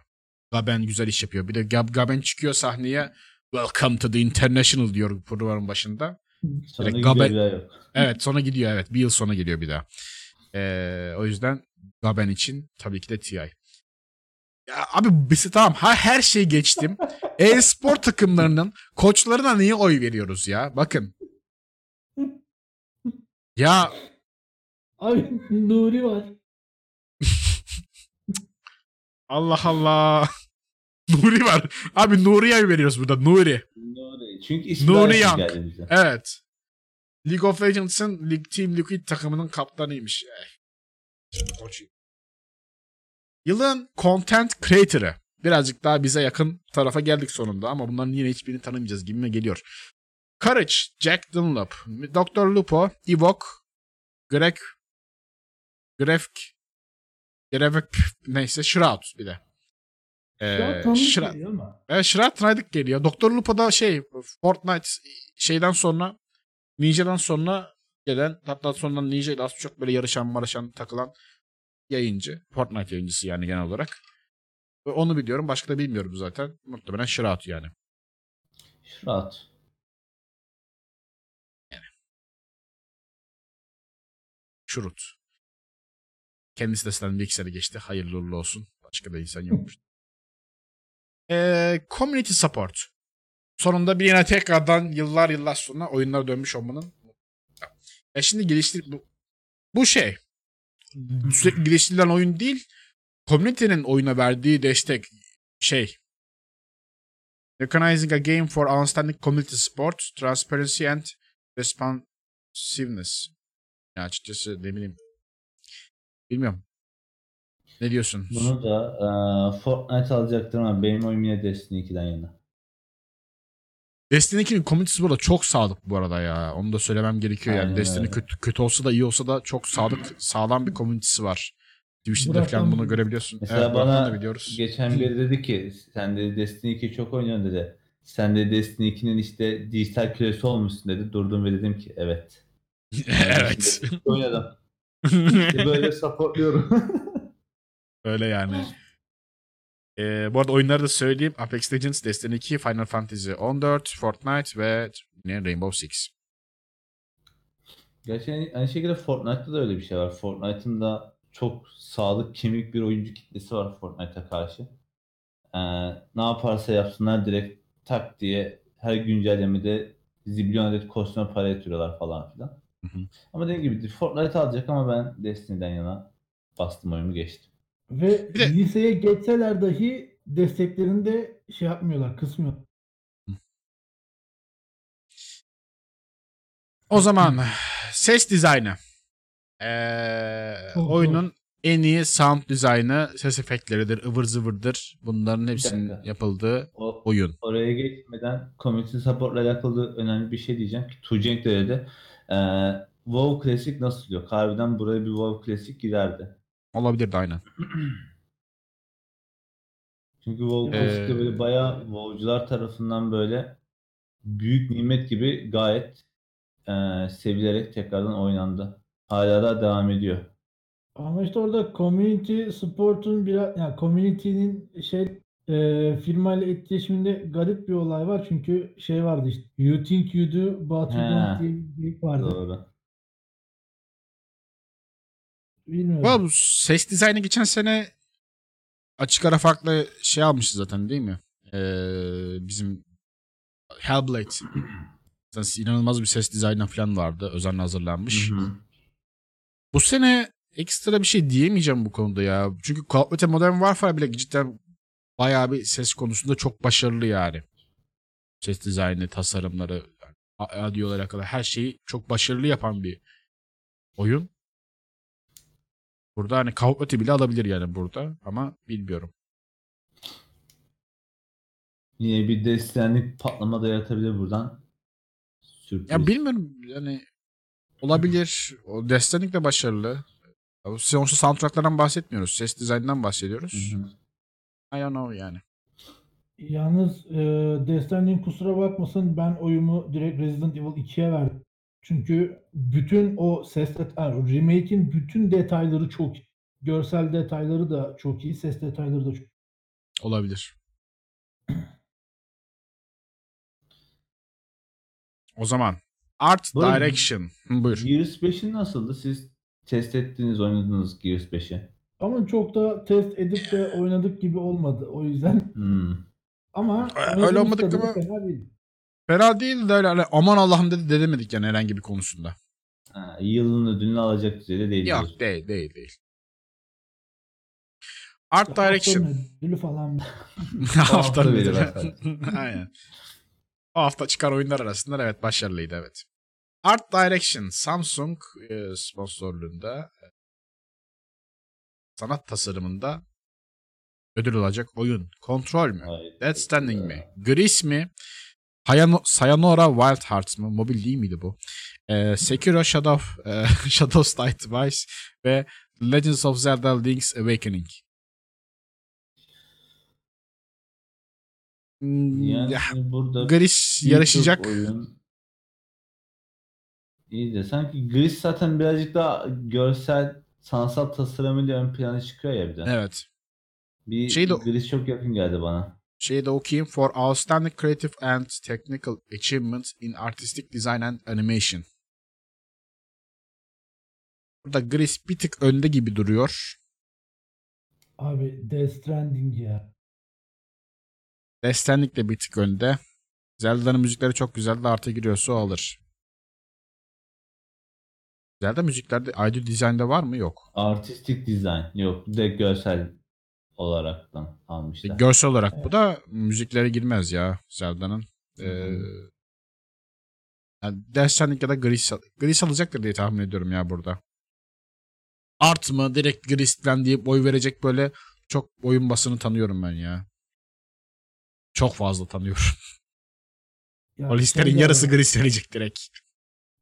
Gaben güzel iş yapıyor. Bir de Gab Gaben çıkıyor sahneye. Welcome to the International diyor programın başında. Sonra Direkt gidiyor Gabe- bir daha yok. Evet sonra gidiyor evet. Bir yıl sonra geliyor bir daha. Ee, o yüzden Gaben için tabii ki de TI. Ya abi biz tamam ha, her şeyi geçtim. E-spor takımlarının koçlarına niye oy veriyoruz ya? Bakın. Ya Abi Nuri var. Allah Allah. Nuri var. Abi Nuri'ye veriyoruz burada. Nuri. Nuri. Çünkü ismi Nuri Young. Evet. League of Legends'ın Team Liquid takımının kaptanıymış. Yılın Content Creator'ı. Birazcık daha bize yakın tarafa geldik sonunda ama bunların yine hiçbirini tanımayacağız gibime geliyor. Courage, Jack Dunlop, Dr. Lupo, Ivok, Greg, Grefk, Grevek, neyse Shroud bir de. Ee, Shroud- geliyor ama. Evet tanıdık geliyor. Doktor Lupo'da şey Fortnite şeyden sonra Ninja'dan sonra gelen hatta sonra Ninja ile az çok böyle yarışan maraşan takılan yayıncı. Fortnite yayıncısı yani genel olarak. Ve onu biliyorum. Başka da bilmiyorum zaten. Muhtemelen Shroud yani. Rahat. Şurut. Kendisi de senden bir iki sene geçti. Hayırlı uğurlu olsun. Başka da insan yokmuş. Ee, community support. Sonunda bir yine tekrardan yıllar yıllar sonra oyunlara dönmüş olmanın. Ya şimdi geliştir bu, bu şey sürekli geliştirilen oyun değil. Community'nin oyuna verdiği destek şey Recognizing a game for outstanding community support, transparency and responsiveness. Ya açıkçası ne bileyim. Bilmiyorum. Ne diyorsun? Bunu da e, Fortnite alacaktır ama benim oyum yine Destiny 2'den yana. Destiny 2'nin community'si burada çok sadık bu arada ya. Onu da söylemem gerekiyor yani. Aynen Destiny öyle. kötü, kötü olsa da iyi olsa da çok sadık, sağlam bir community'si var. Twitch'te falan bunu görebiliyorsun. Mesela evet, bana da biliyoruz. geçen biri dedi ki sen de Destiny 2 çok oynuyorsun dedi. Sen de Destiny 2'nin işte dijital küresi olmuşsun dedi. Durdum ve dedim ki evet. evet. Destiny 2 oynadım. İşte böyle supportluyorum. Öyle yani. Ee, bu arada oyunları da söyleyeyim. Apex Legends, Destiny 2, Final Fantasy 14, Fortnite ve yine Rainbow Six. Gerçi aynı, aynı şekilde Fortnite'da da öyle bir şey var. Fortnite'ın da çok sağlık kemik bir oyuncu kitlesi var Fortnite'a karşı. Ee, ne yaparsa yapsınlar direkt tak diye her güncellemede zibilyon adet kostüme para yatırıyorlar falan filan. Hı hı. Ama dediğim gibi Fortnite alacak ama ben Destiny'den yana bastım oyumu geçtim. Ve Bir de- liseye geçseler dahi desteklerini de şey yapmıyorlar, kısmıyor. O zaman ses dizaynı. Ee, Çok oyunun en iyi sound dizaynı, ses efektleridir, ıvır zıvırdır. Bunların hepsinin dakika. yapıldığı O oyun. oraya geçmeden community support'la alakalı önemli bir şey diyeceğim ki Tuğcenk de dedi. Ee, WoW Classic nasıl diyor? Harbiden buraya bir WoW Classic girerdi. Olabilirdi aynen. Çünkü WoW Ee, böyle bayağı WoW'cular tarafından böyle büyük nimet gibi gayet e, sevilerek tekrardan oynandı. Hala da devam ediyor. Ama işte orada community support'un biraz yani community'nin şey e, firmayla etkileşiminde garip bir olay var. Çünkü şey vardı işte you think you do but you He. don't diye bir geyik vardı. Doğru. Bilmiyorum. Bu ses dizaynı geçen sene açık ara farklı şey almıştı zaten değil mi? Ee, bizim Hellblade Zaten inanılmaz bir ses dizaynı falan vardı. Özenle hazırlanmış. Hı hı. Bu sene ekstra bir şey diyemeyeceğim bu konuda ya. Çünkü Call of Duty Modern Warfare bile cidden bayağı bir ses konusunda çok başarılı yani. Ses dizaynı, tasarımları, audio'lara alakalı her şeyi çok başarılı yapan bir oyun. Burada hani Duty bile alabilir yani burada ama bilmiyorum. Yine bir desteklenlik patlama da yaratabilir buradan. Sürpriz. Ya bilmiyorum yani olabilir. O Destiny de başarılı. Ya Sonuçta soundtracklardan bahsetmiyoruz. Ses dizaynından bahsediyoruz. Hı hı. I don't know yani. Yalnız e, Destiny'nin kusura bakmasın ben oyumu direkt Resident Evil 2'ye verdim. Çünkü bütün o ses det- yani remake'in bütün detayları çok iyi. Görsel detayları da çok iyi, ses detayları da çok iyi. Olabilir. O zaman Art Bu arada- Direction. Buyur. Gears 5'in nasıldı? Siz test ettiniz, oynadınız Gears 5'i. Ama çok da test edip de oynadık gibi olmadı. O yüzden Hmm. ama Öyle olmadık kadarıyla ama- fena değil. De öyle hani aman Allah'ım dedi dedemedik yani herhangi bir konusunda. Ha, yılın ödülünü alacak düzeyde değil. diyorsun. Yok değil değil değil. Art Direction. Haftanın ödülü falan. hafta biri Aynen. O hafta çıkan oyunlar arasında evet başarılıydı evet. Art Direction Samsung e, sponsorluğunda e, sanat tasarımında ödül alacak oyun. Kontrol mü? Hayır. Dead Standing mi? Gris mi? Hayano- Sayonara Wild Hearts mı? Mobil değil miydi bu? Ee, Sekiro Shadow, e, Shadows Die Twice ve Legends of Zelda Link's Awakening. Hmm, Yani ya, burada Gris yarışacak. Oyun... İyi de sanki Gris zaten birazcık daha görsel, sanatsal tasarımıyla ön plana çıkıyor ya bir de. Evet. Bir Şey de- Gris çok yakın geldi bana. Şeyi de okuyayım. For outstanding creative and technical achievements in artistic design and animation. Burada Gris bir tık önde gibi duruyor. Abi Death Stranding ya. Death Stranding de bir tık önde. Zelda'nın müzikleri çok güzel de artı giriyorsa o alır. Zelda müziklerde audio design'da var mı? Yok. Artistik dizayn yok. Bir de görsel olaraktan almışlar. Görsel olarak bu da müziklere girmez ya Zelda'nın. Ee, yani Stranding ya da Gris, Gris alacaktır diye tahmin ediyorum ya burada. Art mı direkt Gris'ten deyip oy verecek böyle çok oyun basını tanıyorum ben ya. Çok fazla tanıyorum. Ya o listenin şey yarısı. Gris verecek direkt.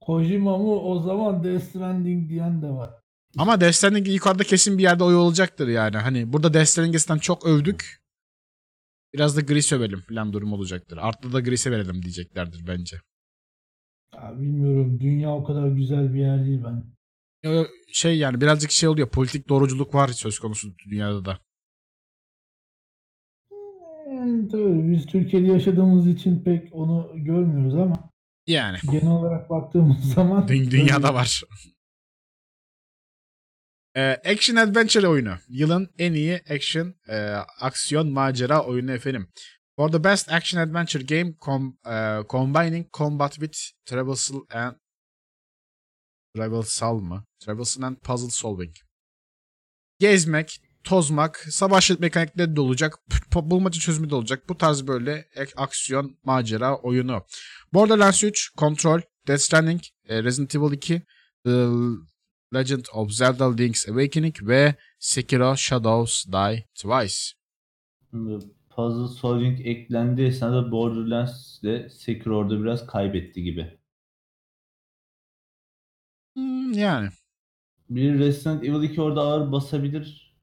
Kojima mı o zaman Death Stranding diyen de var. Ama Death Stranding yukarıda kesin bir yerde oy olacaktır yani. Hani burada Stranding'den çok övdük. Biraz da Gris övelim falan durum olacaktır. Art'ta da Gris'e verelim diyeceklerdir bence. Ya bilmiyorum dünya o kadar güzel bir yer değil ben. Şey yani birazcık şey oluyor. Politik doğruculuk var söz konusu dünyada da. Yani tabii biz Türkiye'de yaşadığımız için pek onu görmüyoruz ama Yani. genel olarak baktığımız zaman Dü- dünyada var. Ee, action Adventure oyunu. Yılın en iyi action, e, aksiyon macera oyunu efendim. For the best action adventure game com- e, combining combat with traversal and traversal mı? Traversal and puzzle solving. Gezmek, tozmak, savaş mekanikleri de olacak, bulmaca çözümü de olacak. Bu tarz böyle aksiyon macera oyunu. Borderlands 3, Control, Death Stranding, e, Resident Evil 2, The Legend of Zelda Link's Awakening ve Sekiro Shadows Die Twice. Puzzle solving eklendi. Sana da Borderlands ile Sekiro orada biraz kaybetti gibi. Hmm, yani. Bir Resident Evil 2 orada ağır basabilir.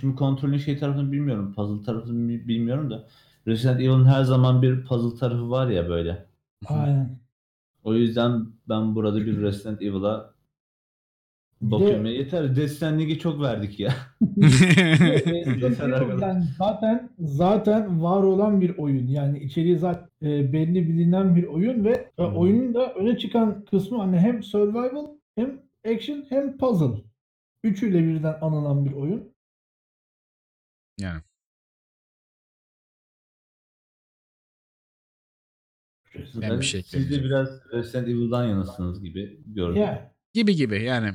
Şimdi kontrolün şey tarafını bilmiyorum. Puzzle tarafını bi- bilmiyorum da. Resident Evil'ın her zaman bir puzzle tarafı var ya böyle. aynen. O yüzden ben burada bir Resident Evil'a bakıyorum. Ya Yeter. Death Stranding'e çok verdik ya. Yani zaten zaten var olan bir oyun. Yani içeriği zaten e, belli bilinen bir oyun ve e, oyunun da öne çıkan kısmı hani hem survival hem action hem puzzle. Üçüyle birden anılan bir oyun. yani. Ben bir şey Siz de biraz Resident Evil'dan yanasınız gibi gördüm. Yani Gibi gibi yani.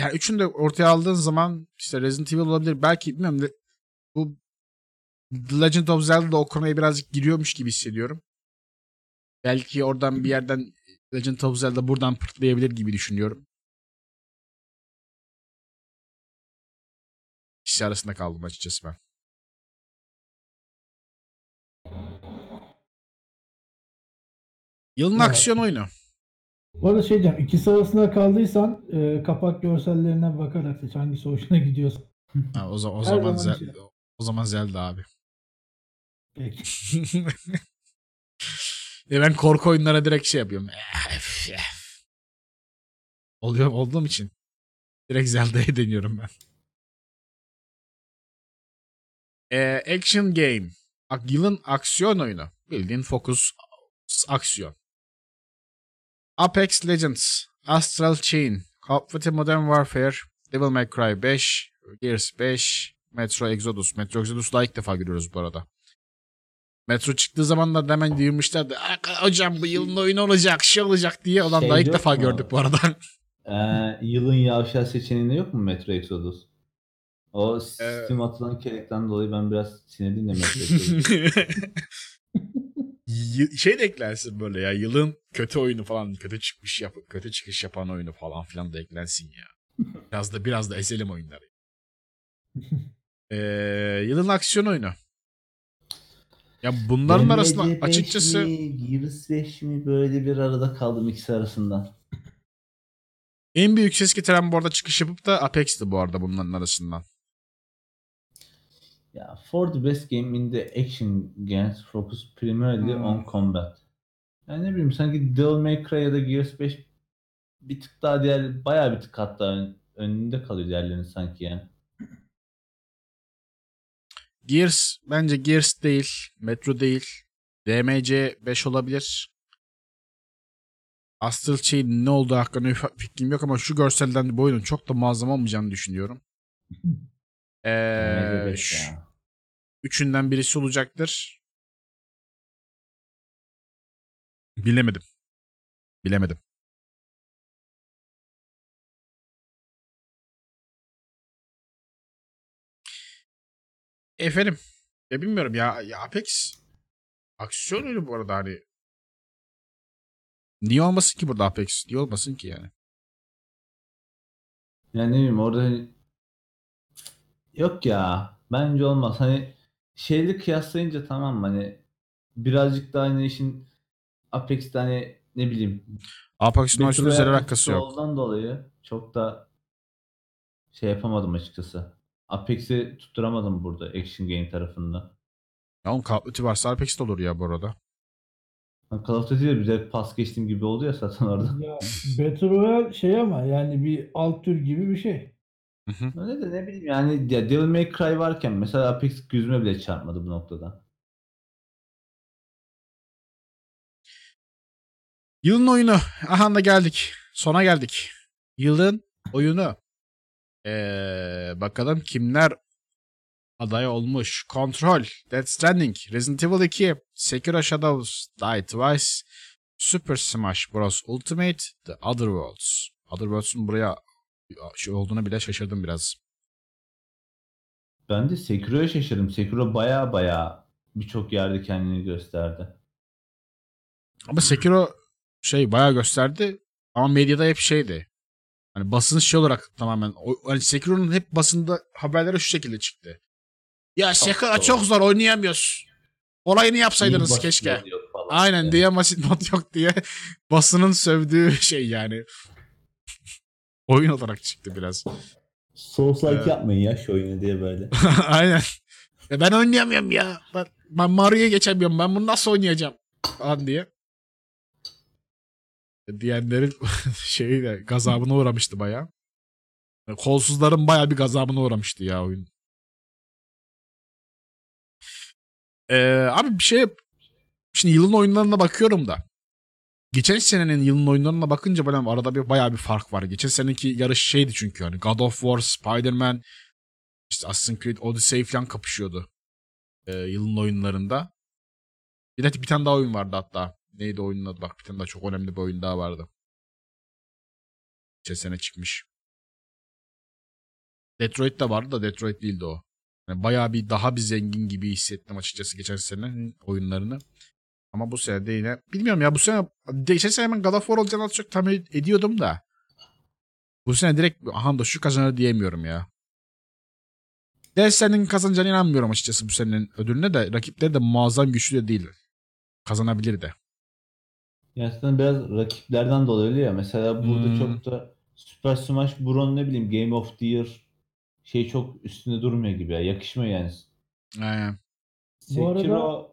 Yani üçünü de ortaya aldığın zaman işte Resident Evil olabilir. Belki bilmiyorum de, bu The Legend of Zelda'da o konuya birazcık giriyormuş gibi hissediyorum. Belki oradan bir yerden Legend of Zelda buradan pırtlayabilir gibi düşünüyorum. İkisi arasında kaldım açıkçası ben. Yılın aksiyon oyunu. Bu arada şey diyeceğim. ikisi arasında kaldıysan e, kapak görsellerine bakarak seç hangisi hoşuna gidiyorsa. Ha, o, zaman o Her zaman zaman Zel- şey. o zaman Zelda abi. Peki. e ben korku oyunlara direkt şey yapıyorum. Ef, ef. Oluyor olduğum için direkt Zelda'ya deniyorum ben. Ee, action game. Yılın aksiyon oyunu. Bildiğin fokus aksiyon. Apex Legends, Astral Chain, Call of Duty Modern Warfare, Devil May Cry 5, Gears 5, Metro Exodus. Metro Exodus'u daha ilk defa görüyoruz bu arada. Metro çıktığı zamanlarda hemen duyurmuşlardı. "Aa, Hocam bu yılın oyunu olacak, şey olacak diye. Olan Şey daha ilk defa mu? gördük bu arada. Ee, yılın yavşağı seçeneğinde yok mu Metro Exodus? O Ee, Steam atılan kelekten dolayı ben biraz sinirliyim de Metro Exodus. Şey de eklensin böyle ya. Yılın kötü oyunu falan, kötü çıkmış yap kötü çıkış yapan oyunu falan filan da eklensin ya. Biraz da biraz da ezelim oyunları. Ee, yılın aksiyon oyunu. Ya bunların arasında BMC5 açıkçası mi, Gears 5 mi böyle bir arada kaldım ikisi arasında. en büyük ses getiren bu arada çıkış yapıp da Apex'ti bu arada bunların arasından. Ya for the best game in the action games focus primarily Hmm. on combat. Yani ne bileyim sanki Devil May Cry ya da Gears 5 bir tık daha diğer bayağı bir tık hatta ön- önünde kalıyor diğerlerinin sanki yani. Gears bence Gears değil, Metro değil. DMC 5 olabilir. Astral Chain ne olduğu hakkında fikrim yok ama şu görselden bu oyunun çok da muazzam olmayacağını düşünüyorum. Ee, MD5 ş- ya. üçünden birisi olacaktır. Bilemedim. Bilemedim. Efendim. Ya bilmiyorum ya, ya Apex aksiyon oyunu bu arada hani. Niye olmasın ki burada Apex? Niye olmasın ki yani? Yani ne bileyim orada hani- yok ya bence olmaz. Hani şeyle kıyaslayınca tamam mı? hani birazcık daha hani işin Apex'te hani ne bileyim Apex'in üzerine yakın alakası yok. olduğundan dolayı çok da şey yapamadım açıkçası. Apex'i tutturamadım burada Action Game tarafında. Ya oğlum Call of Duty varsa Apex de olur ya bu arada. Ha, Call of Duty'de bize pas geçtiğim gibi oldu ya zaten orada. Ya Battle Royale şey ama yani bir alt tür gibi bir şey. Hı hı. Öyle de ne bileyim yani ya Devil May Cry varken mesela Apex gözüme bile çarpmadı bu noktada. Yılın oyunu. Aha da geldik. Sona geldik. Yılın oyunu. Ee, bakalım kimler aday olmuş. Control, Death Stranding, Resident Evil 2, Sekiro Shadows, Die Twice, Super Smash Bros. Ultimate, The Other Worlds. Other Worlds'un buraya şey olduğuna bile şaşırdım biraz. Ben de Sekiro'ya şaşırdım. Sekiro baya baya birçok yerde kendini gösterdi. Ama Sekiro şey bayağı gösterdi ama medyada hep şeydi. Hani basın şey olarak tamamen o, hani Sekiro'nun hep basında haberleri şu şekilde çıktı. Ya Sekiro doğru. çok zor oynayamıyoruz. Olayını yapsaydınız keşke. Aynen Yani. diye basit mod yok diye basının sövdüğü şey yani. Oyun olarak çıktı biraz. Souls-like Evet. yapmayın ya şu oyunu diye böyle. Aynen. Ya ben oynayamıyorum ya. Ben, ben Mario'ya geçemiyorum. Ben bunu nasıl oynayacağım? Falan diye. Diyenlerin şeyi de gazabına uğramıştı bayağı. Yani Kolsuzların bayağı bir gazabına uğramıştı ya oyun. Ee, abi bir şey şimdi yılın oyunlarına bakıyorum da geçen senenin yılın oyunlarına bakınca böyle arada bir bayağı bir fark var. Geçen seneki yarış şeydi çünkü hani God of War, Spider-Man, işte Assassin's Creed Odyssey falan kapışıyordu. Ee, yılın oyunlarında. Bir de bir tane daha oyun vardı hatta. Neydi oyunun adı? Bak bir tane daha çok önemli bir oyun daha vardı. Geçen sene çıkmış. Detroit de vardı da Detroit değildi o. Yani bayağı bir daha bir zengin gibi hissettim açıkçası geçen sene oyunlarını. Ama bu sene de yine bilmiyorum ya bu sene geçen sene ben God of War olacağını az çok tahmin ediyordum da. Bu sene direkt aha da şu kazanır diyemiyorum ya. Death Stranding'in kazanacağına inanmıyorum açıkçası bu senenin ödülüne de. Rakipleri de muazzam güçlü de değil. Kazanabilir de. Ya aslında biraz rakiplerden dolayı öyle ya. Mesela burada Hmm. çok da Super Smash Bros ne bileyim Game of the Year şey çok üstünde durmuyor gibi ya. Yakışmıyor yani. Aynen. Bu arada, Sekiro,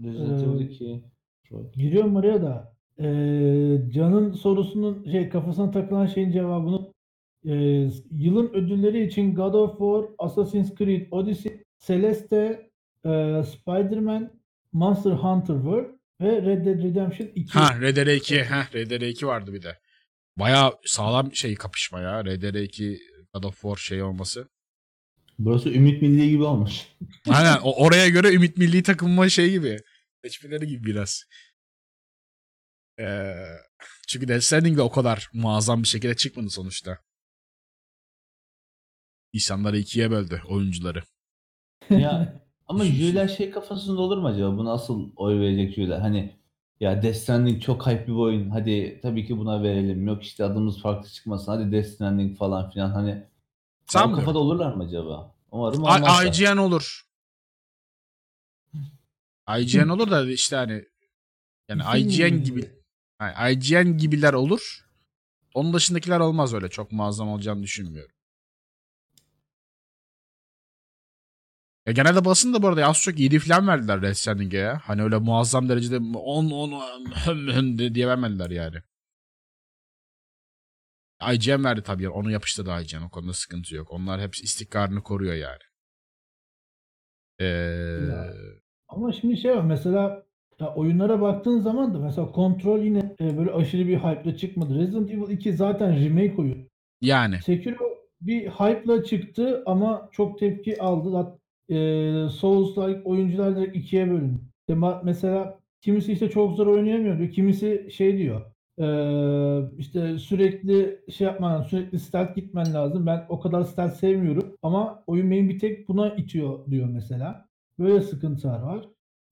Resident Evil e, 2, Detroit. Giriyorum oraya da. Ee, Can'ın sorusunun şey kafasına takılan şeyin cevabını ee, yılın ödülleri için God of War, Assassin's Creed Odyssey, Celeste, ee, Spider-Man, Monster Hunter World ve Red Dead Redemption 2. Ha RDR2. Ha RDR2 vardı bir de. Bayağı sağlam şey kapışma ya. RDR2 God of War şey olması. Burası Ümit Milli gibi olmuş. Aynen o- oraya göre Ümit Milli takımma şey gibi. Seçmeleri gibi biraz. Ee, çünkü Death Stranding de o kadar muazzam bir şekilde çıkmadı sonuçta. İnsanları ikiye böldü oyuncuları. Ya ama jüriler şey kafasında olur mu acaba? Buna asıl oy verecek jüriler. Hani ya Death Stranding çok hype bir oyun. Hadi tabii ki buna verelim. Yok işte adımız farklı çıkmasın. Hadi Death Stranding falan filan. Hani o Sanmıyorum. kafada olurlar mı acaba? Umarım olmazlar. IGN olur. IGN olur da işte hani yani IGN gibi. gibi yani IGN gibiler olur. Onun dışındakiler olmaz öyle. Çok muazzam olacağını düşünmüyorum. Ya genelde basın da bu arada az çok 7 falan verdiler Red Stranding'e ya. Hani öyle muazzam derecede 10 10 diye vermediler yani. IGN verdi tabii. Onu yapıştırdı IGN. O konuda sıkıntı yok. Onlar hepsi istikrarını koruyor yani. Ee, Ya. Ama şimdi şey var mesela ya oyunlara baktığın zaman da mesela Control yine e, böyle aşırı bir hype'la çıkmadı. Resident Evil 2 zaten remake oyun. yani. Sekiro bir hype'la çıktı ama çok tepki aldı. E, Souls-like oyuncular direkt ikiye bölündü. Mesela kimisi işte çok zor oynayamıyor diyor. Kimisi şey diyor. E, işte sürekli şey yapman, sürekli stealth gitmen lazım. Ben o kadar stealth sevmiyorum ama oyun beni bir tek buna itiyor diyor mesela. Böyle sıkıntılar var.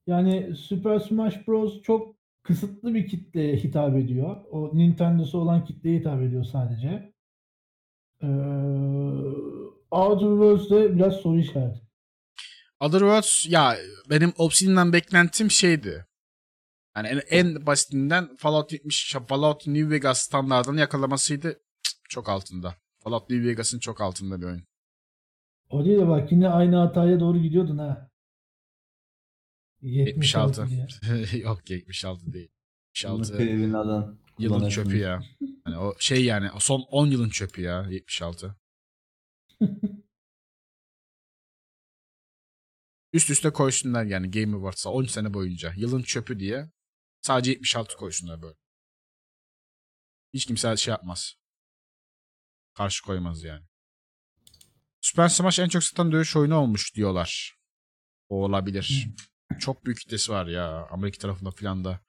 Yani Super Smash Bros çok kısıtlı bir kitleye hitap ediyor. O Nintendo'su olan kitleye hitap ediyor sadece. Ee, Outer Worlds'de biraz soru işareti. Other Worlds ya benim Obsidian'dan beklentim şeydi. Yani en, en basitinden Fallout 70, Fallout New Vegas standartını yakalamasıydı. Çok altında. Fallout New Vegas'ın çok altında bir oyun. O değil de bak yine aynı hataya doğru gidiyordun ha. 76. diye. Yok 76 değil. Bunu 76 Krevin alan yılın çöpü ya. Hani o şey yani o son 10 yılın çöpü ya 76. Üst üste koysunlar yani Game Awards'a 10 sene boyunca. Yılın çöpü diye sadece 76 koysunlar böyle. Hiç kimse şey yapmaz. Karşı koymaz yani. Super Smash en çok satan dövüş oyunu olmuş diyorlar. O olabilir. Çok büyük kitlesi var ya Amerika tarafında filan da.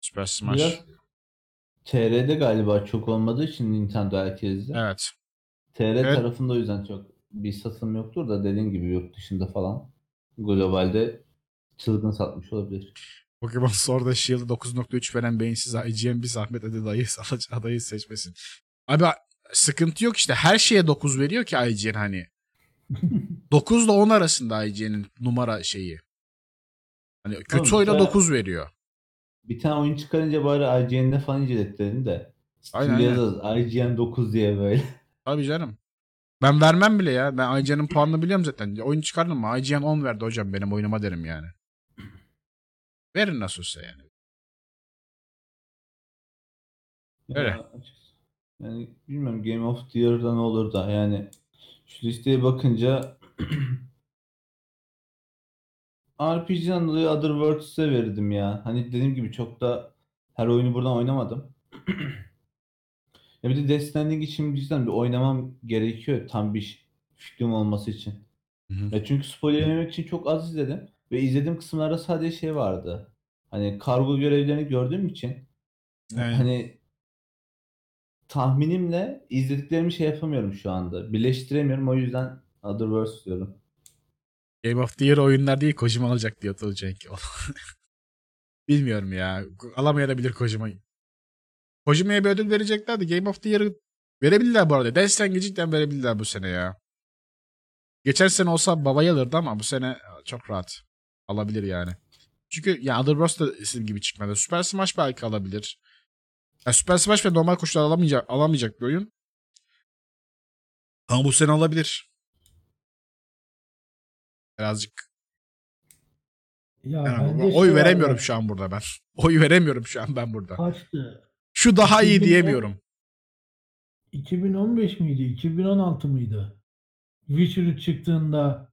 Super Smash. Biraz TR'de galiba çok olmadığı için Nintendo herkeste. Evet. TR Evet. tarafında o yüzden çok bir satım yoktur da dediğin gibi yurt dışında falan globalde çılgın satmış olabilir. Pokemon Sword'a Shield'a 9.3 veren beyinsiz IGN bir zahmet hadi dayı alacağı adayı seçmesin. Abi sıkıntı yok işte her şeye 9 veriyor ki IGN hani. 9 ile 10 arasında IGN'in numara şeyi. Hani kötü oyuna ya- 9 veriyor. Bir tane oyun çıkarınca bari IGN'de falan incelettirin de. Aynen. yazarız IGN 9 diye böyle. Tabii canım. Ben vermem bile ya. Ben IGN'in puanını biliyorum zaten. Oyun çıkardım mı? IGN 10 verdi hocam benim oyunuma derim yani. Verin nasılsa yani. Öyle. Ya. Yani bilmiyorum Game of the Year'da ne olur da yani şu listeye bakınca RPG'den dolayı Other Worlds'e verirdim ya. Hani dediğim gibi çok da her oyunu buradan oynamadım. Ya bir de Death Stranding için cidden bir oynamam gerekiyor tam bir fikrim olması için. Hı hı. Ya çünkü spoiler yememek için çok az izledim. Ve izlediğim kısımlarda sadece şey vardı. Hani kargo görevlerini gördüğüm için Evet. hani tahminimle izlediklerimi şey yapamıyorum şu anda. Birleştiremiyorum. O yüzden Otherverse diyorum. Game of the Year oyunlar değil Kojima alacak diyor Tolcenk. Bilmiyorum ya. Alamayabilir Kojima. Kojima'ya bir ödül verecekler de Game of the Year'ı verebilirler bu arada. Death Stranding'i cidden verebilirler bu sene ya. Geçen sene olsa babayı alırdı ama bu sene çok rahat. Alabilir yani. Çünkü ya Otherworlds da istediğim gibi çıkmadı. Super Smash belki alabilir. Ya Super Smash ve normal koşullar alamayacak, alamayacak bir oyun. Ama bu sene alabilir. Birazcık Ya yani oy şey var veremiyorum ya, şu an burada ben. Oy veremiyorum şu an ben burada. Kaçtı? Şu daha iyi 2010 diyemiyorum. 2015 miydi? 2016 mıydı? Witcher 3 çıktığında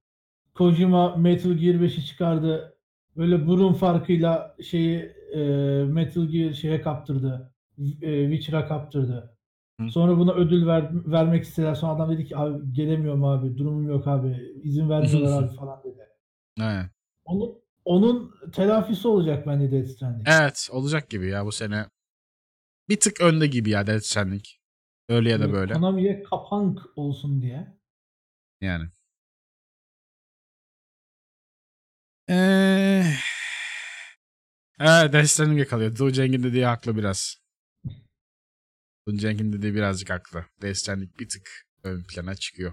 Kojima Metal Gear 5'i çıkardı. Böyle burun farkıyla şeyi e, Metal Gear şeye kaptırdı. E, Witcher'a kaptırdı. Hı. Sonra buna ödül ver, vermek istediler. Sonra adam dedi ki abi gelemiyorum abi. Durumum yok abi. İzin vermiyorlar abi falan dedi. He. Onun, onun telafisi olacak bence Death Stranding. Evet olacak gibi ya bu sene. Bir tık önde gibi ya Death Stranding. Öyle ya da böyle. Konami'ye kapank olsun diye. Yani. Eee... Evet Death Stranding'e kalıyor. Dur Cenk'in dediği haklı biraz. Dur Cenk'in dediği birazcık haklı. Stranding bir tık ön plana çıkıyor.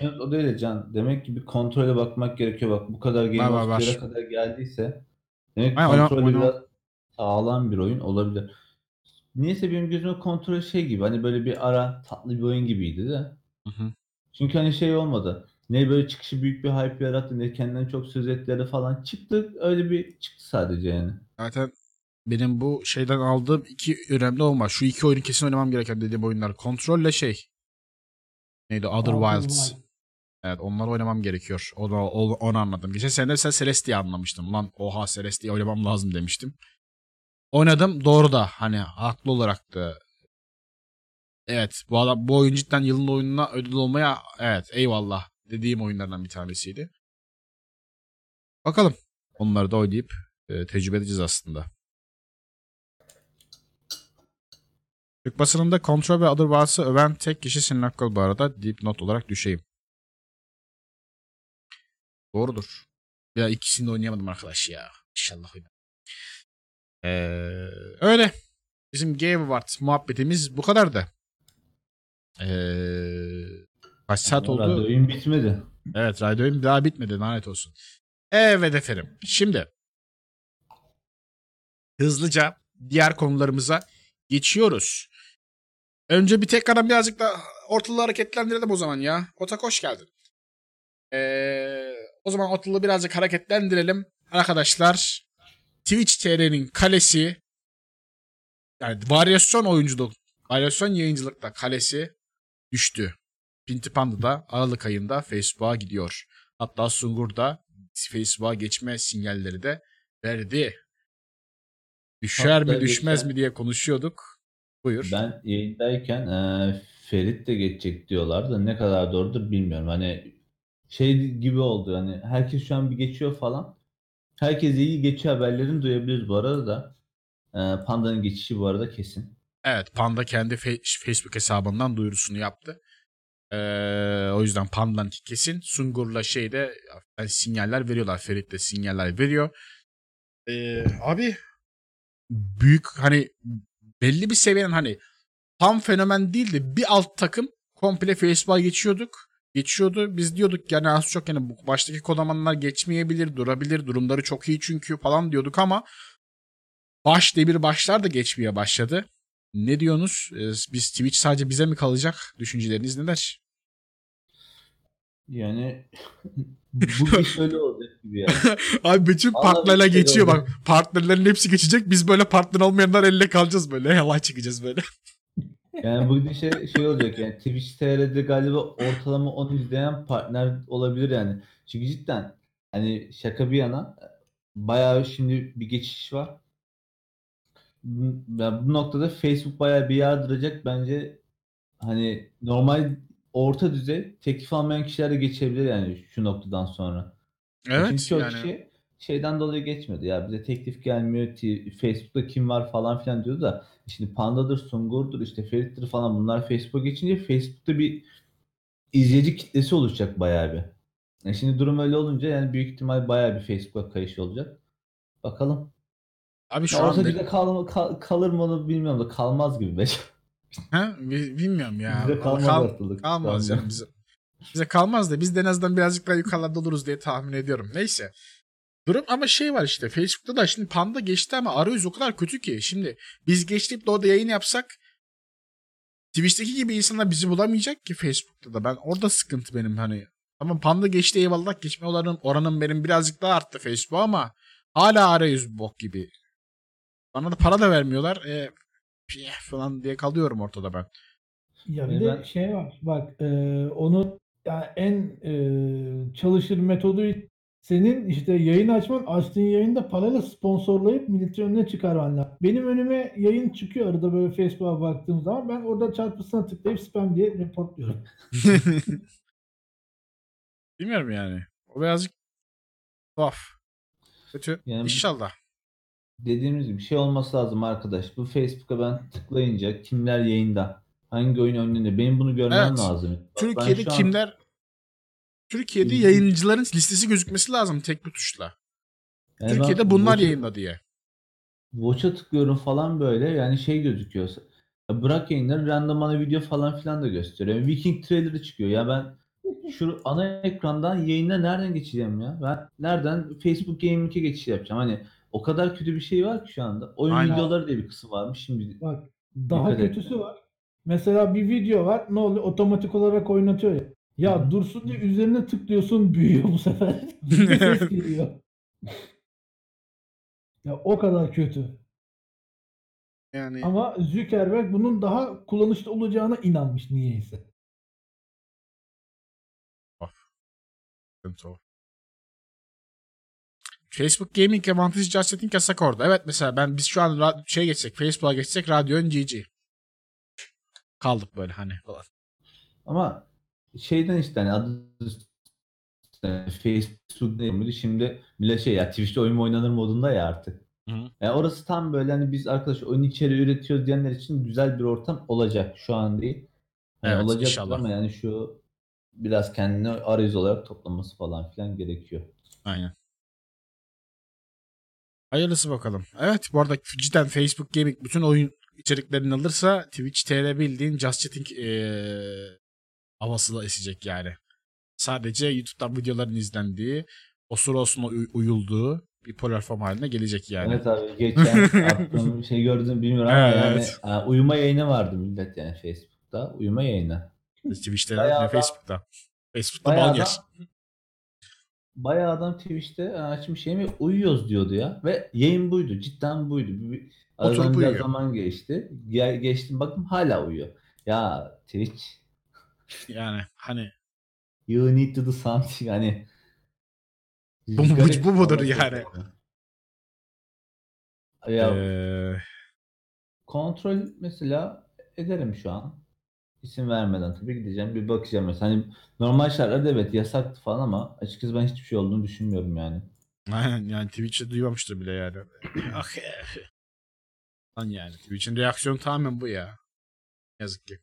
Evet o da öyle Can. Demek ki bir kontrole bakmak gerekiyor. Bak bu kadar Game Var, of. Year'a kadar geldiyse demek ki kontrolü oyna- biraz sağlam bir oyun olabilir. Niyeyse benim gözüme kontrol şey gibi hani böyle bir ara tatlı bir oyun gibiydi de. Hı hı. Çünkü hani şey olmadı. Ne böyle çıkışı büyük bir hype yarattı ne kendinden çok söz ettileri falan çıktı. Öyle bir çıktı sadece yani. Zaten benim bu şeyden aldığım iki önemli olma. Şu iki oyunu kesin oynamam gereken dediğim oyunlar. Kontrolle şey. Neydi? Other Wilds. Wild. Evet onları oynamam gerekiyor. Onu, onu, onu anladım. Geçen sene sen Celestia anlamıştım. Lan oha Celestia oynamam lazım demiştim. Oynadım doğru da hani haklı olarak da evet bu adam bu oyun cidden yılın oyununa ödül olmaya evet eyvallah dediğim oyunlardan bir tanesiydi. Bakalım. Onları da oynayıp e, tecrübe edeceğiz aslında. Türk basınında Control ve Other Wilds'ı öven tek kişi Sinan Akkol bu arada dipnot olarak düşeyim. Doğrudur. Ya ikisini de oynayamadım arkadaş ya. İnşallah oynarım. Ee, öyle. Bizim Game Awards muhabbetimiz bu kadardı. Ee, kaç saat oldu? Oyun bitmedi. Evet radyoyum daha bitmedi lanet olsun. Evet efendim. Şimdi hızlıca diğer konularımıza geçiyoruz. Önce bir tekrardan birazcık da ortalığı hareketlendirelim o zaman ya. Otak hoş geldin. Ee, o zaman ortalığı birazcık hareketlendirelim. Arkadaşlar Twitch TR'nin kalesi yani varyasyon oyunculuk, varyasyon yayıncılıkta kalesi düştü. Pinti Panda da Aralık ayında Facebook'a gidiyor. Hatta Sungur da Facebook'a geçme sinyalleri de verdi. Düşer Hatta mi düşmez geçen- mi diye konuşuyorduk. Buyur. Ben yayındayken eee, Ferit de geçecek diyorlar da ne kadar doğrudur bilmiyorum. Hani şey gibi oldu hani herkes şu an bir geçiyor falan. Herkes iyi geçiyor haberlerini duyabiliriz bu arada da. Eee, Panda'nın geçişi bu arada kesin. Evet Panda kendi Facebook hesabından duyurusunu yaptı. Ee, o yüzden Panda'nın kesin. Sungur'la şeyde yani sinyaller veriyorlar. Ferit de sinyaller veriyor. Ee, abi büyük hani belli bir seviyenin hani tam fenomen değil de bir alt takım komple Facebook'a geçiyorduk. Geçiyordu. Biz diyorduk yani az çok yani bu baştaki kodamanlar geçmeyebilir, durabilir. Durumları çok iyi çünkü falan diyorduk ama baş demir başlar da geçmeye başladı. Ne diyorsunuz? Ee, Biz Twitch sadece bize mi kalacak? Düşünceleriniz neler? Yani bu iş öyle olacak gibi ya. Abi bütün Vallahi partnerler şey geçiyor bak. Partnerlerin hepsi geçecek. Biz böyle partner olmayanlar elle kalacağız böyle. Helal çıkacağız böyle. Yani bu gidişe şey olacak yani Twitch TR'de galiba ortalama 10 izleyen partner olabilir yani. Çünkü cidden hani şaka bir yana bayağı şimdi bir geçiş var. Bu- Yani bu noktada Facebook bayağı bir yardıracak bence hani normal orta düzey teklif almayan kişiler de geçebilir yani şu noktadan sonra. Çünkü Evet çoğu yani. kişi şeyden dolayı geçmiyordu. Ya bize teklif gelmiyor. Facebook'ta kim var falan filan diyordu da şimdi Panda'dır, Sungur'dur, işte Ferit'tir falan bunlar Facebook'a geçince Facebook'ta bir izleyici kitlesi oluşacak bayağı bir. E şimdi durum öyle olunca yani büyük ihtimal bayağı bir Facebook'a kayış olacak. Bakalım. Abi şu Ya an orta bizde kal- kal- kalır mı onu bilmiyorum da kalmaz gibi be. ha, bi- bilmiyorum ya. Bize kalmaz Kal- ortalık. kalmaz anda. yani bize. Bize kalmaz da biz de en azından birazcık daha yukarılarda oluruz diye tahmin ediyorum. Neyse. Durum ama şey var işte Facebook'ta da şimdi Panda geçti ama arayüz o kadar kötü ki. Şimdi biz geçtip de orada yayın yapsak Twitch'teki gibi insanlar bizi bulamayacak ki Facebook'ta da. Ben orada sıkıntı benim hani. Tamam Panda geçti eyvallah geçme oranım, oranım benim birazcık daha arttı Facebook ama hala arayüz bok gibi. Bana da para da vermiyorlar. E, falan diye kalıyorum ortada ben. Ya bir Yani de ben- şey var. Bak e, onu yani en e, çalışır metodu senin işte yayın açman açtığın yayında parayla sponsorlayıp milletin önüne çıkarman lazım. Benim önüme yayın çıkıyor arada böyle Facebook'a baktığım zaman ben orada çarpısına tıklayıp spam diye reportluyorum. Bilmiyorum yani. O birazcık tuhaf. Kötü. Yani- İnşallah. Dediğimiz gibi şey olması lazım arkadaş. Bu Facebook'a ben tıklayınca kimler yayında, hangi oyun oynanıyor benim bunu görmem Evet. lazım. Bak Türkiye'de an- kimler Türkiye'de yayıncıların listesi gözükmesi lazım tek bir tuşla. Yani Türkiye'de bunlar Watch'a- yayında diye. Watch'a tıklıyorum falan böyle yani şey gözüküyor. Ya bırak yayınları random ana video falan filan da gösteriyor. Yani Viking trailer'ı çıkıyor. Ya ben şu ana ekrandan yayına nereden geçeceğim ya? Ben nereden Facebook Gaming'e geçiş yapacağım? Hani o kadar kötü bir şey var ki şu anda. Oyun Aynen. videoları diye bir kısım varmış. Şimdi Bak daha Dikkat et. kötüsü var. Mesela bir video var ne oluyor otomatik olarak oynatıyor ya. Ya dursun diye üzerine tıklıyorsun büyüyor bu sefer. Bir ses geliyor. Ya o kadar kötü. Yani Ama Zuckerberg bunun daha kullanışlı olacağına inanmış niyeyse. sıkıntı o. Facebook Gaming Advantage Just Setting yasak orada. Evet mesela ben biz şu an şey geçsek Facebook'a geçsek radyo GG. Kaldık böyle hani falan. Ama şeyden işte hani adı Facebook miydi? Şimdi millet şey ya Twitch'te oyun oynanır modunda ya artık. Hı hı. Yani orası tam böyle hani biz arkadaş oyun içeriği üretiyoruz diyenler için güzel bir ortam olacak. Şu an değil. Yani Evet, olacak inşallah. ama yani şu biraz kendini arayüz olarak toplaması falan filan gerekiyor. Aynen. Hayırlısı bakalım. Evet bu arada cidden Facebook Gaming bütün oyun içeriklerini alırsa Twitch TR bildiğin Just Chatting eee havası da esecek yani. Sadece YouTube'dan videoların izlendiği, osur olsun uy- uyulduğu bir platform haline gelecek yani. Evet abi geçen attığım şey gördüm bilmiyorum ama Evet. yani e, uyuma yayını vardı millet yani Facebook'ta. Uyuma yayını. Twitch'te ne Facebook'ta. Facebook'ta bal yer. Bayağı adam Twitch'te açmış şey mi uyuyoruz diyordu ya. Ve yayın buydu. Cidden buydu. Bir, aradan biraz zaman geçti. Gel, geçtim baktım hala uyuyor. Ya Twitch Yani hani you need to do something hani. Bu Garip bu mudur yani? Ya eee, kontrol mesela ederim şu an. İsim vermeden tabii gideceğim bir bakacağım mesela. Hani normal şartlarda evet yasaktı falan ama açıkçası ben hiçbir şey olduğunu düşünmüyorum yani. Aynen yani Twitch'te duymamıştır bile yani. ah Lan yani Twitch'in reaksiyonu tamamen bu ya. Yazık ki.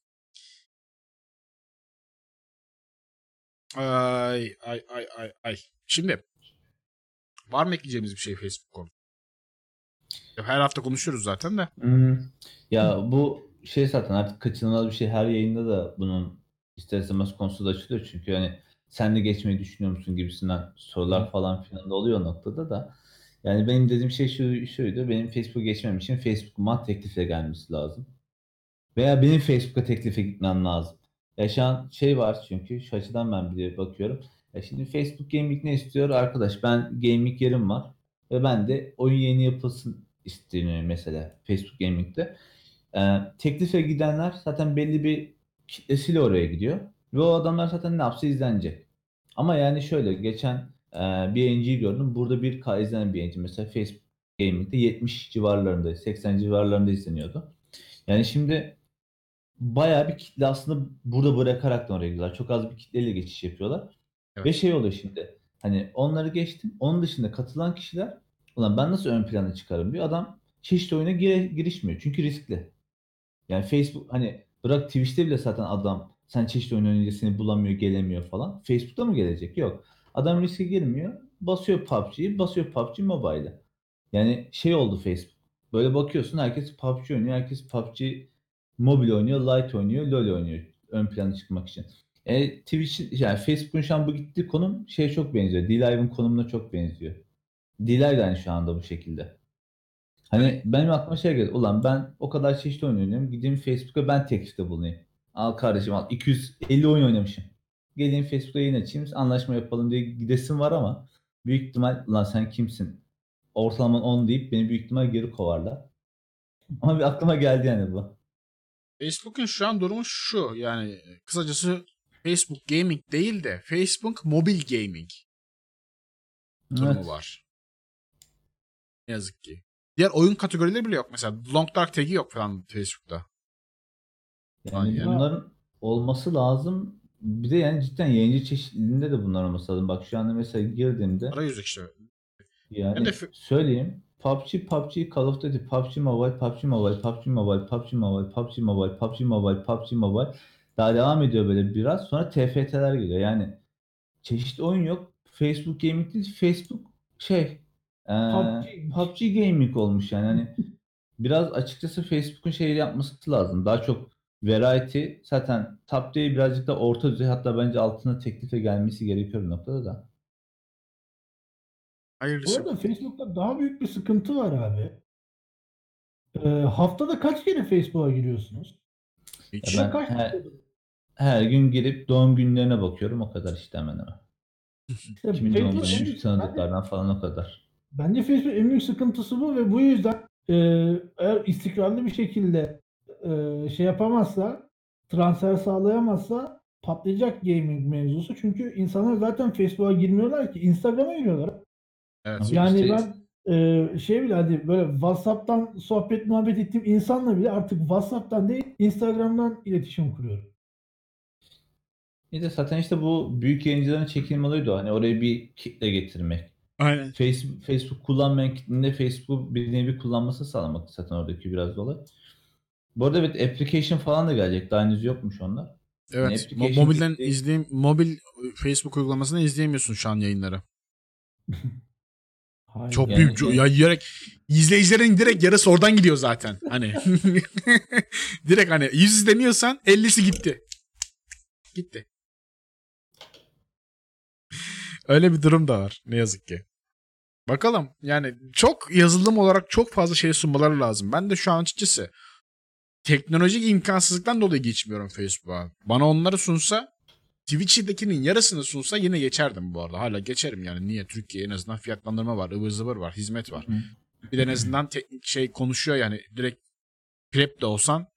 Ay ay ay ay ay. Şimdi var mı ekleyeceğimiz bir şey Facebook konu? Her hafta konuşuyoruz zaten de. Hmm. Ya bu şey zaten artık kaçınılmaz bir şey. Her yayında da bunun ister istemez konusu da açılıyor. Çünkü hani sen de geçmeyi düşünüyor musun gibisinden sorular falan filan da oluyor noktada da. Yani benim dediğim şey şu şuydu. Benim Facebook geçmem için Facebook'uma teklifle gelmesi lazım. Veya benim Facebook'a teklife gitmem lazım. Ya şu an şey var çünkü şu açıdan ben bir bakıyorum. Ya şimdi Facebook Gaming ne istiyor? Arkadaş ben gaming yerim var. Ve ben de oyun yayını yapılsın isteniyor mesela Facebook Gaming'de. Ee, teklife gidenler zaten belli bir kitlesiyle oraya gidiyor. Ve o adamlar zaten ne yapsa izlenecek. Ama yani şöyle geçen e, bir yayıncıyı gördüm. Burada 1K izlenen bir yayıncı mesela Facebook Gaming'de 70 civarlarında, 80 civarlarında izleniyordu. Yani şimdi bayağı bir kitle aslında burada bırakarak da oraya gidiyorlar. Çok az bir kitleyle geçiş yapıyorlar. Evet. Ve şey oluyor şimdi. Hani Hani onları geçtim. Onun dışında katılan kişiler ulan ben nasıl ön plana çıkarım diyor. Adam çeşitli oyuna gire- girişmiyor. Çünkü riskli. Yani Facebook hani bırak Twitch'te bile zaten adam sen çeşitli oyun oynayınca bulamıyor, gelemiyor falan. Facebook'ta mı gelecek? Yok. Adam riske girmiyor. Basıyor PUBG'yi, basıyor PUBG Mobile'ı. Yani şey oldu Facebook. Böyle bakıyorsun herkes PUBG oynuyor. Herkes PUBG mobil oynuyor, Lite oynuyor, LoL oynuyor ön plana çıkmak için. E, Twitch yani Facebook'un şu an bu gittiği konum şeye çok benziyor. D-Live'ın konumuna çok benziyor. D-Live de aynı şu anda bu şekilde. Hani benim aklıma şey geldi. Ulan ben o kadar çeşitli oyun oynuyorum. Gideyim Facebook'a ben teklifte bulunayım. Al kardeşim al 250 oyun oynamışım. Geleyim Facebook'ta yayın açayım anlaşma yapalım diye gidesim var ama büyük ihtimal lan sen kimsin? Ortalaman 10 deyip beni büyük ihtimal geri kovarlar. Ama bir aklıma geldi yani bu. Facebook'un şu an durumu şu. Yani kısacası Facebook Gaming değil de Facebook Mobil Gaming durumu Evet. var. Ne yazık ki. Diğer oyun kategorileri bile yok. Mesela Long Dark tag'i yok falan Facebook'ta. Yani Aynen. bunların olması lazım. Bir de yani cidden yayıncı çeşitliliğinde de bunlar olması lazım. Bak şu anda mesela girdiğimde Arayüz işte. yani de söyleyeyim. PUBG, PUBG, Call of Duty, PUBG Mobile, PUBG Mobile, PUBG Mobile, PUBG Mobile, PUBG Mobile, PUBG Mobile, PUBG Mobile. Daha devam ediyor böyle biraz. Sonra TFT'ler geliyor. Yani çeşitli oyun yok. Facebook Gaming değil, Facebook şey eee, PUBG. PUBG Gaming olmuş yani. Hani biraz açıkçası Facebook'un şey yapması lazım. Daha çok variety zaten top değil birazcık da orta düzey hatta bence altına teklife gelmesi gerekiyor bir noktada da. Bu Hayırlısı. arada Facebook'ta daha büyük bir sıkıntı var abi. Ee, haftada kaç kere Facebook'a giriyorsunuz? Hiç. Ya ben kaç her, her gün girip doğum günlerine bakıyorum o kadar işte hemen hemen. İşte Kimin doğum günü tanıdıklardan falan o kadar. Bence Facebook en büyük sıkıntısı bu ve bu yüzden e, eğer istikrarlı bir şekilde e, şey yapamazsa, transfer sağlayamazsa patlayacak gaming mevzusu. Çünkü insanlar zaten Facebook'a girmiyorlar ki Instagram'a giriyorlar. Evet. Yani işte- ben e, şey bile hadi böyle WhatsApp'tan sohbet muhabbet ettiğim insanla bile artık WhatsApp'tan değil Instagram'dan iletişim kuruyorum. Bir de zaten işte bu büyük yayıncıların o. hani oraya bir kitle getirmek. Aynen. Facebook, Facebook kullanmayan kitlenin de Facebook'u bir nevi kullanmasını sağlamak zaten oradaki biraz da olay. Bu arada evet application falan da gelecek. Daha henüz yokmuş onlar. Evet. application Mo- mobilden kitle- izleyeyim. Mobil Facebook uygulamasını izleyemiyorsun şu an yayınları. Hayır. Çok Yani- büyük. Ya direkt izleyicilerin direkt yarısı oradan gidiyor zaten. Hani direkt hani 100 izleniyorsan 50'si gitti. Gitti. Öyle bir durum da var ne yazık ki. Bakalım yani çok yazılım olarak çok fazla şey sunmaları lazım. Ben de şu an açıkçası teknolojik imkansızlıktan dolayı geçmiyorum Facebook'a. Bana onları sunsa Twitch'dekinin yarısını sunsa yine geçerdim bu arada. Hala geçerim yani. Niye? Türkiye en azından fiyatlandırma var, ıvır zıvır var, hizmet var. Bir de en azından teknik şey konuşuyor yani. Direkt prep de olsan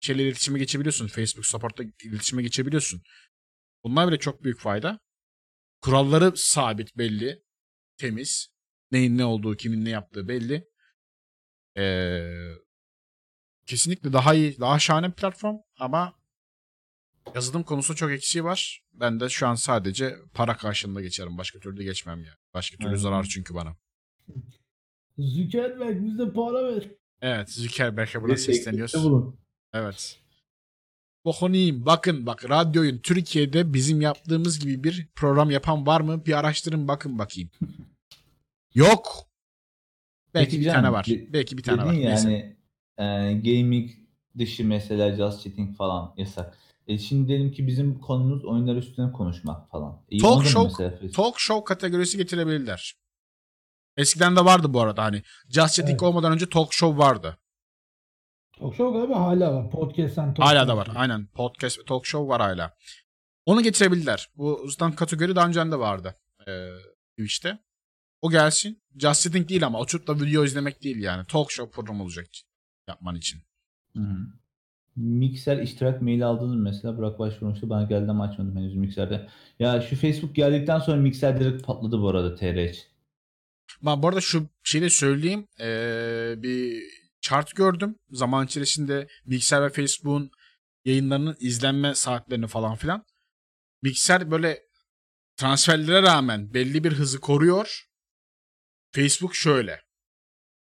şeyle iletişime geçebiliyorsun. Facebook support'ta iletişime geçebiliyorsun. Bunlar bile çok büyük fayda. Kuralları sabit belli. Temiz. Neyin ne olduğu, kimin ne yaptığı belli. Ee, kesinlikle daha iyi, daha şahane bir platform ama yazılım konusunda çok eksiği var. Ben de şu an sadece para karşılığında geçerim. Başka türlü geçmem yani. Başka türlü Evet. zarar çünkü bana. Zuckerberg bize para ver. Evet Zuckerberg'e teklifte sesleniyoruz. Evet. Bohoniyim. Bakın bak radyoyun Türkiye'de bizim yaptığımız gibi bir program yapan var mı? Bir araştırın bakın bakayım. Yok. Belki Peki bir canım, tane var. de- Belki bir tane var. Dedin ya Neyse. hani e, gaming dışı mesela just chatting falan yasak. E şimdi diyelim ki bizim konumuz oyunlar üstüne konuşmak falan. E, Talk show- mesela Talk show kategorisi getirebilirler. Eskiden de vardı bu arada hani Just Chatting Evet. olmadan önce talk show vardı. Talk show galiba hala var. Podcast'ten talk Hala da var. Aynen. Podcast ve talk show var hala. Onu getirebilirler. Bu zaten kategori daha önceden de vardı. Ee, Twitch'te. O gelsin. Just Chatting değil ama oturup da video izlemek değil yani. Talk show programı olacak yapman için. Hı hı. Mikser iştirak maili aldınız mesela? Burak başvurmuştu. Bana geldi ama açmadım henüz Mikser'de. Ya şu Facebook geldikten sonra Mikser direkt patladı bu arada TR için. Ben bu arada şu şeyi de söyleyeyim. Ee, bir chart gördüm. Zaman içerisinde Mixer ve Facebook'un yayınlarının izlenme saatlerini falan filan. Mixer böyle transferlere rağmen belli bir hızı koruyor. Facebook şöyle.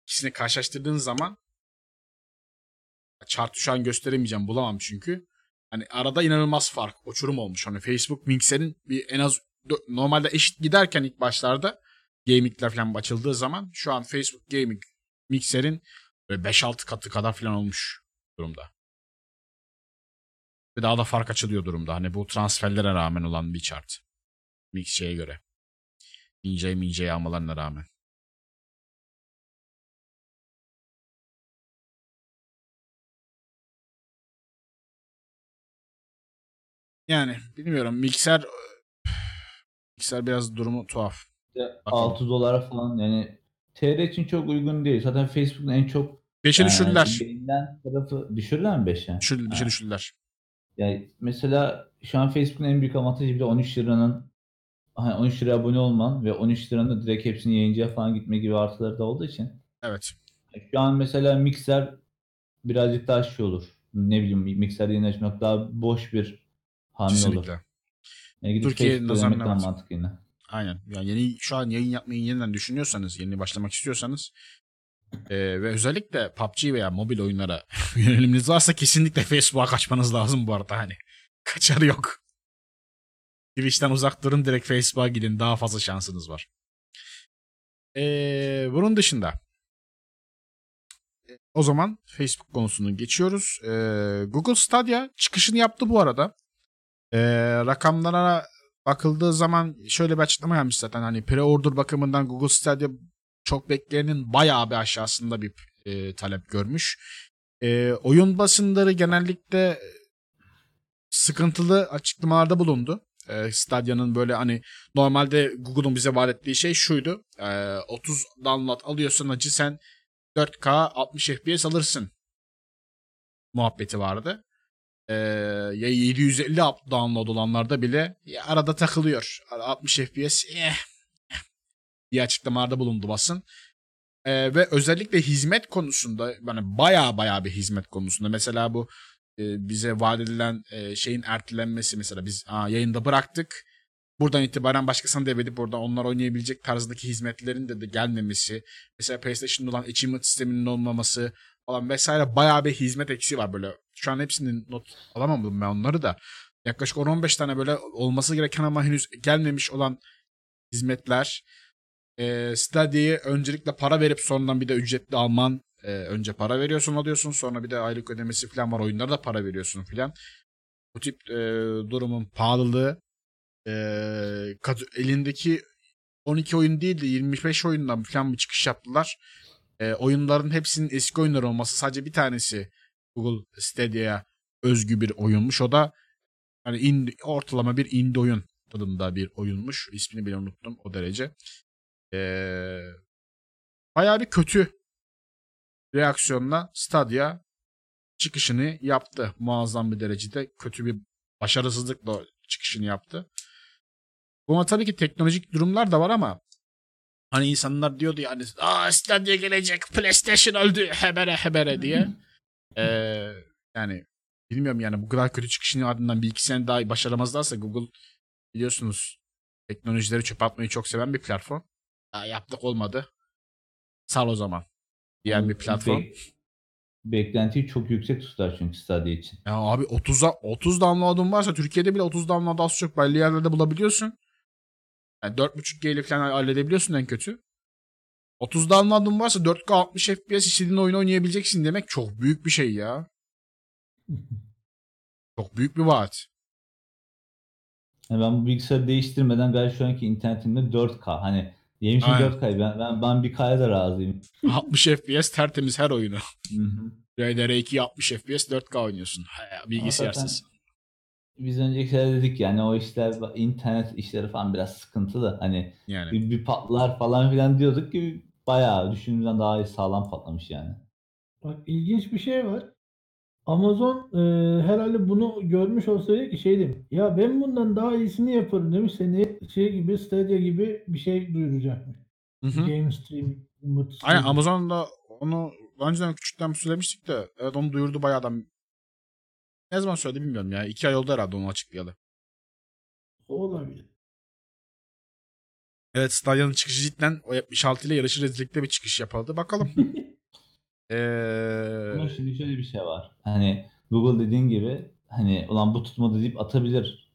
İkisini karşılaştırdığın zaman chart şu an gösteremeyeceğim bulamam çünkü. Hani arada inanılmaz fark, uçurum olmuş. Hani Facebook Mixer'in bir en az normalde eşit giderken ilk başlarda gaming'ler falan açıldığı zaman şu an Facebook Gaming Mixer'in böyle 5-6 katı kadar falan olmuş durumda. Ve daha da fark açılıyor durumda. Hani bu transferlere rağmen olan bir chart. Mix şeye göre. Ince'yi mince'yi almalarına rağmen. Yani bilmiyorum. Mikser Mikser biraz durumu tuhaf. Bakalım. 6 dolara falan yani TR için çok uygun değil. Zaten Facebook'un en çok 5'e eee, düşürdüler. beğenilen tarafı düşürdüler mi 5'e? Düşür, Ha. düşürdüler. Yani mesela şu an Facebook'un en büyük avantajı bir de 13 liranın hani 13 liraya abone olman ve 13 liranın direkt hepsinin yayıncıya falan gitme gibi artıları da olduğu için. Evet. Şu an mesela Mixer birazcık daha şey olur. Ne bileyim Mixer yeni açmak daha boş bir hamle olur. Kesinlikle. Yani gidip Türkiye Facebook'ta nazarına mantıklı yine. Aynen. Yani yeni şu an yayın yapmayı yeniden düşünüyorsanız, yeni başlamak istiyorsanız eee, ve özellikle PUBG veya mobil oyunlara yöneliminiz varsa kesinlikle Facebook'a kaçmanız lazım bu arada hani. Kaçarı yok. Twitch'ten uzak durun direkt Facebook'a gidin daha fazla şansınız var. Eee, bunun dışında e, o zaman Facebook konusunu geçiyoruz. Eee, Google Stadia çıkışını yaptı bu arada. Eee, rakamlara bakıldığı zaman şöyle bir açıklama yapmış zaten hani pre-order bakımından Google Stadia çok bekleyenin bayağı bir aşağısında bir e, talep görmüş. E, oyun basınları genellikle sıkıntılı açıklamalarda bulundu. E, Stadia'nın böyle hani normalde Google'un bize vaat ettiği şey şuydu. E, 30 download alıyorsan acı sen 4K 60 FPS alırsın. Muhabbeti vardı. Ya 750 up download olanlarda bile ya arada takılıyor. 60 FPS eh, eh diye açıklamalarda bulundu basın. Ee, ve özellikle hizmet konusunda yani baya baya bir hizmet konusunda mesela bu e, bize vaat edilen e, şeyin ertelenmesi mesela biz aa, yayında bıraktık. Buradan itibaren başkasına devredip oradan onlar oynayabilecek tarzdaki hizmetlerin de, de gelmemesi. Mesela PlayStation'da olan achievement sisteminin olmaması falan vesaire bayağı bir hizmet eksiği var böyle. Şu an hepsinin not alamadım ben onları da. Yaklaşık 10-15 tane böyle olması gereken ama henüz gelmemiş olan hizmetler. E, Stadia'yı öncelikle para verip sonradan bir de ücretli alman. E, önce para veriyorsun alıyorsun sonra bir de aylık ödemesi falan var. Oyunlara da para veriyorsun falan. Bu tip e, durumun pahalılığı e, elindeki 12 oyun değil de 25 oyundan falan bir çıkış yaptılar. E, oyunların hepsinin eski oyunlar olması sadece bir tanesi Google Stadia'ya özgü bir oyunmuş. O da hani indie, ortalama bir indie oyun tadında bir oyunmuş. İsmini bile unuttum o derece. Ee, bayağı bir kötü reaksiyonla Stadia çıkışını yaptı. Muazzam bir derecede kötü bir başarısızlıkla çıkışını yaptı. Buna tabii ki teknolojik durumlar da var ama hani insanlar diyordu yani aa Stadia gelecek PlayStation öldü hebere hebere diye. Ee, yani bilmiyorum yani bu kadar kötü çıkışının ardından bir iki sene daha başaramazlarsa Google biliyorsunuz teknolojileri çöpe atmayı çok seven bir platform. Ya yaptık olmadı. Sal o zaman. Diyen bir platform. Bek- beklentiyi çok yüksek tutar çünkü Stadia için. Ya abi 30'a 30 download'un varsa Türkiye'de bile 30 download az çok belli yerlerde bulabiliyorsun. Yani 4.5G ile falan halledebiliyorsun en kötü. 30 download'un varsa 4K 60 FPS istediğin oyunu oynayabileceksin demek çok büyük bir şey ya. Çok büyük bir vaat. Yani ben bu bilgisayarı değiştirmeden gayet şu anki internetimde 4K. Hani yemişim Aynen. 4K. Ben, ben, ben bir K'ya da razıyım. 60 FPS tertemiz her oyunu. Hı hı. RDR2 60 FPS 4K oynuyorsun. Bilgisayarsız. Biz önceki şeyler dedik yani o işler internet işleri falan biraz sıkıntılı. Hani Yani. bir, bir patlar falan filan diyorduk ki bayağı düşündüğümden daha iyi sağlam patlamış yani. Bak ilginç bir şey var. Amazon e, herhalde bunu görmüş olsaydı ki şey demiş. Ya ben bundan daha iyisini yaparım demiş. Seni şey gibi Stadia gibi bir şey duyuracakmış. Hı hı. Game stream. Aynen. Amazon'da onu daha önceden küçükten söylemiştik de evet onu duyurdu bayağı da ne zaman söyledi bilmiyorum ya. iki ay oldu herhalde onu açıklayalı. Olabilir. Evet Stadya'nın çıkışı cidden o 76 ile yarışı rezillikte bir çıkış yapıldı. Bakalım. Eee Ama şimdi şöyle bir şey var. Hani Google dediğin gibi hani ulan bu tutmadı deyip atabilir.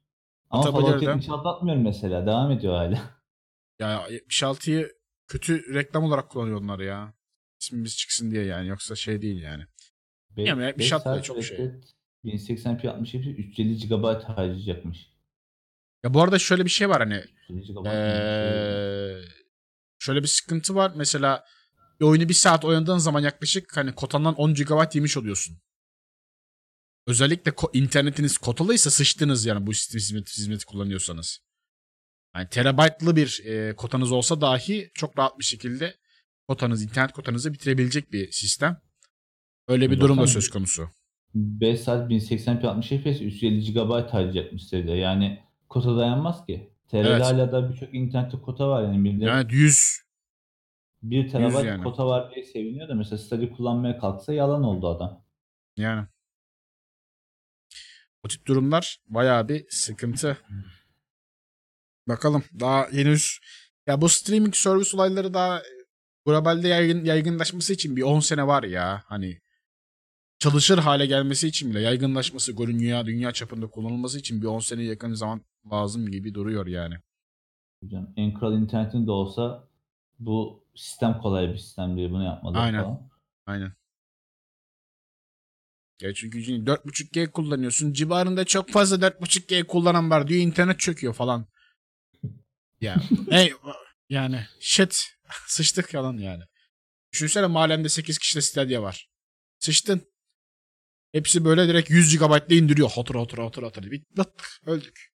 Ama Fallout de. 76 atmıyor mesela. Devam ediyor hala. ya 76'yı kötü reklam olarak kullanıyor onlar ya. İsmimiz çıksın diye yani. Yoksa şey değil yani. Be- Ya, beş 76 da saat çok şey. Red Dead 1080p 60 fps 350 GB harcayacakmış. Ya bu arada şöyle bir şey var hani 350 GB. Ee, şöyle bir sıkıntı var. Mesela bir oyunu bir saat oynadığın zaman yaklaşık hani kotandan 10 GB yemiş oluyorsun. Özellikle ko- internetiniz kotalıysa sıçtınız yani bu sistem hizmeti, kullanıyorsanız. Yani terabaytlı bir e, kotanız olsa dahi çok rahat bir şekilde kotanız, internet kotanızı bitirebilecek bir sistem. Öyle bir durum da söz konusu. 5 saat 1080p 60 fps 350 GB harcayacakmış sitede. Yani kota dayanmaz ki. TR'de Evet. hala da birçok internette kota var yani. Millet Yani 100 1 terabayt yani. kota var diye seviniyor da mesela Stadia kullanmaya kalksa yalan oldu adam. Yani. O tip durumlar bayağı bir sıkıntı. Bakalım daha henüz ya bu streaming servis olayları daha globalde yaygın, yaygınlaşması için bir 10 sene var ya hani çalışır hale gelmesi için bile yaygınlaşması golün dünya dünya çapında kullanılması için bir 10 sene yakın zaman lazım gibi duruyor yani. Hocam, en kral internetin de olsa bu sistem kolay bir sistem değil. Bunu yapmadılar Aynen. falan. Aynen. Ya çünkü 4.5G kullanıyorsun. Civarında çok fazla 4.5G kullanan var diyor. internet çöküyor falan. Ya hey yani shit sıçtık yalan yani. Düşünsene mahallende 8 kişide Stadia var. Sıçtın. Hepsi böyle direkt 100 GB'le indiriyor. Hatır hatır hatır hatır. Bit battık. Öldük.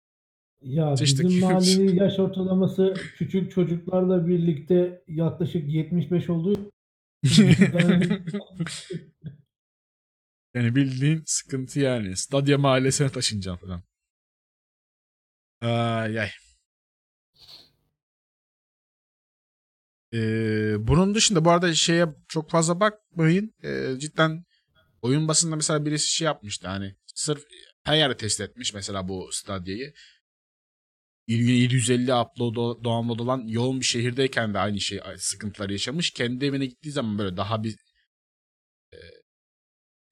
Ya Sıçtık. bizim mahallenin yaş ortalaması küçük çocuklarla birlikte yaklaşık 75 olduğu Ben- Yani bildiğin sıkıntı yani. Stadia mahallesine taşınacaksın falan. Ay ay. Ee, bunun dışında bu arada şeye çok fazla bakmayın. Ee, cidden oyun basında mesela birisi şey yapmıştı hani sırf her yerde test etmiş mesela bu Stadia'yı. 750 upload download olan yoğun bir şehirdeyken de aynı şey sıkıntıları yaşamış. Kendi evine gittiği zaman böyle daha bir e,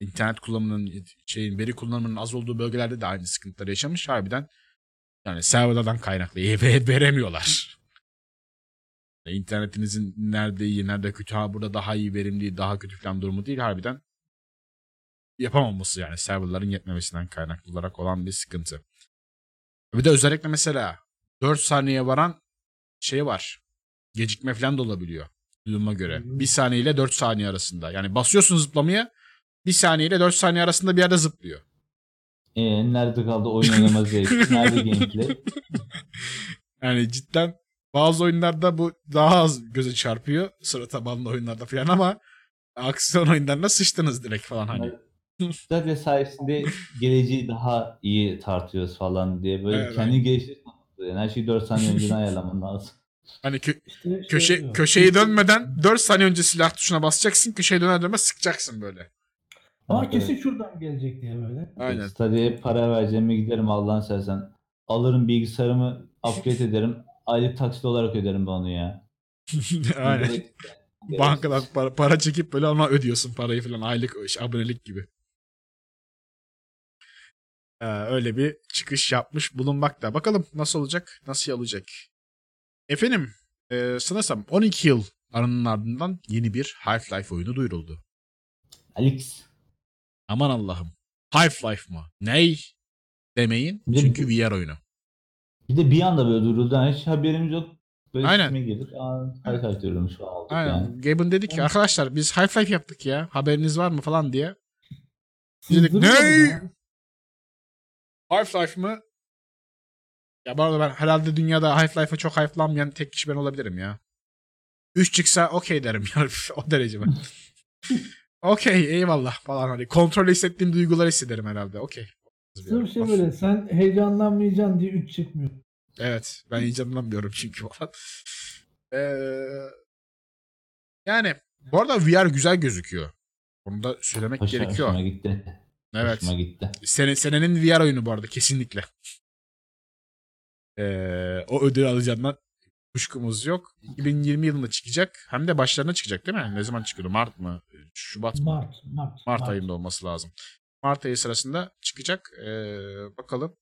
internet kullanımının şeyin veri kullanımının az olduğu bölgelerde de aynı sıkıntıları yaşamış. Harbiden yani serverlardan kaynaklı ve- veremiyorlar. İnternetinizin nerede iyi, nerede kötü, ha burada daha iyi verimli, daha kötü falan durumu değil. Harbiden yapamaması yani serverların yetmemesinden kaynaklı olarak olan bir sıkıntı. Bir de özellikle mesela 4 saniye varan şey var. Gecikme falan da olabiliyor. Duyuma göre. Hmm. 1 saniye ile 4 saniye arasında. Yani basıyorsun zıplamaya 1 saniye ile 4 saniye arasında bir yerde zıplıyor. Ee, nerede kaldı oyun oynama zevki? Nerede gameplay? Yani cidden bazı oyunlarda bu daha az göze çarpıyor. Sıra tabanlı oyunlarda falan ama aksiyon oyunlarına sıçtınız direkt falan hani. Stadia sayesinde geleceği daha iyi tartıyoruz falan diye böyle Evet, kendi geliştirmek yani her şeyi 4 saniye önceden ayarlaman lazım. Hani kö- işte şey köşe köşeyi dönmeden 4 saniye önce silah tuşuna basacaksın. Köşeyi döner dönmez sıkacaksın böyle. Ama kesin şuradan gelecek diye böyle. Aynen. Stadia'ya para vereceğime giderim Allah'ın seversen. Alırım bilgisayarımı upgrade ederim. Aylık taksit olarak öderim ben onu ya. Aynen. Bankadan para, para çekip böyle ama ödüyorsun parayı falan aylık işte abonelik gibi. Ee, öyle bir çıkış yapmış bulunmakta. Bakalım nasıl olacak, nasıl olacak. Efendim, e, sanırsam 12 yıl aranın ardından yeni bir Half-Life oyunu duyuruldu. Alex. Aman Allah'ım. Half-Life mı? Ney? Demeyin Bir çünkü VR oyunu. Bir de bir anda böyle duruldu. Yani hiç haberimiz yok. Böyle Aynen. Hay hay diyormuş falan Aynen. yani. Gaben dedi ki arkadaşlar biz Half-Life yaptık ya. Haberiniz var mı falan diye. Sızdırıyor Dedik, ya? Half-Life mı? Ya bu arada ben herhalde dünyada Half-Life'a çok hype'lanmayan tek kişi ben olabilirim ya. 3 çıksa okey derim ya o derece ben. okey eyvallah falan hani kontrol hissettiğim duyguları hissederim herhalde okey. Sırf şey böyle sen heyecanlanmayacaksın diye 3 çıkmıyor. Evet ben heyecanlanmıyorum çünkü falan. Ee, yani bu arada VR güzel gözüküyor. Onu da söylemek Hoş, gerekiyor. Gitti. Evet. Hoşuma gitti. Sene, senenin VR oyunu bu arada kesinlikle. Ee, o ödülü alacağından kuşkumuz yok. 2020 yılında çıkacak. Hem de başlarına çıkacak değil mi? Ne zaman çıkıyordu? Mart mı? Şubat mı? Mart, Mart. Mart ayında olması lazım. Mart ayı sırasında çıkacak. Ee, bakalım.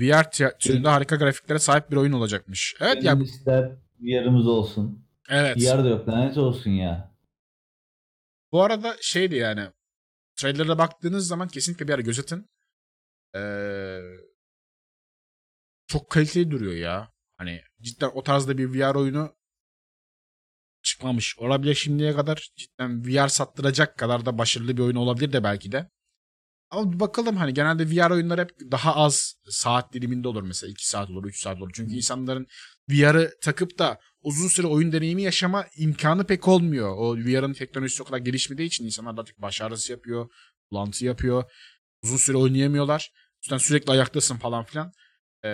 VR tü- türünde harika grafiklere sahip bir oyun olacakmış. Evet ya Gönül ister VR'ımız olsun. evet. VR da yok lanet olsun ya. Bu arada şeydi yani trailer'a baktığınız zaman kesinlikle bir ara göz atın. Ee, çok kaliteli duruyor ya. Hani cidden o tarzda bir VR oyunu çıkmamış. Olabilir şimdiye kadar cidden VR sattıracak kadar da başarılı bir oyun olabilir de belki de. Ama bakalım hani genelde VR oyunlar hep daha az saat diliminde olur mesela 2 saat olur 3 saat olur. Çünkü insanların VR'ı takıp da uzun süre oyun deneyimi yaşama imkanı pek olmuyor. O VR'ın teknolojisi o kadar gelişmediği için insanlar artık baş ağrısı yapıyor, bulantı yapıyor. Uzun süre oynayamıyorlar. Üstten sürekli ayaktasın falan filan. Ee,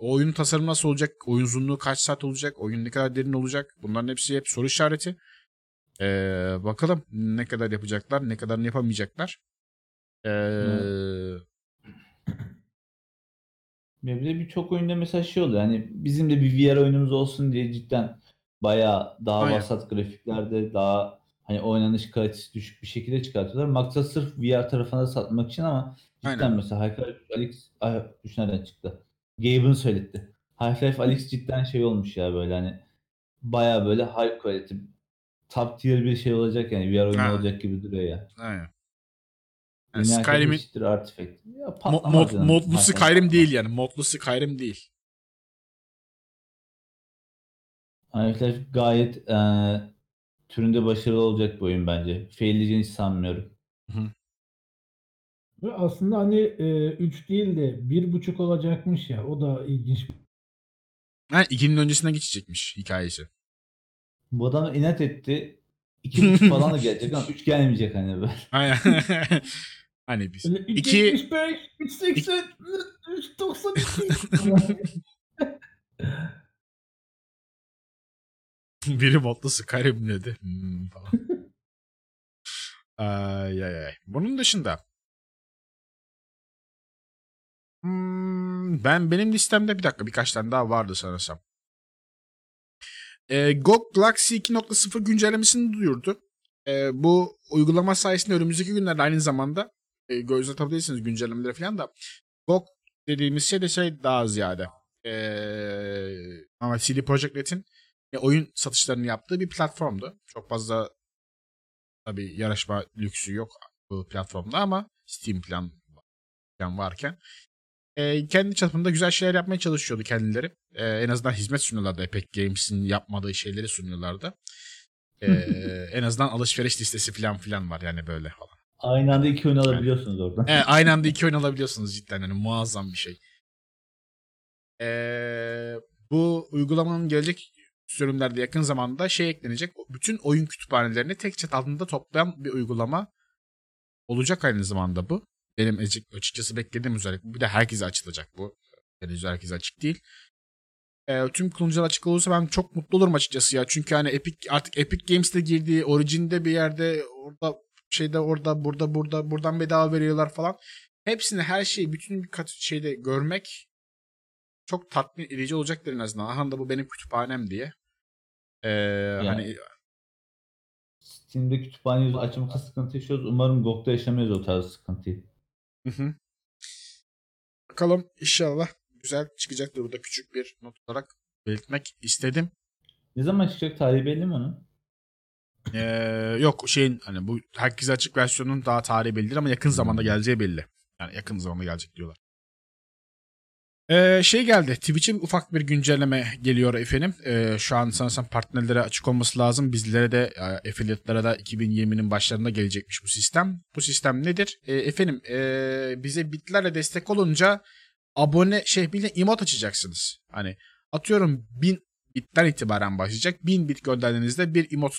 o oyunun tasarımı nasıl olacak? Oyun uzunluğu kaç saat olacak? Oyun ne kadar derin olacak? Bunların hepsi hep soru işareti. Ee, bakalım ne kadar yapacaklar, ne kadarını yapamayacaklar. Ee, bir de birçok oyunda mesela şey oluyor. Hani bizim de bir VR oyunumuz olsun diye cidden bayağı daha Aynen. vasat grafiklerde daha hani oynanış kalitesi düşük bir şekilde çıkartıyorlar. Maksat sırf VR tarafına satmak için ama cidden Aynen. mesela Half-Life Alyx ay, nereden çıktı? Gabe'ın söyletti. Half-Life Alyx cidden şey olmuş ya böyle hani bayağı böyle high quality top tier bir şey olacak yani VR oyunu olacak gibi duruyor ya. aynen. Yani Skyrim'in mod, canım. modlu Skyrim değil yani. Modlu Skyrim değil. Half-Life gayet eee, türünde başarılı olacak bir oyun bence. Failleyeceğini hiç sanmıyorum. Ve aslında hani 3 değil de 1.5 olacakmış ya. O da ilginç. Ha, ikinin öncesine geçecekmiş hikayesi. Bu adam inat etti. 2 3 falan da gelecek ama 3 gelmeyecek hani böyle. Aynen. hani biz. Böyle İki- 275, 380, 392. Biri modlu Skyrim dedi. Hmm, falan. ay ay ay. Bunun dışında Hmm, ben benim listemde bir dakika birkaç tane daha vardı sanırsam. Ee, GOG Galaxy 2.0 güncellemesini duyurdu. Ee, bu uygulama sayesinde önümüzdeki günlerde aynı zamanda e, göz atabilirsiniz güncellemeleri falan da GOG dediğimiz şey de şey daha ziyade. Ee, ama CD Projekt Red'in e, oyun satışlarını yaptığı bir platformdu. Çok fazla tabii yarışma lüksü yok bu platformda ama Steam plan, plan varken e, kendi çapında güzel şeyler yapmaya çalışıyordu kendileri. E, en azından hizmet sunuyorlardı. Epic Games'in yapmadığı şeyleri sunuyorlardı. E, en azından alışveriş listesi falan filan var yani böyle falan. Aynı anda iki oyun alabiliyorsunuz oradan. Evet, aynı anda iki oyun alabiliyorsunuz cidden yani muazzam bir şey. Ee, bu uygulamanın gelecek sürümlerde yakın zamanda şey eklenecek. Bütün oyun kütüphanelerini tek çat altında toplayan bir uygulama olacak aynı zamanda bu. Benim açık- açıkçası beklediğim özellik. Bir de herkese açılacak bu. Henüz herkese açık değil. Ee, tüm kullanıcılar açık olursa ben çok mutlu olurum açıkçası ya. Çünkü hani Epic artık Epic Games'te girdiği Origin'de bir yerde orada şeyde orada burada burada buradan bedava veriyorlar falan. Hepsini her şeyi bütün kat şeyde görmek çok tatmin edici olacaktır en azından. Aha da bu benim kütüphanem diye. Ee, hani Steam'de kütüphane açmakta sıkıntı yaşıyoruz. Umarım GOG'da yaşamayız o tarz sıkıntıyı. Hı hı. Bakalım inşallah güzel çıkacaktır. Burada küçük bir not olarak belirtmek istedim. Ne zaman çıkacak tarihi belli mi onun? Ee, yok şeyin hani bu herkese açık versiyonun daha tarihi belli değil ama yakın zamanda geleceği belli. Yani yakın zamanda gelecek diyorlar. Ee, şey geldi. Twitch'in ufak bir güncelleme geliyor efendim. Ee, şu an sanırsam partnerlere açık olması lazım. Bizlere de e, affiliate'lara da 2020'nin başlarında gelecekmiş bu sistem. Bu sistem nedir? Ee, efendim e, bize bitlerle destek olunca abone şey de emot açacaksınız. Hani atıyorum 1000 bitten itibaren başlayacak. 1000 bit gönderdiğinizde bir emot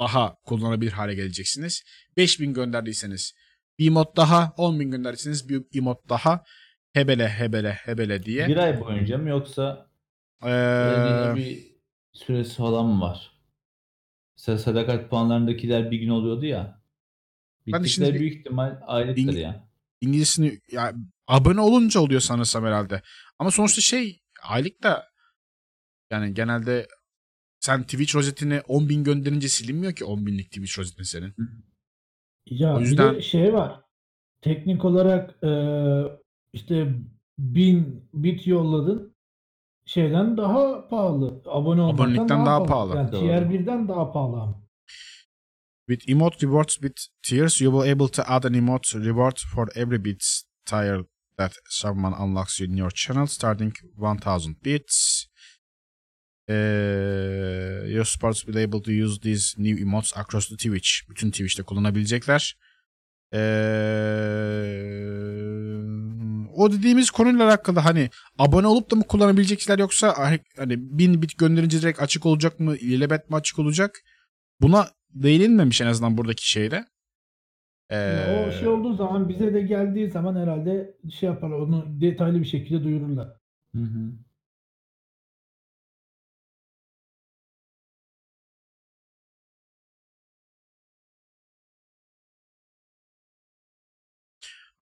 daha kullanabilir hale geleceksiniz. 5000 gönderdiyseniz bir emot daha, 10.000 gönderdiyseniz bir emot daha hebele hebele hebele diye. Bir ay boyunca mı yoksa Ee, bir süresi falan mı var? Mesela sadakat puanlarındakiler bir gün oluyordu ya. Ben Bittikleri şimdi- büyük ihtimal aylıktır İng- ya. İngilizcesini ya, abone olunca oluyor sanırsam herhalde. Ama sonuçta şey aylık da yani genelde sen Twitch rozetini 10.000 gönderince silinmiyor ki 10 binlik Twitch rozetin senin. Ya O bir yüzden- de şey var. Teknik olarak e, işte 1000 bit yolladın. Şeyden daha pahalı. Abone olmaktan Abonelikten daha pahalı. Yani Doğru. tier 1'den daha pahalı ama. With emote rewards with tiers, you will able to add an emote reward for every bit tier that someone unlocks in your channel starting 1000 bits. Uh, your supporters will be able to use these new emotes across the Twitch. Bütün Twitch'te kullanabilecekler. Ee, o dediğimiz konuyla alakalı hani abone olup da mı kullanabilecekler yoksa hani bin bit gönderince direkt açık olacak mı? İlelebet mi açık olacak? Buna değinilmemiş en azından buradaki şeyde. Ee, o şey olduğu zaman bize de geldiği zaman herhalde şey yaparlar. Onu detaylı bir şekilde duyururlar. Hı hı.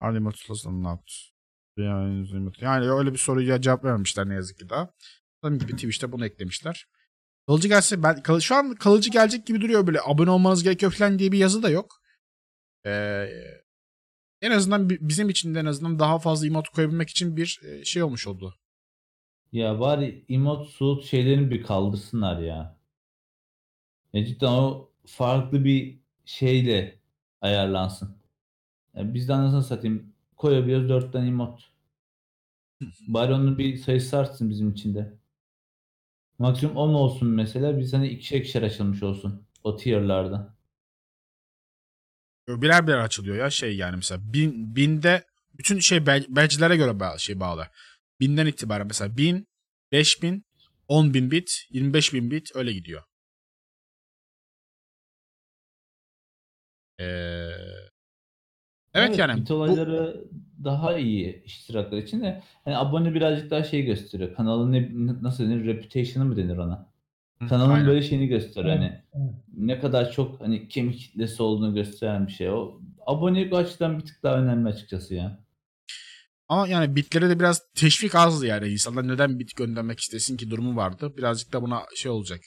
Unlimited plus unlocked. Yani, yani öyle bir soruya cevap vermemişler ne yazık ki daha. Dediğim gibi Twitch'te bunu eklemişler. Kalıcı gelse ben kal- şu an kalıcı gelecek gibi duruyor böyle abone olmanız gerekiyor falan diye bir yazı da yok. Ee, en azından bi- bizim için de en azından daha fazla emote koyabilmek için bir e, şey olmuş oldu. Ya bari emote suit şeylerini bir kaldırsınlar ya. Ya cidden o farklı bir şeyle ayarlansın. Ya biz de anasını satayım koyabiliyoruz 4 tane emote. Bari onun bir sayısı artsın bizim için de. Maksimum 10 olsun mesela biz hani ikişer ikişer açılmış olsun o tier'larda. Birer birer açılıyor ya şey yani mesela bin, binde bütün şey bel- badge'lere göre bağlı, şey bağlı. Binden itibaren mesela bin, beş bin, on bin bit, yirmi beş bin bit öyle gidiyor. Ee, evet, yani Bit bu, olayları daha iyi iştiraklar için de hani abone birazcık daha şey gösteriyor. Kanalın ne, nasıl denir? Reputation'ı mı denir ona? Kanalın aynen. böyle şeyini gösteriyor Evet, hani. evet. Ne kadar çok hani kemik kitlesi olduğunu gösteren bir şey. O abonelik açıdan bir tık daha önemli açıkçası ya. Ama yani bitlere de biraz teşvik azdı yani. İnsanlar neden bit göndermek istesin ki durumu vardı. Birazcık da buna şey olacak.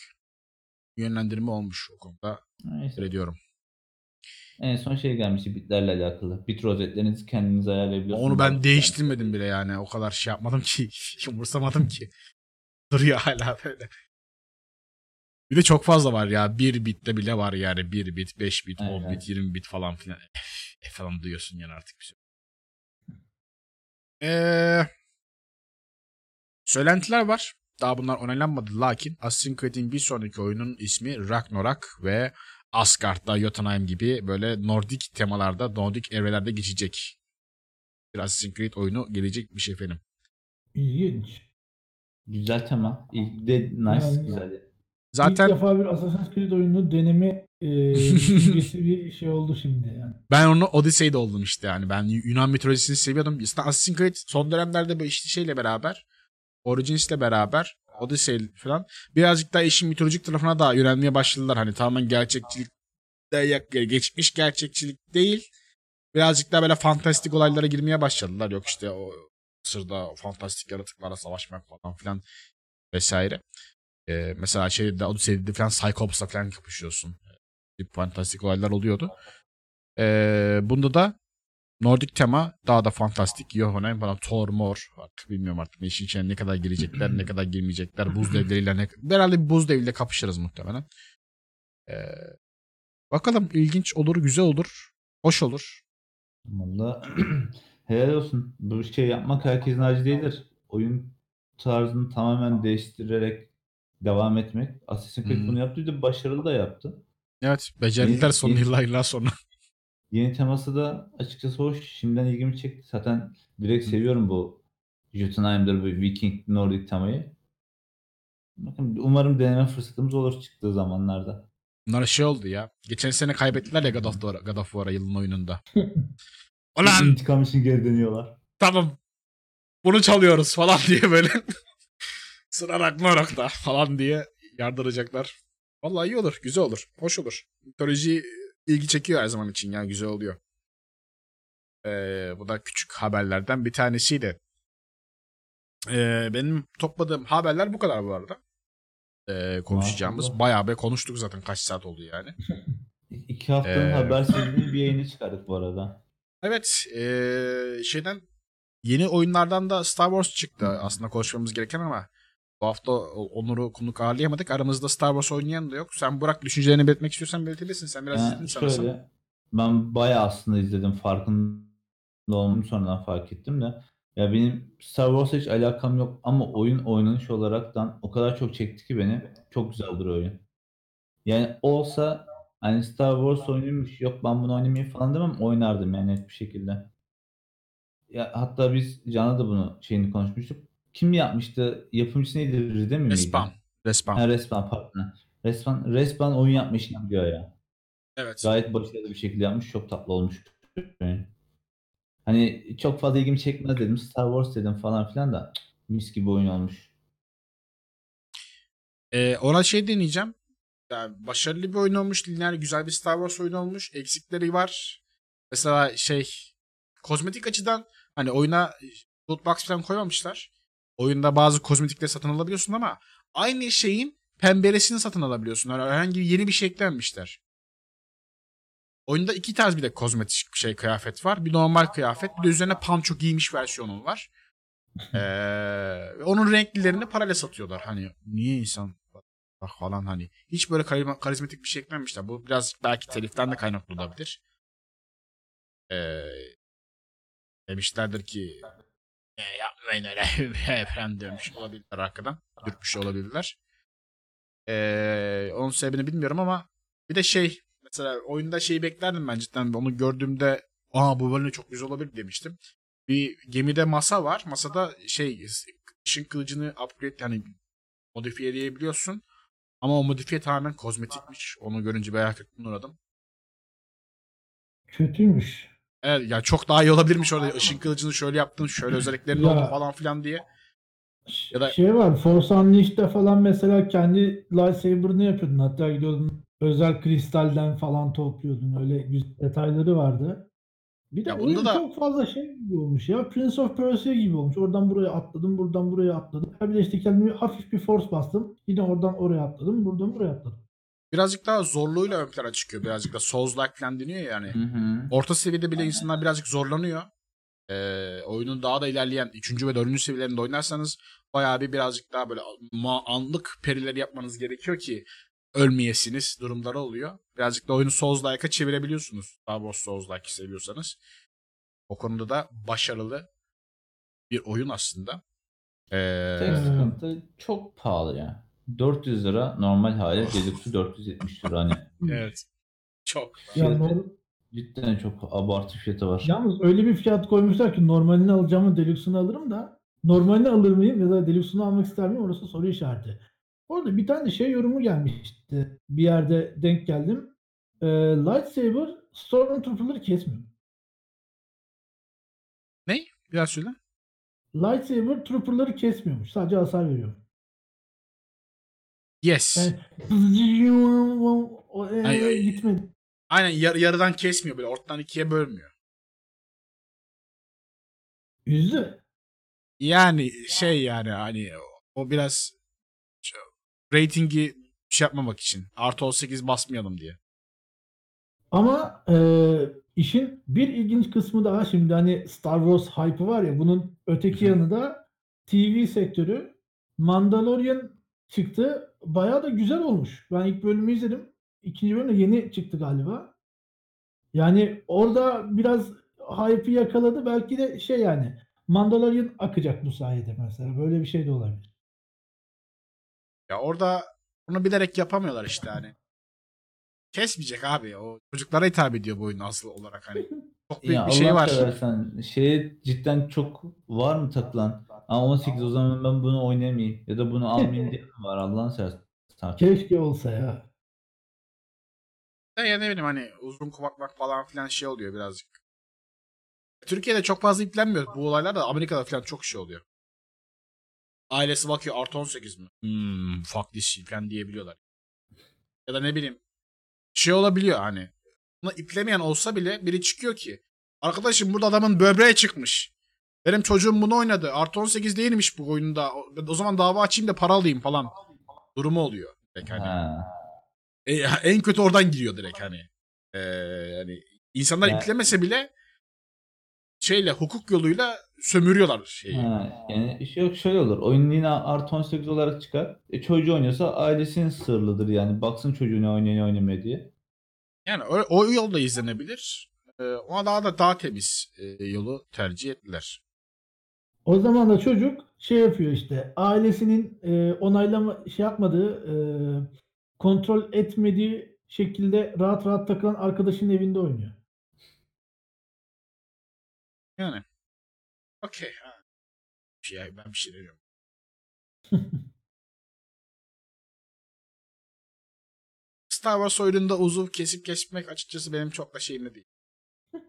Yönlendirme olmuş o konuda. Neyse. ediyorum. En son şey gelmişti bitlerle alakalı. Bit rozetlerinizi kendiniz ayarlayabiliyorsunuz. Onu ben değiştirmedim bile yani. O kadar şey yapmadım ki. Umursamadım ki. Duruyor hala böyle. Bir de çok fazla var ya. Bir bitte bile var yani. Bir bit, beş bit, on Aynen. bit, yirmi bit falan filan. E falan duyuyorsun yani artık bir şey. Ee, söylentiler var. Daha bunlar onaylanmadı. Lakin Assassin's Creed'in bir sonraki oyunun ismi Ragnarok ve Asgard'da, Jotunheim gibi böyle Nordik temalarda, Nordik evrelerde geçecek. Bir Assassin's Creed oyunu gelecek bir şey efendim. İlginç. Güzel tema. İlk de nice Yani- güzel. Zaten İlk defa bir Assassin's Creed oyunu deneme e, bir şey oldu şimdi yani. ben onu Odyssey'de oldum işte yani. Ben Yunan mitolojisini seviyordum. İşte Assassin's Creed son dönemlerde böyle işte şeyle beraber Origins'le beraber Odyssey falan birazcık daha işin mitolojik tarafına da yönelmeye başladılar. Hani tamamen gerçekçilik geçmiş gerçekçilik değil. Birazcık daha böyle fantastik olaylara girmeye başladılar. Yok işte o Mısır'da o fantastik yaratıklarla savaşmak falan filan vesaire. Ee, mesela şeyde Odyssey'de falan Cyclops'la falan kapışıyorsun. Bir fantastik olaylar oluyordu. Ee, bunda da Nordik tema daha da fantastik. Jotunheim falan Thor, Mor. Artık bilmiyorum artık işin içine ne kadar girecekler, ne kadar girmeyecekler. Buz devleriyle ne... Herhalde bir buz devriyle kapışırız muhtemelen. Ee, bakalım ilginç olur, güzel olur, hoş olur. Valla helal olsun. Bu şey yapmak herkesin harcı değildir. Oyun tarzını tamamen değiştirerek devam etmek. Assassin's Creed Hmm. bunu yaptı bir de başarılı da yaptı. Evet, becerdiler Yeni- son yıllar yıllar sonra. Yeni teması da açıkçası hoş. Şimdiden ilgimi çekti. Zaten direkt Hı. seviyorum bu Jotunheim'dir bu Viking Nordic temayı. Bakın umarım deneme fırsatımız olur çıktığı zamanlarda. Bunlar şey oldu ya. Geçen sene kaybettiler ya God of, War, God of War'a yılın oyununda. Ulan İntikam için geri dönüyorlar. tamam bunu çalıyoruz falan diye böyle sıra Ragnarok'ta falan diye yardıracaklar. Vallahi iyi olur, güzel olur, hoş olur. Mitoloji ilgi çekiyor her zaman için ya, güzel oluyor. Ee, bu da küçük haberlerden bir tanesiydi. Ee, benim topladığım haberler bu kadar bu arada. Ee, konuşacağımız. Maşallah. Bayağı be konuştuk zaten kaç saat oldu yani. İki haftanın Ee, haber serinin bir yayını çıkardık bu arada. Evet ee, şeyden yeni oyunlardan da Star Wars çıktı aslında konuşmamız gereken ama bu hafta Onur'u konuk ağırlayamadık. Aramızda Star Wars oynayan da yok. Sen Burak düşüncelerini belirtmek istiyorsan belirtebilirsin. Sen biraz Yani izledin sanırsam. şöyle ben bayağı aslında izledim farkında olduğumu sonradan fark ettim de ya benim Star Wars'a hiç alakam yok ama oyun oynanış olaraktan o kadar çok çekti ki beni. Çok güzeldir oyun. Yani olsa hani Star Wars oyunuymuş yok ben bunu oynamayayım falan demem oynardım yani net bir şekilde. Ya hatta biz Can'la da bunu şeyini konuşmuştuk. Kim yapmıştı? Yapımcısı neydi? Ride mi miydi? Respawn. Respawn. Ha, Respawn pardon. Respawn, Respawn oyun yapmış diyor ya. Evet. Gayet başarılı bir şekilde yapmış. Çok tatlı olmuş. Hani çok fazla ilgimi çekmez dedim. Star Wars dedim falan filan da mis gibi oyun olmuş. Ee, ona şey deneyeceğim. Yani başarılı bir oyun olmuş. Lineer güzel bir Star Wars oyunu olmuş. Eksikleri var. Mesela şey kozmetik açıdan hani oyuna loot box falan koymamışlar. Oyunda bazı kozmetikleri satın alabiliyorsun ama aynı şeyin pemberesini satın alabiliyorsun. Yani herhangi yeni bir şey eklenmişler. Oyunda iki tarz bir de kozmetik şey kıyafet var. Bir normal kıyafet, bir de üzerine panço giymiş versiyonu var. Ee, onun renklilerini parayla satıyorlar. Hani niye insan bak falan hani hiç böyle karizma- karizmatik bir şey eklememişler. Bu biraz belki teliften de kaynaklı olabilir. Ee, demişlerdir ki "E, yapmayın öyle falan demiş olabilirler arkadan. Dürtmüş olabilirler. Ee, onun sebebini bilmiyorum ama bir de şey mesela oyunda şeyi beklerdim ben cidden onu gördüğümde aa bu böyle çok güzel olabilir demiştim. Bir gemide masa var. Masada şey ışın kılıcını upgrade yani modifiye edebiliyorsun. Ama o modifiye tamamen kozmetikmiş. Onu görünce bayağı kırktan uğradım. Kötüymüş. Evet ya çok daha iyi olabilirmiş orada. Işın kılıcını şöyle yaptın, şöyle özelliklerin Ya. oldu falan filan diye. Ya da- Şey var Force Unleashed'de falan mesela kendi lightsaber'ını yapıyordun. Hatta gidiyordun özel kristalden falan topluyordun. Öyle güzel detayları vardı. Bir de Ya bunda oyun da- çok fazla şey gibi olmuş ya. Prince of Persia gibi olmuş. Oradan buraya atladım, buradan buraya atladım. Ha bir de işte kendimi hafif bir force bastım. Yine oradan oraya atladım, buradan buraya atladım. Birazcık daha zorluğuyla ön plana çıkıyor. Birazcık da Souls-like falan deniyor ya yani. Hı hı. Orta seviyede bile insanlar birazcık zorlanıyor. Ee, oyunun daha da ilerleyen 3. ve 4. seviyelerinde oynarsanız bayağı bir birazcık daha böyle ma- anlık perileri yapmanız gerekiyor ki ölmeyesiniz durumları oluyor. Birazcık da oyunu Souls-like'a çevirebiliyorsunuz. Star Wars Souls-like seviyorsanız. O konuda da başarılı bir oyun aslında. Ee, Tek sıkıntı çok pahalı ya. 400 lira normal hali. Deluxe'u 470 lira hani. evet. Çok. Ya Fiyatı nor- cidden çok abartı fiyatı var. Yalnız öyle bir fiyat koymuşlar ki normalini alacağımı deluxe'unu alırım da normalini alır mıyım ya da deluxe'unu almak ister miyim orası soru işareti. Orada bir tane şey yorumu gelmişti. Bir yerde denk geldim. Ee, lightsaber Stormtrooper'ları kesmiyor. Biraz söyle. Lightsaber Trooper'ları kesmiyormuş. Sadece hasar veriyor. Yes. Ay, ay. gitmedi. Aynen yar- yarıdan kesmiyor böyle. Ortadan ikiye bölmüyor. Yüzde. Yani şey yani hani o biraz şey, ratingi şey yapmamak için. Artı 18 basmayalım diye. Ama e, işin bir ilginç kısmı daha şimdi hani Star Wars hype'ı var ya bunun öteki yanı da TV sektörü. Mandalorian çıktı. Bayağı da güzel olmuş. Ben ilk bölümü izledim. İkinci bölüm de yeni çıktı galiba. Yani orada biraz hype'ı yakaladı. Belki de şey yani Mandalorian akacak bu sayede mesela. Böyle bir şey de olabilir. Ya orada onu bilerek yapamıyorlar işte hani. Kesmeyecek abi. O çocuklara hitap ediyor bu oyun asıl olarak hani. Çok büyük Ya bir şey Allah var. seversen şeye cidden çok var mı takılan? Aa 18 o zaman ben bunu oynamayayım ya da bunu almayayım diye mi var Allah'ını seversen. Keşke olsa ya. Ya, ya ne bileyim hani uzun kulakmak falan filan şey oluyor birazcık. Türkiye'de çok fazla yüklenmiyor. Bu olaylar da Amerika'da falan çok şey oluyor. Ailesi bakıyor artı 18 mi? Hmm, fuck this shit falan diyebiliyorlar. Ya da ne bileyim şey olabiliyor hani. Buna iplemeyen olsa bile biri çıkıyor ki. Arkadaşım burada adamın böbreği çıkmış. Benim çocuğum bunu oynadı. Artı 18 değilmiş bu oyunda. O, o zaman dava açayım da para alayım falan. Durumu oluyor. Direkt hani. Ha. E, en kötü oradan giriyor direkt hani. Ee, yani insanlar Ya- yüklemese bile şeyle hukuk yoluyla sömürüyorlar şeyi. Ha, yani yok şöyle olur. Oyun yine artı 18 olarak çıkar. E, çocuğu oynuyorsa ailesinin sırlıdır yani. Baksın çocuğu ne oynuyor ne oynamıyor diye. Yani o, o yolda izlenebilir. Ee, ona daha da daha temiz e, yolu tercih ettiler. O zaman da çocuk şey yapıyor işte ailesinin e, onaylama şey yapmadığı e, kontrol etmediği şekilde rahat rahat takılan arkadaşının evinde oynuyor. Yani. Okey. şey, ben bir şey demiyorum. Star Wars oyununda uzuv kesip kesmek açıkçası benim çok da şeyimde değil.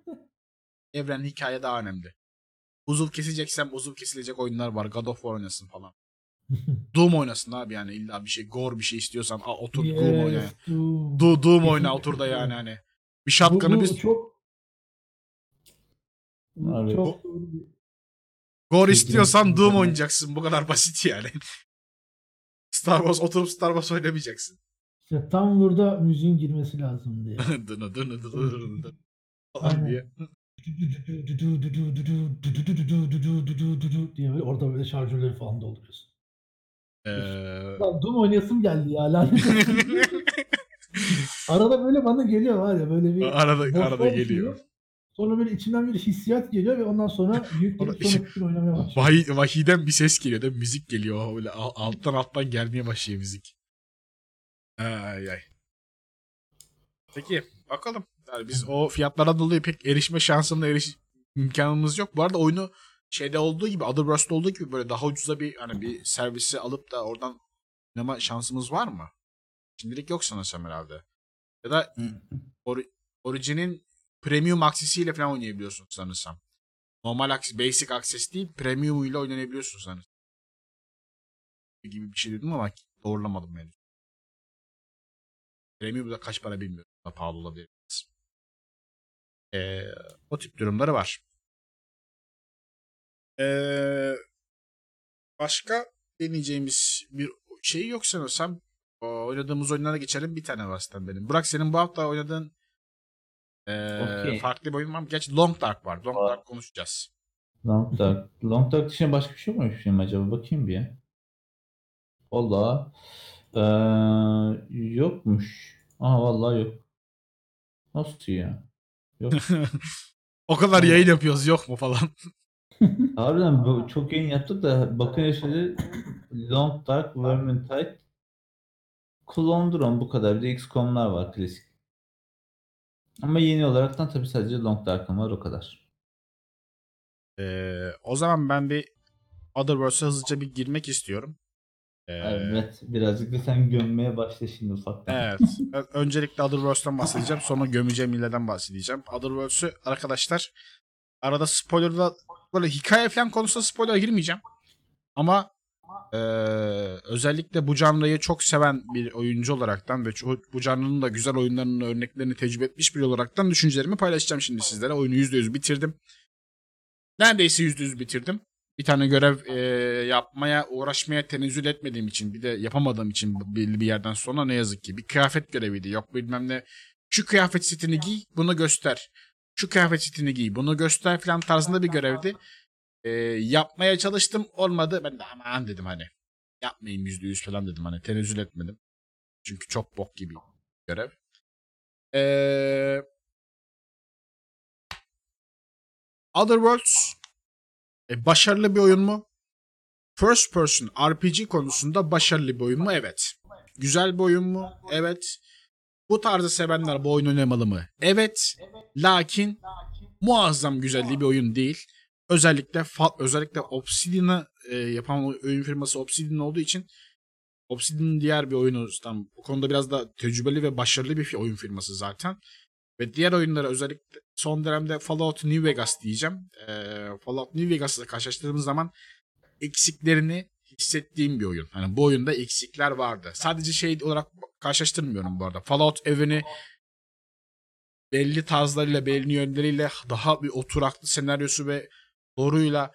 Evren hikaye daha önemli. Uzuv keseceksem uzuv kesilecek oyunlar var. God of War oynasın falan. Doom oynasın abi yani illa bir şey gore bir şey istiyorsan a, otur Doom oyna. Yes, Doom. Do, Doom oyna otur da yani hani. Bir şatkanı biz çok Abi, çok gore istiyorsan Doom oynayacaksın. Bu kadar basit yani. Star Wars oturup Star Wars oynamayacaksın. işte tam burada müziğin girmesi lazım diye. Dını dını dını dını diye. Diye böyle orada böyle şarjörleri falan dolduruyorsun. Ee, Lan Doom oynayasım geldi ya olsun. Arada böyle bana geliyor var ya böyle bir arada arada düşüyor. geliyor. Sonra böyle içimden bir hissiyat geliyor ve ondan sonra büyük bir gün oynamaya başlıyorum. Vahiy, vahiden bir ses geliyor mi? Müzik geliyor. Böyle al- alttan alttan gelmeye başlıyor müzik. Ay ay. Peki bakalım. Yani biz o fiyatlara dolayı pek erişme şansına eriş imkanımız yok. Bu arada oyunu şeyde olduğu gibi Otherworld'da olduğu gibi böyle daha ucuza bir hani bir servisi alıp da oradan oynama şansımız var mı? Şimdilik yok sanırsam herhalde. Ya da Ori- Origin'in Premium aksesiyle falan oynayabiliyorsun sanırsam. Normal access, basic access değil, premium ile oynanabiliyorsun sanırsam. Gibi bir şey dedim ama doğrulamadım henüz. Premium da kaç para bilmiyorum. Daha pahalı olabilir. Ee, o tip durumları var. Ee, başka deneyeceğimiz bir şey yok sanırsam. O, oynadığımız oyunlara geçelim. Bir tane var zaten benim. Burak senin bu hafta oynadığın ee, Okey. farklı bir oyun var mı? Gerçi Long Dark var. Long Var. Dark konuşacağız. Long Dark. Long Dark dışında başka bir şey var mı film acaba? Bakayım bir ya. Valla. Ee, yokmuş. Aha vallahi yok. Nasıl ya? Yok. o kadar yayın yapıyoruz yok mu falan. Harbiden çok yayın yaptık da bakın şöyle Long Dark, Vermintide, Clone Drone bu kadar. Bir de XCOM'lar var klasik. Ama yeni olaraktan tabii sadece Long Dark'ım var o kadar. Ee, o zaman ben bir Otherworlds'a hızlıca bir girmek istiyorum. Ee, Evet, birazcık da sen gömmeye başla şimdi ufaktan. Evet. Ö- Öncelikle Otherworlds'tan bahsedeceğim. Sonra gömeceğim illeden bahsedeceğim. Otherworlds'ü arkadaşlar arada spoilerla böyle hikaye falan konusunda spoiler girmeyeceğim. Ama eee, özellikle bu janrayı çok seven bir oyuncu olaraktan ve ço- bu janrının da güzel oyunlarının örneklerini tecrübe etmiş biri olaraktan düşüncelerimi paylaşacağım şimdi sizlere. Oyunu %100 bitirdim. Neredeyse %100 bitirdim. Bir tane görev eee, yapmaya, uğraşmaya tenezzül etmediğim için bir de yapamadığım için belli bir yerden sonra ne yazık ki bir kıyafet göreviydi. Yok bilmem ne. Şu kıyafet setini giy, bunu göster. Şu kıyafet setini giy, bunu göster falan tarzında bir görevdi. Eee, yapmaya çalıştım, olmadı. Ben de aman dedim hani. Yapmayayım yüzde yüz falan dedim hani. Tenezzül etmedim. Çünkü çok bok gibi görev. Eee Otherworlds e, başarılı bir oyun mu? First person RPG konusunda başarılı bir oyun mu? Evet. Güzel bir oyun mu? Evet. Bu tarzı sevenler bu oyunu oynamalı mı? Evet. Lakin muazzam güzelliği bir oyun değil. Özellikle özellikle Obsidian'ı e, yapan oyun firması Obsidian olduğu için Obsidian'ın diğer bir oyunu tam bu konuda biraz da tecrübeli ve başarılı bir oyun firması zaten. Ve diğer oyunlara özellikle son dönemde Fallout New Vegas diyeceğim. Ee, Fallout New Vegas'la karşılaştırdığımız zaman eksiklerini hissettiğim bir oyun. Hani bu oyunda eksikler vardı. Sadece şey olarak karşılaştırmıyorum bu arada. Fallout evreni belli tarzlarıyla, belli yönleriyle daha bir oturaklı senaryosu ve doğruyla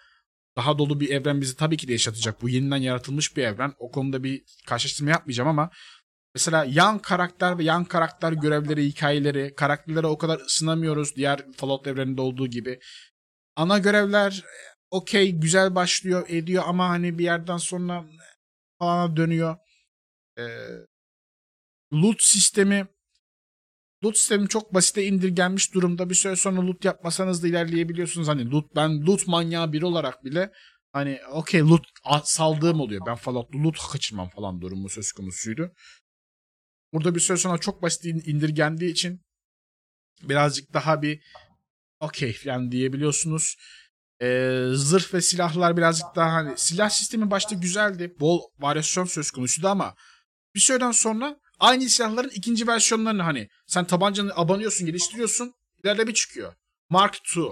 daha dolu bir evren bizi tabii ki de yaşatacak. Bu yeniden yaratılmış bir evren. O konuda bir karşılaştırma yapmayacağım ama mesela yan karakter ve yan karakter görevleri, hikayeleri, karakterlere o kadar ısınamıyoruz diğer Fallout evreninde olduğu gibi. Ana görevler okey güzel başlıyor ediyor ama hani bir yerden sonra falan dönüyor. Ee, loot sistemi loot sistemi çok basite indirgenmiş durumda. Bir süre sonra loot yapmasanız da ilerleyebiliyorsunuz. Hani loot ben loot manyağı biri olarak bile hani okey loot saldığım oluyor. Ben Fallout'ta loot kaçırmam falan durumu söz konusuydu. Burada bir süre sonra çok basit in- indirgendiği için birazcık daha bir okey falan diyebiliyorsunuz. Ee, zırh ve silahlar birazcık daha hani silah sistemi başta güzeldi. Bol varyasyon söz konusuydu ama bir süreden sonra aynı silahların ikinci versiyonlarını hani sen tabancanı abanıyorsun, geliştiriyorsun. ileride bir çıkıyor. Mark II.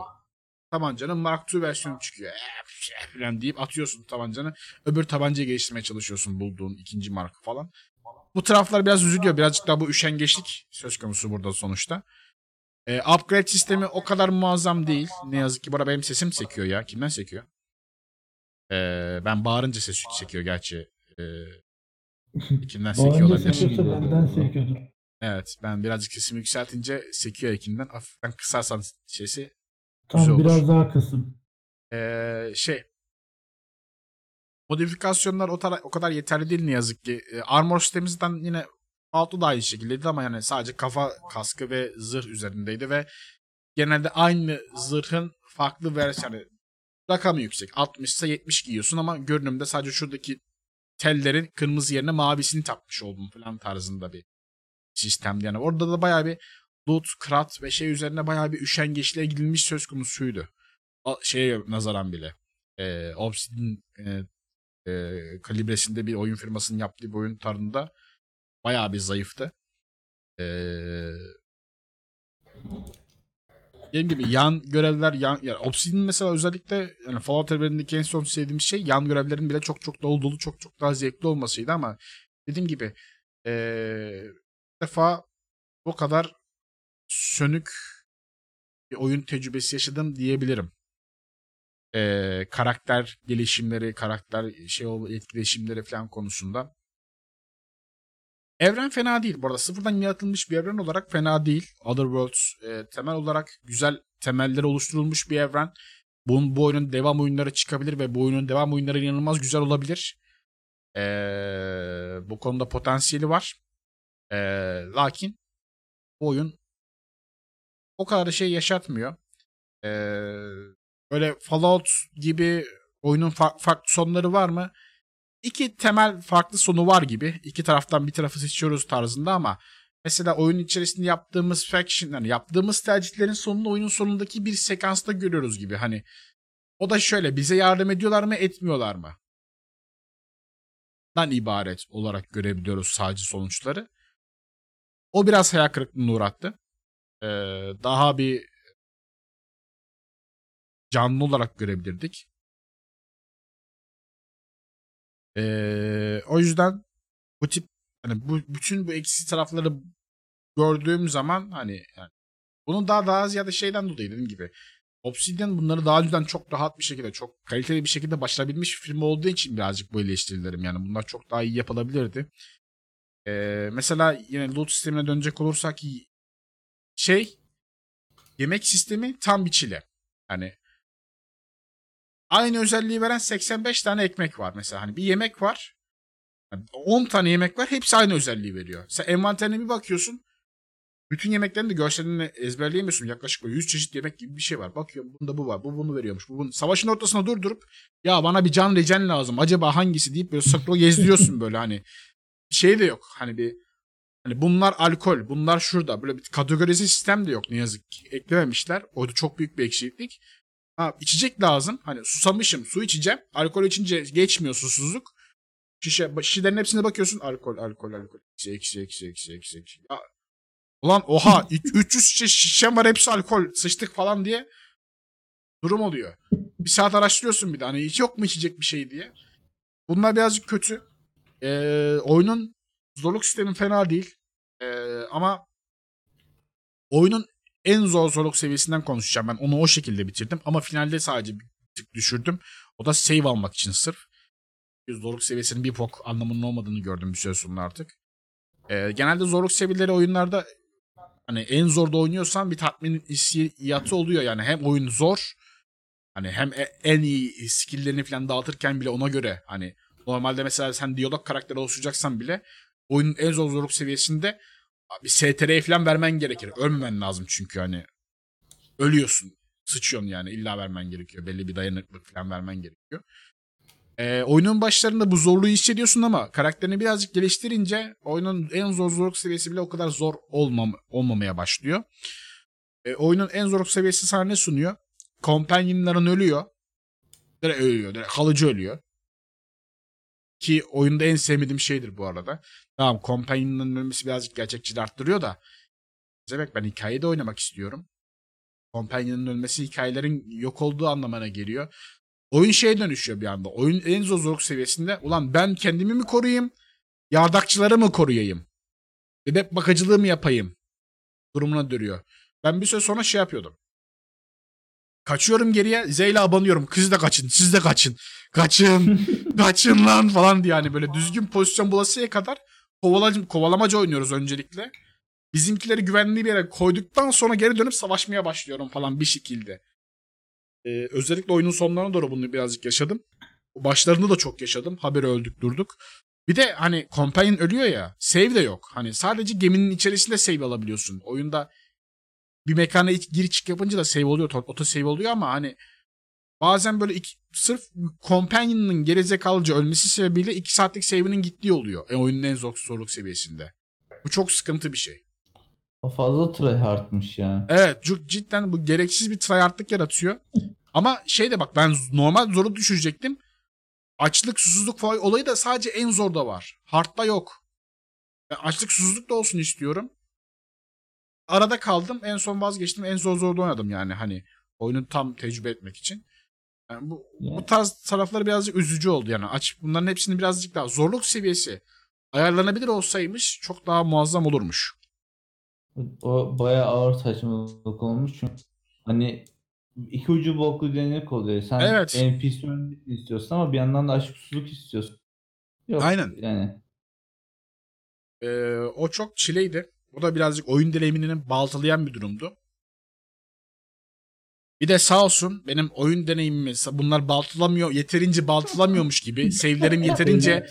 Tabancanın Mark II versiyonu çıkıyor. Eee, falan deyip atıyorsun tabancanı. Öbür tabancayı geliştirmeye çalışıyorsun bulduğun ikinci marka falan. Bu taraflar biraz üzülüyor. Birazcık daha bu üşengeçlik söz konusu burada sonuçta. Ee, upgrade sistemi o kadar muazzam değil. Ne yazık ki. Bu arada benim sesim sekiyor ya. Kimden sekiyor? Ee, ben bağırınca ses sekiyor gerçi. Ee, kimden sekiyor olabilir. benden sekiyordur. Evet ben birazcık sesimi yükseltince sekiyor ekinden. Hafiften kısarsan sesi Güzel Tam olur. biraz daha kısım. Ee, şey modifikasyonlar o, tara- o kadar yeterli değil ne yazık ki. Ee, armor sistemimizden yine altı da aynı şekildeydi ama yani sadece kafa kaskı ve zırh üzerindeydi ve genelde aynı zırhın farklı versiyonu rakamı yüksek. 60 ise 70 giyiyorsun ama görünümde sadece şuradaki tellerin kırmızı yerine mavisini takmış oldum falan tarzında bir sistemdi. Yani orada da bayağı bir loot, krat ve şey üzerine bayağı bir üşengeçliğe gidilmiş söz konusuydu. Şeye nazaran bile. E, Obsidian e, e, kalibresinde bir oyun firmasının yaptığı bir oyun tarzında bayağı bir zayıftı. E, dediğim gibi yan görevler yan yani Obsidian mesela özellikle yani Fallout evrenindeki en son sevdiğim şey yan görevlerin bile çok çok dolu dolu çok çok daha zevkli olmasıydı ama dediğim gibi e, bir defa o kadar sönük bir oyun tecrübesi yaşadım diyebilirim. Ee, karakter gelişimleri, karakter şey etkileşimleri falan konusunda. Evren fena değil. Bu arada sıfırdan yaratılmış bir evren olarak fena değil. Otherworlds e, temel olarak güzel temelleri oluşturulmuş bir evren. Bunun, bu oyunun devam oyunları çıkabilir ve bu oyunun devam oyunları inanılmaz güzel olabilir. Ee, bu konuda potansiyeli var. Ee, lakin bu oyun o kadar da şey yaşatmıyor. Ee, böyle Fallout gibi oyunun fa- farklı sonları var mı? İki temel farklı sonu var gibi. İki taraftan bir tarafı seçiyoruz tarzında ama mesela oyun içerisinde yaptığımız faction, yani yaptığımız tercihlerin sonunu oyunun sonundaki bir sekansta görüyoruz gibi. Hani o da şöyle bize yardım ediyorlar mı etmiyorlar mı? Dan ibaret olarak görebiliyoruz sadece sonuçları. O biraz hayal kırıklığına uğrattı. Ee, daha bir canlı olarak görebilirdik. Ee, o yüzden bu tip hani bu bütün bu eksi tarafları gördüğüm zaman hani yani bunun daha daha ziyade şeyden dolayı dediğim gibi Obsidian bunları daha önceden çok rahat bir şekilde, çok kaliteli bir şekilde başarabilmiş bir firma olduğu için birazcık bu eleştirilerim. Yani bunlar çok daha iyi yapılabilirdi. Ee, mesela yine loot sistemine dönecek olursak şey yemek sistemi tam bir çile. Yani aynı özelliği veren 85 tane ekmek var mesela. Hani bir yemek var. Yani 10 tane yemek var. Hepsi aynı özelliği veriyor. Sen envanterine bir bakıyorsun. Bütün yemeklerin de görselini ezberleyemiyorsun. Yaklaşık böyle 100 çeşit yemek gibi bir şey var. Bakıyorum bunda bu var. Bu bunu veriyormuş. Bu bunu. Savaşın ortasına durdurup ya bana bir can regen lazım. Acaba hangisi deyip böyle sakro gezdiriyorsun böyle hani. Şey de yok. Hani bir Hani bunlar alkol, bunlar şurada. Böyle bir kategorize sistem de yok ne yazık ki. Eklememişler. O da çok büyük bir eksiklik. Ha, içecek lazım. Hani susamışım, su içeceğim. Alkol içince geçmiyor susuzluk. Şişe, şişelerin hepsine bakıyorsun. Alkol, alkol, alkol. Eksi, eksi, eksi, eksi, eksi, eksi. Ya, ulan oha 300 şişe şişem var hepsi alkol. Sıçtık falan diye durum oluyor. Bir saat araştırıyorsun bir de. Hani hiç yok mu içecek bir şey diye. Bunlar birazcık kötü. Ee, oyunun zorluk sistemi fena değil. Ee, ama oyunun en zor zorluk seviyesinden konuşacağım. Ben onu o şekilde bitirdim. Ama finalde sadece bir tık düşürdüm. O da save almak için sırf. Zorluk seviyesinin bir pok anlamının olmadığını gördüm bir süre sonra artık. Ee, genelde zorluk seviyeleri oyunlarda hani en zorda oynuyorsan bir tatmin hissiyatı oluyor yani hem oyun zor hani hem e- en iyi skill'lerini falan dağıtırken bile ona göre hani normalde mesela sen diyalog karakteri oluşturacaksan bile oyunun en zor zorluk seviyesinde bir STR falan vermen gerekir. Ölmemen lazım çünkü hani ölüyorsun. Sıçıyorsun yani illa vermen gerekiyor. Belli bir dayanıklık falan vermen gerekiyor. Ee, oyunun başlarında bu zorluğu hissediyorsun ama karakterini birazcık geliştirince oyunun en zor zorluk seviyesi bile o kadar zor olmam olmamaya başlıyor. Ee, oyunun en zorluk seviyesi sana ne sunuyor? Companionların ölüyor. Direkt ölüyor. Direkt kalıcı ölüyor. Ki oyunda en sevmediğim şeydir bu arada. Tamam Companion'ın ölmesi birazcık gerçekçiliği arttırıyor da demek ben hikayede oynamak istiyorum. Companion'ın ölmesi hikayelerin yok olduğu anlamına geliyor. Oyun şeye dönüşüyor bir anda. Oyun en zor zorluk seviyesinde ulan ben kendimi mi koruyayım? Yardakçıları mı koruyayım? Bebek bakıcılığı mı yapayım? Durumuna dönüyor. Ben bir süre sonra şey yapıyordum. Kaçıyorum geriye. Z ile abanıyorum. Kız da kaçın. Siz de kaçın. Kaçın. kaçın lan falan diye yani böyle düzgün pozisyon bulasıya kadar kovalacı, kovalamaca oynuyoruz öncelikle. Bizimkileri güvenli bir yere koyduktan sonra geri dönüp savaşmaya başlıyorum falan bir şekilde. Ee, özellikle oyunun sonlarına doğru bunu birazcık yaşadım. Başlarında da çok yaşadım. Haberi öldük durduk. Bir de hani companion ölüyor ya. Save de yok. Hani sadece geminin içerisinde save alabiliyorsun. Oyunda bir mekana iç- gir çık yapınca da save oluyor. Auto save oluyor ama hani bazen böyle iki, sırf companion'ın gerizekalıca ölmesi sebebiyle 2 saatlik save'inin gittiği oluyor. E, oyunun en zor zorluk seviyesinde. Bu çok sıkıntı bir şey. O fazla tryhardmış ya. Evet cidden bu gereksiz bir tryhardlık yaratıyor. Ama şey de bak ben normal zoru düşürecektim. Açlık, susuzluk falan olayı da sadece en zorda var. Hard'da yok. Ben açlık, susuzluk da olsun istiyorum. Arada kaldım. En son vazgeçtim. En zor zorda oynadım yani hani oyunu tam tecrübe etmek için. Yani bu, Yani- bu tarz tarafları birazcık üzücü oldu yani. Aç bunların hepsini birazcık daha zorluk seviyesi ayarlanabilir olsaymış çok daha muazzam olurmuş. O bayağı ağır saçmalık olmuş çünkü hani iki ucu boklu denek oluyor. Sen Evet. NPC istiyorsun ama bir yandan da aşk susuzluk istiyorsun. Yok Aynen. yani. Ee, o çok çileydi. O da birazcık oyun deneyimini baltalayan bir durumdu. Bir de sağ olsun benim oyun deneyimimi bunlar baltalamıyor, yeterince baltalamıyormuş gibi. Save'lerim yeterince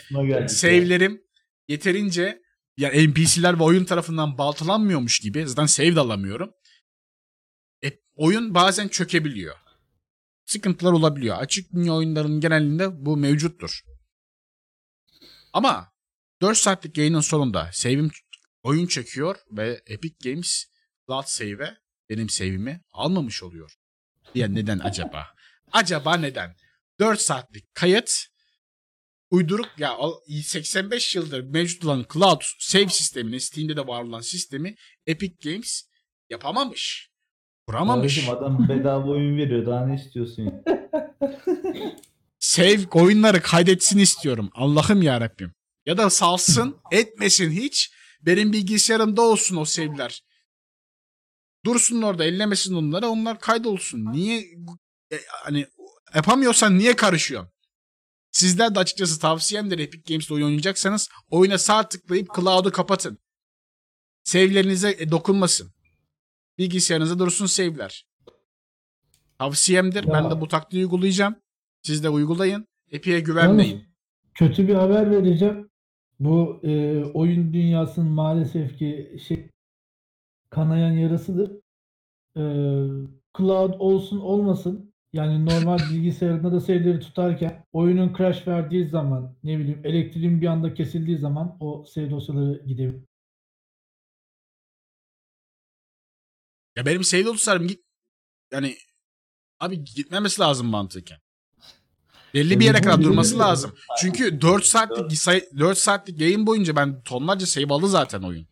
save'lerim yeterince yani NPC'ler ve oyun tarafından baltalanmıyormuş gibi. Zaten save de alamıyorum. E, oyun bazen çökebiliyor. Sıkıntılar olabiliyor. Açık dünya oyunlarının genelinde bu mevcuttur. Ama 4 saatlik yayının sonunda save'im oyun çekiyor ve Epic Games Cloud Save'e benim save'imi almamış oluyor. Ya neden acaba? Acaba neden? 4 saatlik kayıt uyduruk ya o 85 yıldır mevcut olan cloud save sistemini Steam'de de var olan sistemi Epic Games yapamamış. Kuramamış. Kardeşim adam bedava oyun veriyor. Daha ne istiyorsun? Save oyunları kaydetsin istiyorum. Allah'ım ya Rabbim. Ya da salsın, etmesin hiç. Benim bilgisayarımda olsun o save'ler. Dursun orada, ellemesin onları. Onlar kaydolsun. Niye e, hani yapamıyorsan niye karışıyorsun? Sizler de açıkçası tavsiyemdir Epic Games'te oyun oynayacaksanız oyuna sağ tıklayıp cloud'u kapatın. Save'lerinize e, dokunmasın. Bilgisayarınızda dursun save'ler. Tavsiyemdir. Ben Ya. de bu taktiği uygulayacağım. Siz de uygulayın. Epic'e güvenmeyin. Kötü bir haber vereceğim. Bu e, oyun dünyasının maalesef ki şey kanayan yarasıdır. E, cloud olsun olmasın yani normal bilgisayarında da save'leri tutarken oyunun crash verdiği zaman ne bileyim elektriğin bir anda kesildiği zaman o save dosyaları gidebilir. Ya benim save dostlarım git yani abi gitmemesi lazım mantıken. Belli bir yere kadar durması lazım. Çünkü 4 saatlik say- 4 saatlik yayın boyunca ben tonlarca save aldı zaten oyun.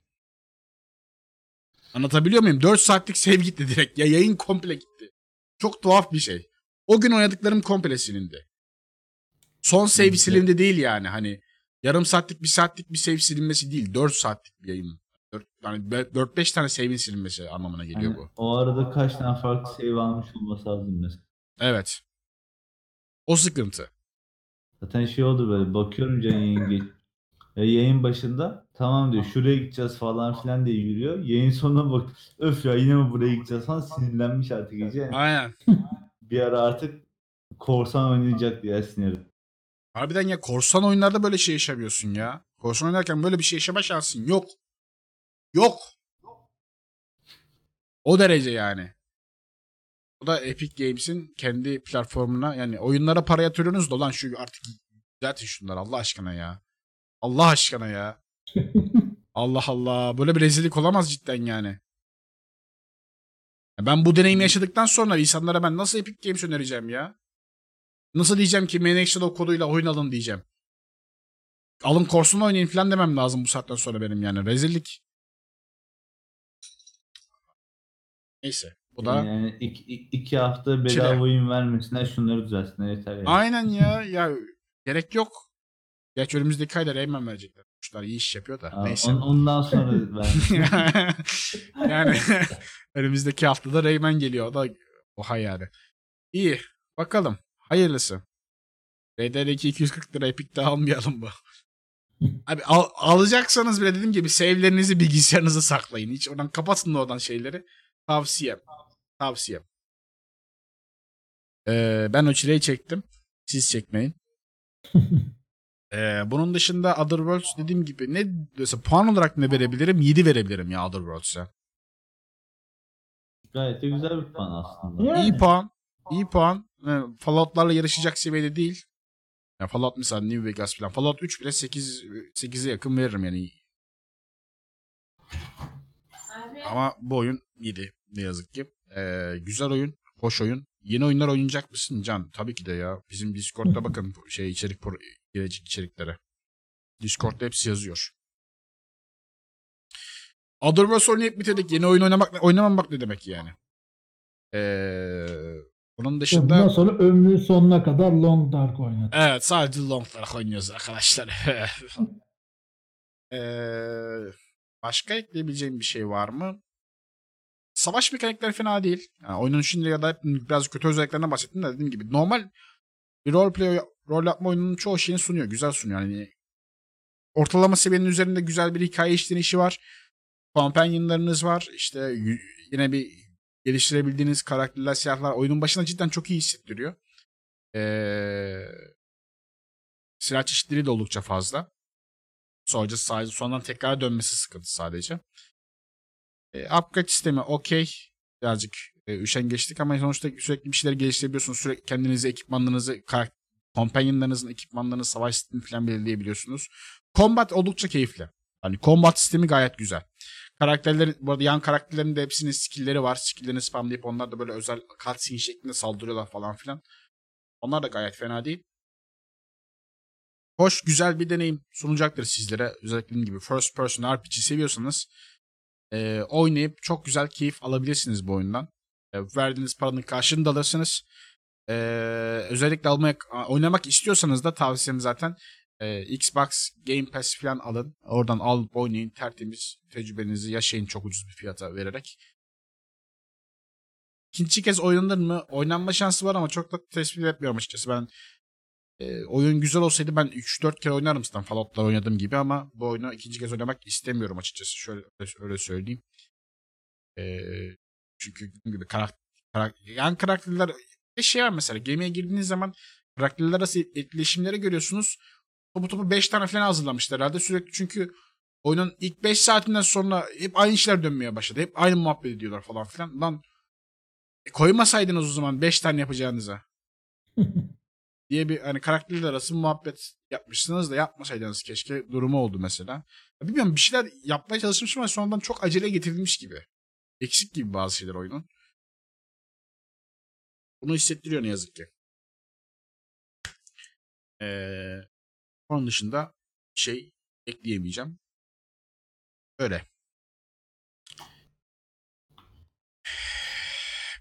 Anlatabiliyor muyum? 4 saatlik save gitti direkt. Ya yayın komple gitti. Çok tuhaf bir şey. O gün oynadıklarım komple silindi. Son save silindi değil yani hani yarım saatlik bir saatlik bir save silinmesi değil. 4 saatlik bir yayın. 4, yani 4-5 tane save'in silinmesi anlamına geliyor Yani bu. o arada kaç tane farklı save almış olması lazım mesela. Evet. O sıkıntı. Zaten şey oldu böyle bakıyorum Can yayın, e, yayın başında tamam diyor şuraya gideceğiz falan filan diye yürüyor. Yayın sonuna bak öf ya yine mi buraya gideceğiz falan sinirlenmiş artık iyice. Aynen. Bir ara artık korsan oynayacak diye sinirli. Harbiden ya korsan oyunlarda böyle şey yaşamıyorsun ya. Korsan oynarken böyle bir şey yaşama şansın yok. Yok. O derece yani. O da Epic Games'in kendi platformuna yani oyunlara para yatırıyorsunuz da lan şu artık düzeltin şunları Allah aşkına ya. Allah aşkına ya. Allah Allah. Böyle bir rezillik olamaz cidden yani. Ya Ben bu deneyimi yaşadıktan sonra insanlara ben nasıl Epic Games önereceğim ya? Nasıl diyeceğim ki Managed koduyla oyun alın diyeceğim. Alın korsunu oynayın falan demem lazım bu saatten sonra benim yani. Rezillik. Neyse. Bu da Yani iki, iki hafta bedava Çile. oyun vermesine şunları düzelsinler yeter yani. aynen ya. Ya gerek yok. Gerçi önümüzdeki ayda Rayman verecekler. Kuşlar iyi iş yapıyor da. Aa, Neyse. on- ondan sonra ver. yani önümüzdeki haftada Rayman geliyor. O da oha yani. İyi. Bakalım. Hayırlısı. RDR2 240 lira Epic'te almayalım bu. Abi al- alacaksanız bile dediğim gibi save'lerinizi bilgisayarınıza saklayın. Hiç oradan kapatın oradan şeyleri. Tavsiyem. Tavsiyem. Ee, ben o çileyi çektim. Siz çekmeyin. Ee, bunun dışında Otherworlds dediğim gibi ne mesela puan olarak ne verebilirim? 7 verebilirim ya Otherworlds'e. Gayet de güzel bir puan aslında. Yani. İyi puan. İyi puan. Ee, Fallout'larla yarışacak seviyede değil. Ya Fallout mesela New Vegas falan. Fallout 3 bile 8 8'e yakın veririm yani. Ama bu oyun 7 ne yazık ki. Ee, güzel oyun, hoş oyun. Yeni oyunlar oynayacak mısın Can? Tabii ki de ya. Bizim Discord'da bakın şey içerik gelecek içeriklere. Discord'da hepsi yazıyor. Otherworlds oynayıp bitirdik. Yeni oyun oynamak oynamamak ne demek yani? Ee, bunun dışında Bundan sonra ömrün sonuna kadar Long Dark oynadı. Evet sadece longlar oynuyoruz arkadaşlar. Ee, başka ekleyebileceğim bir şey var mı? Savaş mekanikleri fena değil. Yani oyunun şimdiye kadar biraz kötü özelliklerinden bahsettim de dediğim gibi normal bir roleplay rol yapma oyununun çoğu şeyini sunuyor. Güzel sunuyor. Yani ortalama seviyenin üzerinde güzel bir hikaye işlenişi var. Companionlarınız var. İşte yine bir geliştirebildiğiniz karakterler, silahlar oyunun başında cidden çok iyi hissettiriyor. Ee, silah çeşitleri de oldukça fazla. Sadece sadece sonradan tekrar dönmesi sıkıntı sadece. E, upgrade sistemi okey. Birazcık e, üşengeçlik ama sonuçta sürekli bir şeyler geliştirebiliyorsunuz. Sürekli kendinizi, ekipmanlarınızı, companionlarınızın ekipmanlarını, savaş sistemi falan belirleyebiliyorsunuz. Combat oldukça keyifli. Hani combat sistemi gayet güzel. Karakterlerin, bu arada yan karakterlerin de hepsinin skill'leri var. Skill'lerini spamlayıp onlar da böyle özel cutscene şeklinde saldırıyorlar falan filan. Onlar da gayet fena değil. Hoş, güzel bir deneyim sunacaktır sizlere. Özellikle dediğim gibi first person RPG seviyorsanız e, oynayıp çok güzel keyif alabilirsiniz bu oyundan. E, verdiğiniz paranın karşılığını da alırsınız. E, özellikle almaya, oynamak istiyorsanız da tavsiyem zaten e, Xbox Game Pass falan alın. Oradan alıp oynayın. Tertemiz tecrübenizi yaşayın çok ucuz bir fiyata vererek. İkinci kez oynanır mı? Oynanma şansı var ama çok da tespit etmiyorum açıkçası. Ben e, oyun güzel olsaydı ben 3-4 kere oynarım zaten Fallout'lar oynadığım gibi ama bu oyunu ikinci kez oynamak istemiyorum açıkçası. Şöyle öyle söyleyeyim. E, çünkü dediğim gibi karakter, karakter, yan karakterler bir şey var mesela gemiye girdiğiniz zaman karakterler arası etkileşimleri görüyorsunuz. Topu topu 5 tane falan hazırlamışlar herhalde sürekli çünkü oyunun ilk 5 saatinden sonra hep aynı işler dönmeye başladı. Hep aynı muhabbet ediyorlar falan filan. Lan e, koymasaydınız o zaman 5 tane yapacağınıza diye bir hani karakterler arası muhabbet yapmışsınız da yapmasaydınız keşke durumu oldu mesela. Bilmiyorum bir şeyler yapmaya çalışmışım ama sonradan çok acele getirilmiş gibi. Eksik gibi bazı şeyler oyunun. Bunu hissettiriyor ne yazık ki. Ee, onun dışında şey ekleyemeyeceğim. Öyle.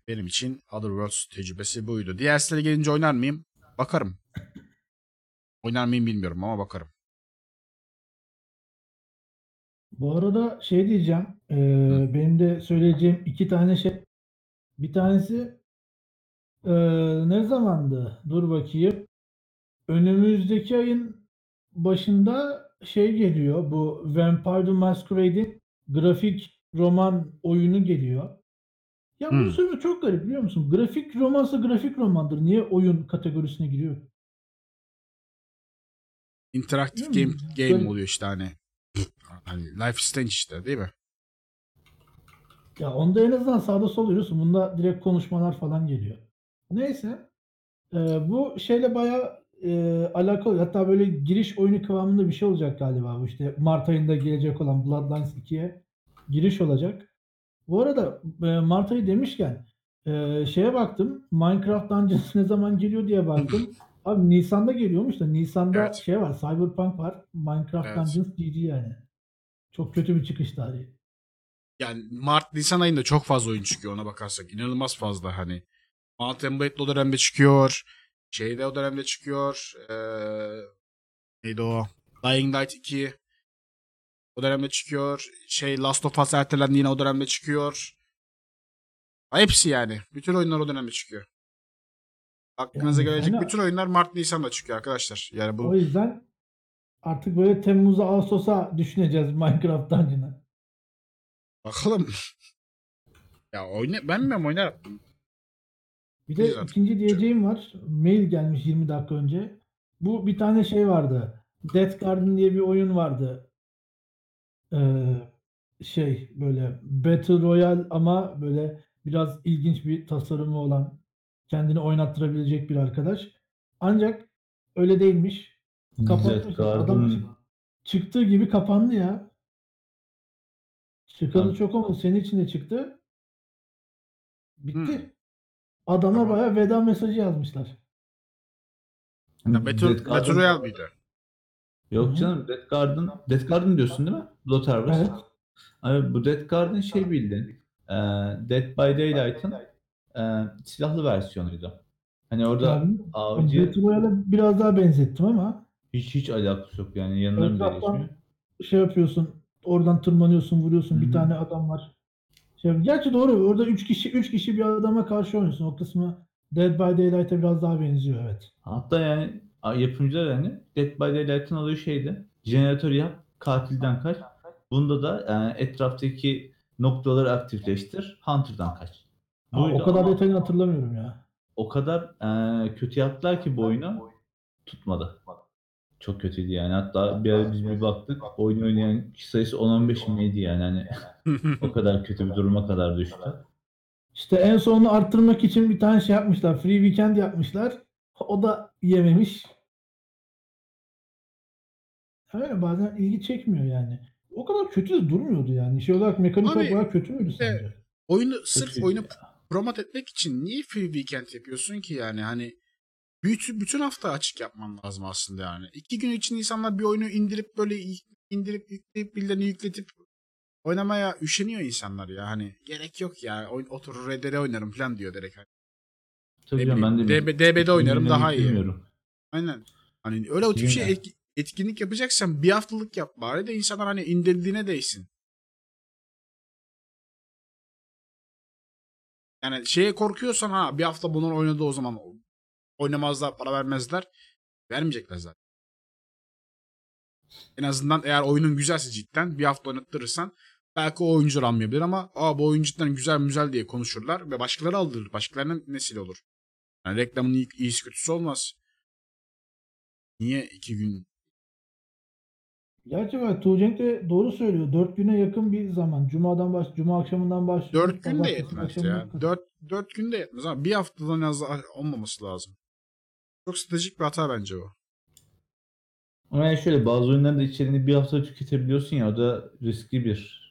Benim için Otherworlds tecrübesi buydu. Diğer sitelere gelince oynar mıyım? Bakarım. Oynar mıyım bilmiyorum ama bakarım. Bu arada şey diyeceğim. e, benim de söyleyeceğim iki tane şey. Bir tanesi Ee, ne zamandı? Dur bakayım. Önümüzdeki ayın başında şey geliyor. Bu Vampire the Masquerade'in grafik roman oyunu geliyor. Ya bu Hmm. soru çok garip biliyor musun? Grafik romansa grafik romandır. Niye oyun kategorisine giriyor? interaktif Değil game, game Böyle- oluyor işte hani. Hani Life is Strange işte değil mi? Ya onda en azından sağda sol yürüyorsun. Bunda direkt konuşmalar falan geliyor. Neyse. Ee, bu şeyle bayağı e, alakalı. Hatta böyle giriş oyunu kıvamında bir şey olacak galiba. Bu işte Mart ayında gelecek olan Bloodlines 2'ye giriş olacak. Bu arada e, Mart ayı demişken e, şeye baktım. Minecraft Dungeons ne zaman geliyor diye baktım. Abi Nisan'da geliyormuş da Nisan'da Evet. şey var. Cyberpunk var. Minecraft Evet. Dungeons GG yani. Çok kötü bir çıkış tarihi. Yani Mart Nisan ayında çok fazla oyun çıkıyor ona bakarsak. İnanılmaz fazla hani. Mountain Blade de o dönemde çıkıyor. Şey de o dönemde çıkıyor. Ee, neydi o? Dying Light 2 o dönemde çıkıyor. Şey Last of Us ertelendi yine o dönemde çıkıyor. Hepsi yani. Bütün oyunlar o dönemde çıkıyor. Aklınıza Yani gelecek fena. bütün oyunlar Mart Nisan'da çıkıyor arkadaşlar. Yani bu O yüzden artık böyle Temmuz'a Ağustos'a düşüneceğiz Minecraft Dungeon'ı. bakalım. ya oyna ben mi oynarım? Bir de Güzel. ikinci diyeceğim var. Mail gelmiş 20 dakika önce. Bu bir tane şey vardı. Death Garden diye bir oyun vardı. Ee, şey böyle Battle Royale ama böyle biraz ilginç bir tasarımı olan kendini oynattırabilecek bir arkadaş. Ancak öyle değilmiş. Kapatmış. Death Adam Garden çık- çıktığı gibi kapandı ya. Çıkalı çok olmadı. Senin için de çıktı. Bitti. Hmm. Adama Tamam. bayağı veda mesajı yazmışlar. Ya Battle, Death Battle Garden- Royale mıydı? Yok Hı hı. canım Death Garden. Death Garden diyorsun değil mi? Blood Harvest. Evet. Abi bu Death Garden şey bildin. E, Dead by Daylight'ın e, silahlı versiyonuydu. Hani orada Yani, avcı Battle biraz daha benzettim ama hiç hiç alakası yok yani yanından bile geçmiyor. şey yapıyorsun. Oradan tırmanıyorsun, vuruyorsun. Hı Bir tane adam var. Şey, gerçi doğru. Orada 3 kişi 3 kişi bir adama karşı oynuyorsun. O kısmı Dead by Daylight'a biraz daha benziyor evet. Hatta yani yapımcılar hani Dead by Daylight'ın olayı şeydi. Jeneratör yap, katilden kaç. Bunda da e, etraftaki noktaları aktifleştir, Hunter'dan kaç. Buydu o kadar ama detayını hatırlamıyorum ya. o kadar e, kötü yaptılar ki bu oyunu tutmadı. Çok kötüydü yani. Hatta bir ara biz bir baktık. Oyun oynayan kişi sayısı 10-15 miydi yani. Hani o kadar kötü bir duruma kadar düştü. İşte en sonunu arttırmak için bir tane şey yapmışlar. Free Weekend yapmışlar. O da yememiş. Öyle bazen ilgi çekmiyor yani. O kadar kötü de durmuyordu yani. Şey olarak mekanik Abi, olarak kötü müydü sence? Oyunu sırf Kötüydü oyunu ya. promote etmek için niye free weekend yapıyorsun ki yani hani bütün, bütün hafta açık yapman lazım aslında yani. İki gün için insanlar bir oyunu indirip böyle indirip yükleyip birilerini yükletip oynamaya üşeniyor insanlar ya hani gerek yok ya Oyn- oturur RDR oynarım falan diyor direkt. Hani Tabii canım, ben de DB DB'de oynarım daha iyi. yüklemiyorum. Aynen. Hani öyle o tip şey etki- etkinlik yapacaksan bir haftalık yap bari de insanlar hani indirdiğine değsin. Yani şeye korkuyorsan ha bir hafta bunlar oynadı o zaman oynamazlar para vermezler. Vermeyecekler zaten. En azından eğer oyunun güzelse cidden bir hafta oynattırırsan belki o oyuncular almayabilir ama aa bu oyun cidden güzel güzel diye konuşurlar ve başkaları aldırır. Başkalarının nesili olur. Yani reklamın iyi, iyisi kötüsü olmaz. Niye iki gün? Gerçi bak Tuğcenk de doğru söylüyor. 4 güne yakın bir zaman. Cuma'dan baş, Cuma akşamından başlıyor. Dört gün de yetmez ya. Dört, dört gün de yetmez ama bir haftadan az olmaması lazım. Çok stratejik bir hata bence o. Ama yani şöyle bazı oyunların içeriğini bir hafta tüketebiliyorsun ya o da riskli bir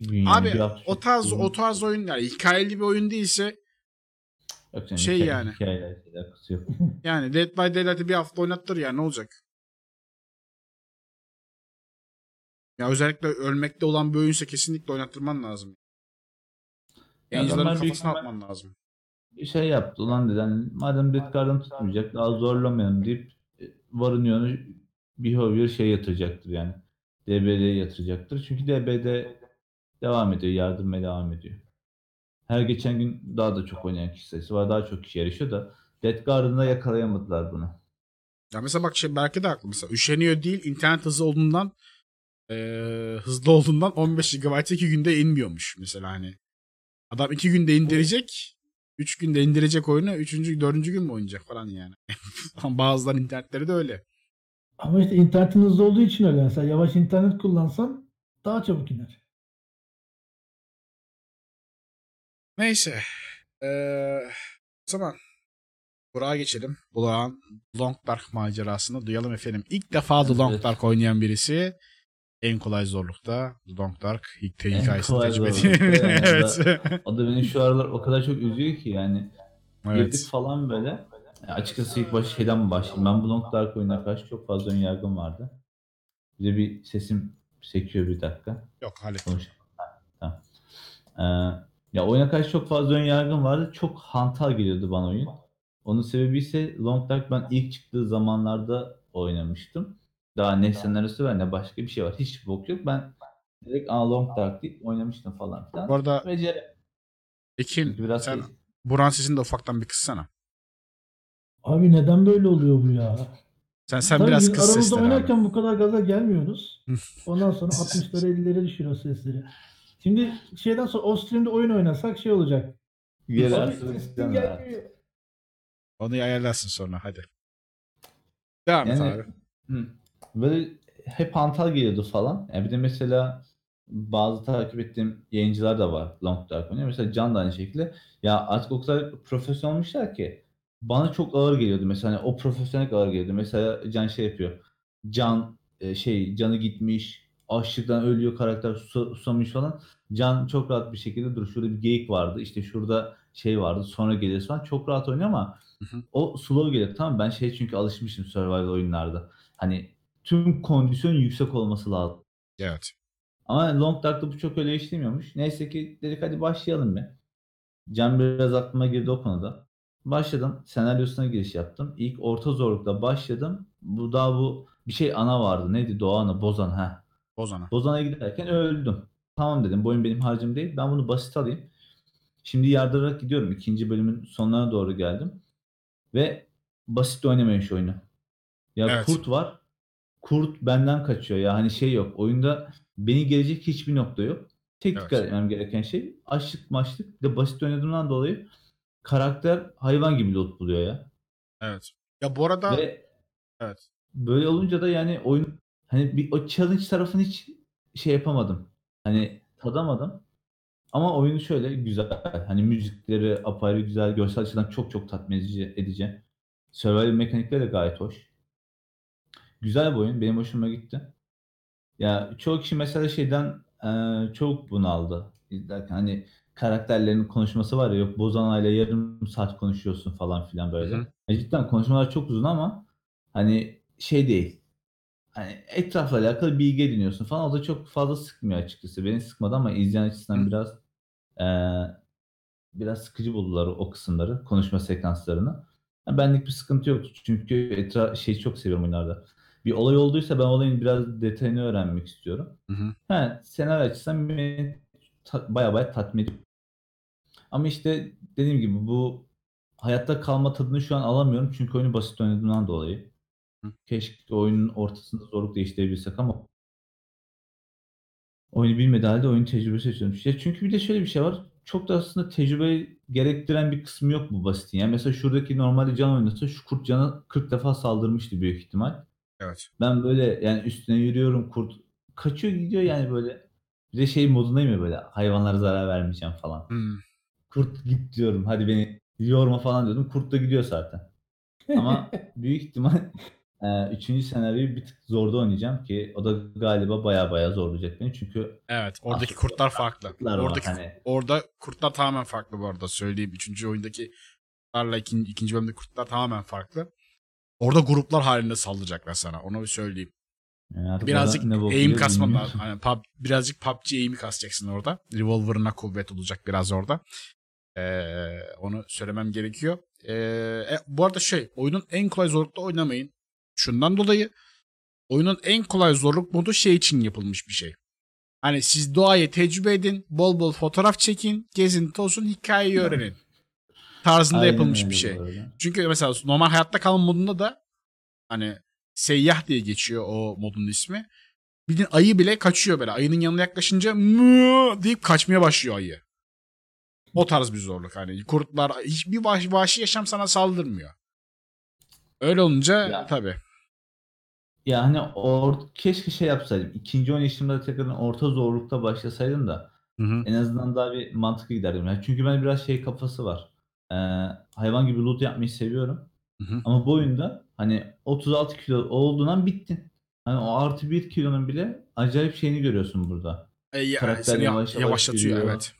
gün yani. Abi o tarz o tarz oyunlar hikayeli bir oyun değilse Yok canım, şey hikaye- yani. Yok. yani Dead by Daylight'ı bir hafta oynattır ya ne olacak? Ya özellikle ölmekte olan bir oyunsa kesinlikle oynattırman lazım. Ya Yayıncıların büyük kafasına atman lazım. Bir şey yaptı ulan dedi hani madem Death Garden tutmayacak daha zorlamayalım deyip e, varınıyorunu behavior şey yatıracaktır yani. DBD'ye yatıracaktır. Çünkü DBD devam ediyor, yardırmaya devam ediyor. Her geçen gün daha da çok oynayan kişi sayısı var. Daha çok kişi yarışıyor da Dead Garden'da yakalayamadılar bunu. Ya mesela bak şey belki de haklı. Mesela üşeniyor değil internet hızı olduğundan eee, hızlı olduğundan 15 GB 2 günde inmiyormuş mesela hani. Adam 2 günde indirecek. 3 günde indirecek oyunu 3. 4. gün mü oynayacak falan yani. Bazıların internetleri de öyle. Ama işte internetin hızlı olduğu için öyle. Mesela yavaş internet kullansan daha çabuk iner. Neyse. Eee o zaman Burak'a geçelim. Burak'ın Long Dark macerasını duyalım efendim. İlk defa The Long. Dark oynayan birisi en kolay zorlukta The Long Dark ilk En hikayesini tecrübe ediyor. yani. evet. O da beni şu aralar o kadar çok üzüyor ki yani. Girdik evet. falan böyle. Ya açıkçası ilk baş şeyden mi başlayayım? Ben bu Long Dark oyununa karşı çok fazla ön yargım vardı. Bir de bir sesim sekiyor bir dakika. Yok hallet. Konuş. Tamam. Ee, ya oyuna karşı çok fazla ön yargım vardı. Çok hantal geliyordu bana oyun. Onun sebebi ise Long Dark ben ilk çıktığı zamanlarda oynamıştım. Daha ne senaryosu var ne başka bir şey var. Hiç bok yok. Ben direkt Aa, Long Dark deyip oynamıştım falan filan. Bu arada Becere. Ekin biraz sen şey- Buran sesini de ufaktan bir kıssana. Abi neden böyle oluyor bu ya? Sen sen Tabii biraz kıs aramızda sesleri abi. oynarken bu kadar gaza gelmiyoruz. Ondan sonra 60'lara 50'lere düşüyor sesleri. Şimdi şeyden sonra o streamde oyun oynasak şey olacak. Gelmiyor. Onu ayarlarsın sonra hadi. Devam et Yani- abi. Hı. Böyle hep hantal geliyordu falan. Yani bir de mesela bazı takip ettiğim yayıncılar da var Long Dark oynuyor. Mesela Can da aynı şekilde. Ya artık o kadar profesyonel olmuşlar ki bana çok ağır geliyordu. Mesela hani o profesyonel ağır geliyordu. Mesela Can şey yapıyor. Can e, şey canı gitmiş. Açlıktan ölüyor karakter susa- susamış falan. Can çok rahat bir şekilde dur şurada bir geyik vardı. işte şurada şey vardı. Sonra geliriz falan. Çok rahat oynuyor ama Hı hı. o slow geliyor. Tamam ben şey çünkü alışmışım survival oyunlarda. Hani tüm kondisyon yüksek olması lazım. Evet. Ama Long Dark'ta bu çok öyle işlemiyormuş. Neyse ki dedik hadi başlayalım bir. Can biraz aklıma girdi o konuda. Başladım. Senaryosuna giriş yaptım. İlk orta zorlukta başladım. Bu daha bu bir şey ana vardı. Neydi? Doğa ana, Bozan. ha. Bozana. Bozan'a giderken öldüm. Tamam dedim. Bu oyun benim harcım değil. Ben bunu basit alayım. Şimdi yardırarak gidiyorum. İkinci bölümün sonlarına doğru geldim. Ve basit oynamayın şu oyunu. Ya Evet. kurt var. Kurt benden kaçıyor. Ya hani şey yok. Oyunda beni gelecek hiçbir nokta yok. Tek Evet. dikkat etmem gereken şey açlık maçlık. Bir de basit oynadığımdan dolayı karakter hayvan gibi loot buluyor ya. Evet. Ya bu arada Ve evet. böyle olunca da yani oyun hani bir o challenge tarafını hiç şey yapamadım. Hani tadamadım. Ama oyunu şöyle güzel. Hani müzikleri apayrı güzel. Görsel açıdan çok çok tatmin edici. edici. Survival mekanikleri de gayet hoş. Güzel bir oyun. Benim hoşuma gitti. Ya çoğu kişi mesela şeyden eee, çok bunaldı. İzlerken hani karakterlerin konuşması var ya yok Bozana ile yarım saat konuşuyorsun falan filan böyle. Hı hı. Ya cidden konuşmalar çok uzun ama hani şey değil. Hani etrafla alakalı bilgi ediniyorsun falan. O da çok fazla sıkmıyor açıkçası. Beni sıkmadı ama izleyen açısından Hı. biraz eee, biraz sıkıcı buldular o kısımları, konuşma sekanslarını. Ya benlik bir sıkıntı yoktu. Çünkü etra şeyi çok seviyorum oyunlarda. Bir olay olduysa ben olayın biraz detayını öğrenmek istiyorum. Hı hı. He, senaryo açısından beni ta- baya baya tatmin ediyor. Ama işte dediğim gibi bu hayatta kalma tadını şu an alamıyorum çünkü oyunu basit oynadığımdan dolayı. Hı. Keşke oyunun ortasında zorluk değiştirebilsek ama oyunu bilmediği halde oyun tecrübesi yaşıyorum. Ya çünkü bir de şöyle bir şey var. Çok da aslında tecrübe gerektiren bir kısmı yok bu basitin. Yani mesela şuradaki normalde can oynasa şu kurt cana 40 defa saldırmıştı büyük ihtimal. Evet. Ben böyle yani üstüne yürüyorum kurt kaçıyor gidiyor yani böyle. Bir de şey modundayım ya böyle hayvanlara zarar vermeyeceğim falan. Hmm. Kurt git diyorum hadi beni yorma falan diyordum. Kurt da gidiyor zaten. Ama büyük ihtimal e, üçüncü senaryoyu bir tık zorda oynayacağım ki o da galiba baya baya zorlayacak beni. Çünkü Evet. Oradaki kurtlar farklı. kurtlar var Oradaki hani. orada kurtlar tamamen farklı bu arada söyleyeyim. Üçüncü oyundaki kurtlarla ikinci, ikinci bölümdeki kurtlar tamamen farklı. Orada gruplar halinde saldıracaklar sana. Onu bir söyleyeyim. yani artık Birazcık orada ne bok aim yiyor kasman bilmiyorum. lazım. Hani pub, birazcık PUBG aim'i kasacaksın orada. Revolver'ına kuvvet olacak biraz orada. Ee, onu söylemem gerekiyor. Ee, e, bu arada şey oyunun en kolay zorlukta oynamayın. Şundan dolayı oyunun en kolay zorluk modu şey için yapılmış bir şey. Hani siz doğayı tecrübe edin, bol bol fotoğraf çekin, gezin, tozun, hikayeyi öğrenin. Tarzında Aynen yapılmış bir şey. arada. Çünkü mesela normal hayatta kalma modunda da hani seyyah diye geçiyor o modun ismi. Bildiğin ayı bile kaçıyor böyle. Ayının yanına yaklaşınca mı deyip kaçmaya başlıyor ayı. O tarz bir zorluk hani. Kurtlar hiçbir vahşi, vahşi yaşam sana saldırmıyor. Öyle olunca Ya. tabii. Ya hani or keşke şey yapsaydım. İkinci oynayışımda tekrardan orta zorlukta başlasaydım da Hı hı. en azından daha bir mantıklı giderdim. Yani çünkü ben biraz şey kafası var. Ee, hayvan gibi loot yapmayı seviyorum. Hı hı. Ama bu oyunda hani 36 kilo olduğundan bittin. Hani o artı 1 kilonun bile acayip şeyini görüyorsun burada. E, ya- Karakter seni yavaş yavaş yavaşlatıyor yürüyor. evet.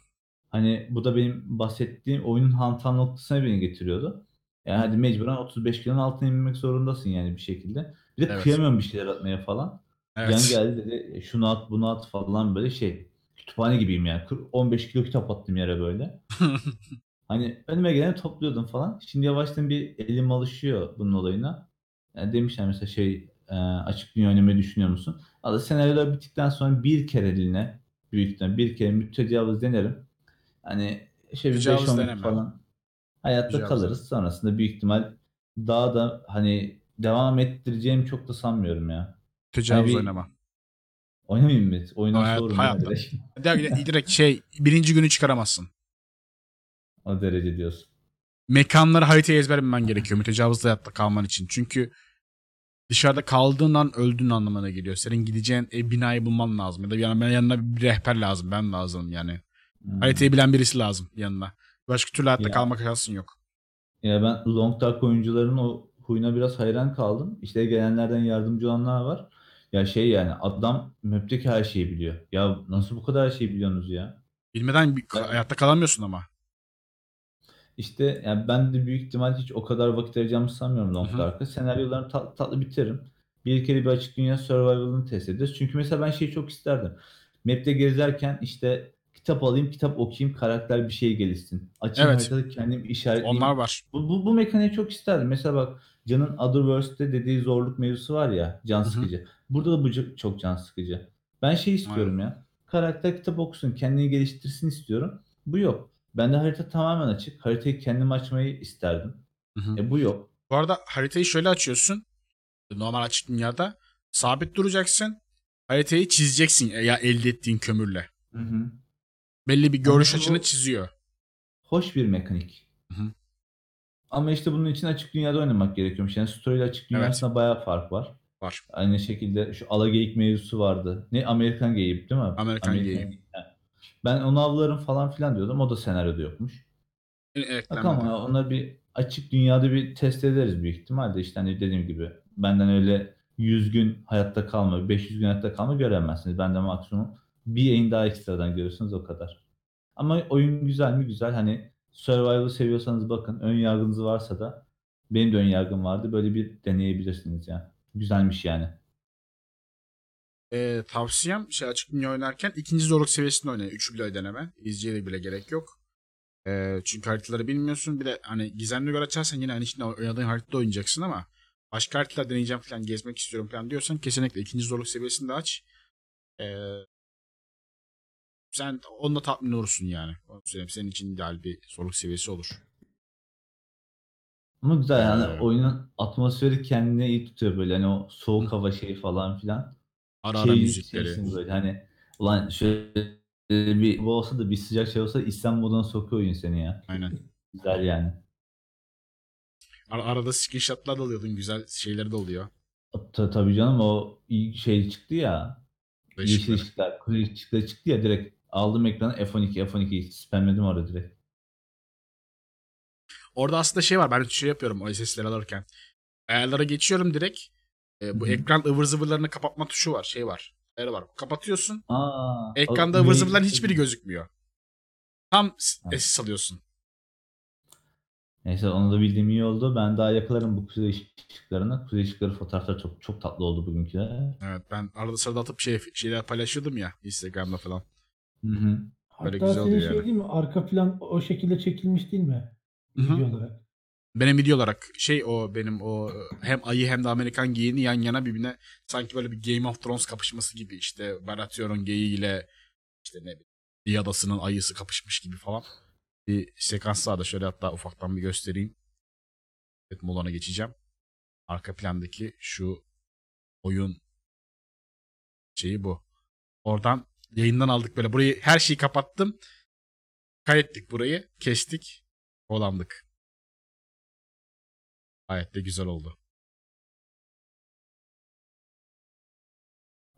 Hani bu da benim bahsettiğim oyunun hantal noktasına beni getiriyordu. Yani hadi mecburen 35 kilonun altına inmek zorundasın yani bir şekilde. Bir de Evet. kıyamıyorum bir şeyler atmaya falan. Can Evet. geldi dedi "E, şunu at bunu at falan böyle şey. Kütüphane gibiyim yani. 40 15 kilo kitap attım yere böyle. Hani önüme geleni topluyordum falan. Şimdi yavaştan bir elim alışıyor bunun olayına. Yani demişler mesela şey e, açık dünya oynamayı düşünüyor musun? Valla senaryolar bittikten sonra bir kereliğine büyük ihtimalle bir kere mütecavız denerim. Hani şey bir Mütecavız 5-10 deneme. falan hayatta Mütecavız kalırız. Sonrasında büyük ihtimal daha da hani devam ettireceğimi çok da sanmıyorum ya. Tecavüz bir- oynama. Oynamayayım mı? Oyundan Hayat- soğurum hayatta. direkt. Direkt, direkt şey birinci günü çıkaramazsın. O derece diyorsun. mekanları haritaya ezber bilmen gerekiyor mütecavızla hayatta kalman için. Çünkü dışarıda kaldığın an öldüğün anlamına geliyor. Senin gideceğin e, binayı bulman lazım. Ya da yani yanına bir rehber lazım. Ben lazım yani. Hmm. Haritayı bilen birisi lazım yanına. Başka türlü hayatta Ya. kalmak şansın yok. Ya ben Long Dark oyuncuların o huyuna biraz hayran kaldım. İşte gelenlerden yardımcı olanlar var. Ya şey yani adam map'teki her şeyi biliyor. Ya nasıl bu kadar her şeyi biliyorsunuz ya? Bilmeden bir- Evet. hayatta kalamıyorsun ama. İşte yani ben de büyük ihtimal hiç o kadar vakit ayıracağımı sanmıyorum Long Hı hı. Dark'a. Senaryolarını tat- tatlı bitiririm. Bir kere bir açık dünya survival'ını test ederiz. Çünkü mesela ben şeyi çok isterdim. Map'te gezerken işte kitap alayım, kitap okuyayım, karakter bir şey gelişsin. Açayım Evet. haritada kendim işaretleyeyim. Onlar var. Bu, bu, bu mekaniği çok isterdim. Mesela bak Can'ın Otherworlds'te dediği zorluk mevzusu var ya can sıkıcı. Burada da bu çok can sıkıcı. Ben şey istiyorum ya. Karakter kitap okusun, kendini geliştirsin istiyorum. Bu yok. Bende harita tamamen açık. Haritayı kendim açmayı isterdim. E bu yok. Bu arada haritayı şöyle açıyorsun. Normal açık dünyada. Sabit duracaksın. Haritayı çizeceksin ya elde ettiğin kömürle. Hı hı. Belli bir görüş Ama bu- açını çiziyor. Hoş bir mekanik. Hı hı. Ama işte bunun için açık dünyada oynamak gerekiyormuş. Yani story ile açık Evet. arasında bayağı fark var. Var. Aynı şekilde şu alageyik mevzusu vardı. Ne Amerikan geyik değil mi? Amerikan geyiği. geyik. Ha. Ben onu avlarım falan filan diyordum. O da senaryoda yokmuş. Evet, Bakalım ya, onları bir açık dünyada bir test ederiz büyük ihtimalle. İşte hani dediğim gibi benden öyle 100 gün hayatta kalma, 500 gün hayatta kalma göremezsiniz. Benden maksimum bir yayın daha ekstradan görürsünüz o kadar. Ama oyun güzel mi? Güzel. Hani survival seviyorsanız bakın. Ön yargınız varsa da benim de ön yargım vardı. Böyle bir deneyebilirsiniz ya. Güzelmiş yani. Ee, tavsiyem şey açık dünya oynarken ikinci zorluk seviyesinde oynayın. Üçü bile deneme. İzciye bile gerek yok. Ee, çünkü haritaları bilmiyorsun. Bir de hani gizemli göre açarsan yine hani içinde oynadığın haritada oynayacaksın ama başka haritalar deneyeceğim falan gezmek istiyorum falan diyorsan kesinlikle ikinci zorluk seviyesinde aç. Ee, sen onunla tatmin olursun yani. Senin için ideal bir zorluk seviyesi olur. Ama güzel yani Ee, oyunun atmosferi kendine iyi tutuyor böyle. Hani o soğuk hava şeyi falan filan. Ara ara şey müzikleri. böyle hani ulan şöyle bir bu olsa da bir sıcak şey olsa İslam moduna sokuyor oyun seni ya. Aynen. Güzel yani. Ar- arada screenshotlar da alıyordun. Güzel şeyleri de oluyor. Ta, tabii canım o iyi şey çıktı ya. Yeşil ışıklar, kırmızı ışıklar çıktı ya direkt aldım ekranı F12 F12 spamledim orada direkt. Orada aslında şey var. Ben şey yapıyorum o SS'leri alırken. Ayarlara geçiyorum direkt. Ee, bu Hı hı. ekran ıvır zıvırlarını kapatma tuşu var. Şey var. Ayarı var. Kapatıyorsun. Aa, Ekranda o- ıvır zıvırların hiçbiri gözükmüyor. Tam s- Ha. SS alıyorsun. Neyse onu da bildiğim iyi oldu. Ben daha yakalarım bu kuzey ışıklarını. Kuzey ışıkları fotoğraflar çok çok tatlı oldu bugünküler. Evet ben arada sırada atıp şey, şeyler paylaşıyordum ya Instagram'da falan. Hı hı. Böyle Hatta güzel senin oluyor şey yani. değil mi? Arka plan o şekilde çekilmiş değil mi? Hı hı. Video olarak. Benim video olarak şey o benim o hem ayı hem de Amerikan geyiğini yan yana birbirine sanki böyle bir Game of Thrones kapışması gibi işte Baratheon'un geyiğiyle işte ne bileyim bir adasının ayısı kapışmış gibi falan bir sekans daha da şöyle hatta ufaktan bir göstereyim. Evet Mulan'a geçeceğim. Arka plandaki şu oyun şeyi bu. Oradan yayından aldık böyle. Burayı her şeyi kapattım. Kaydettik burayı. Kestik. Olandık. Gayet de güzel oldu.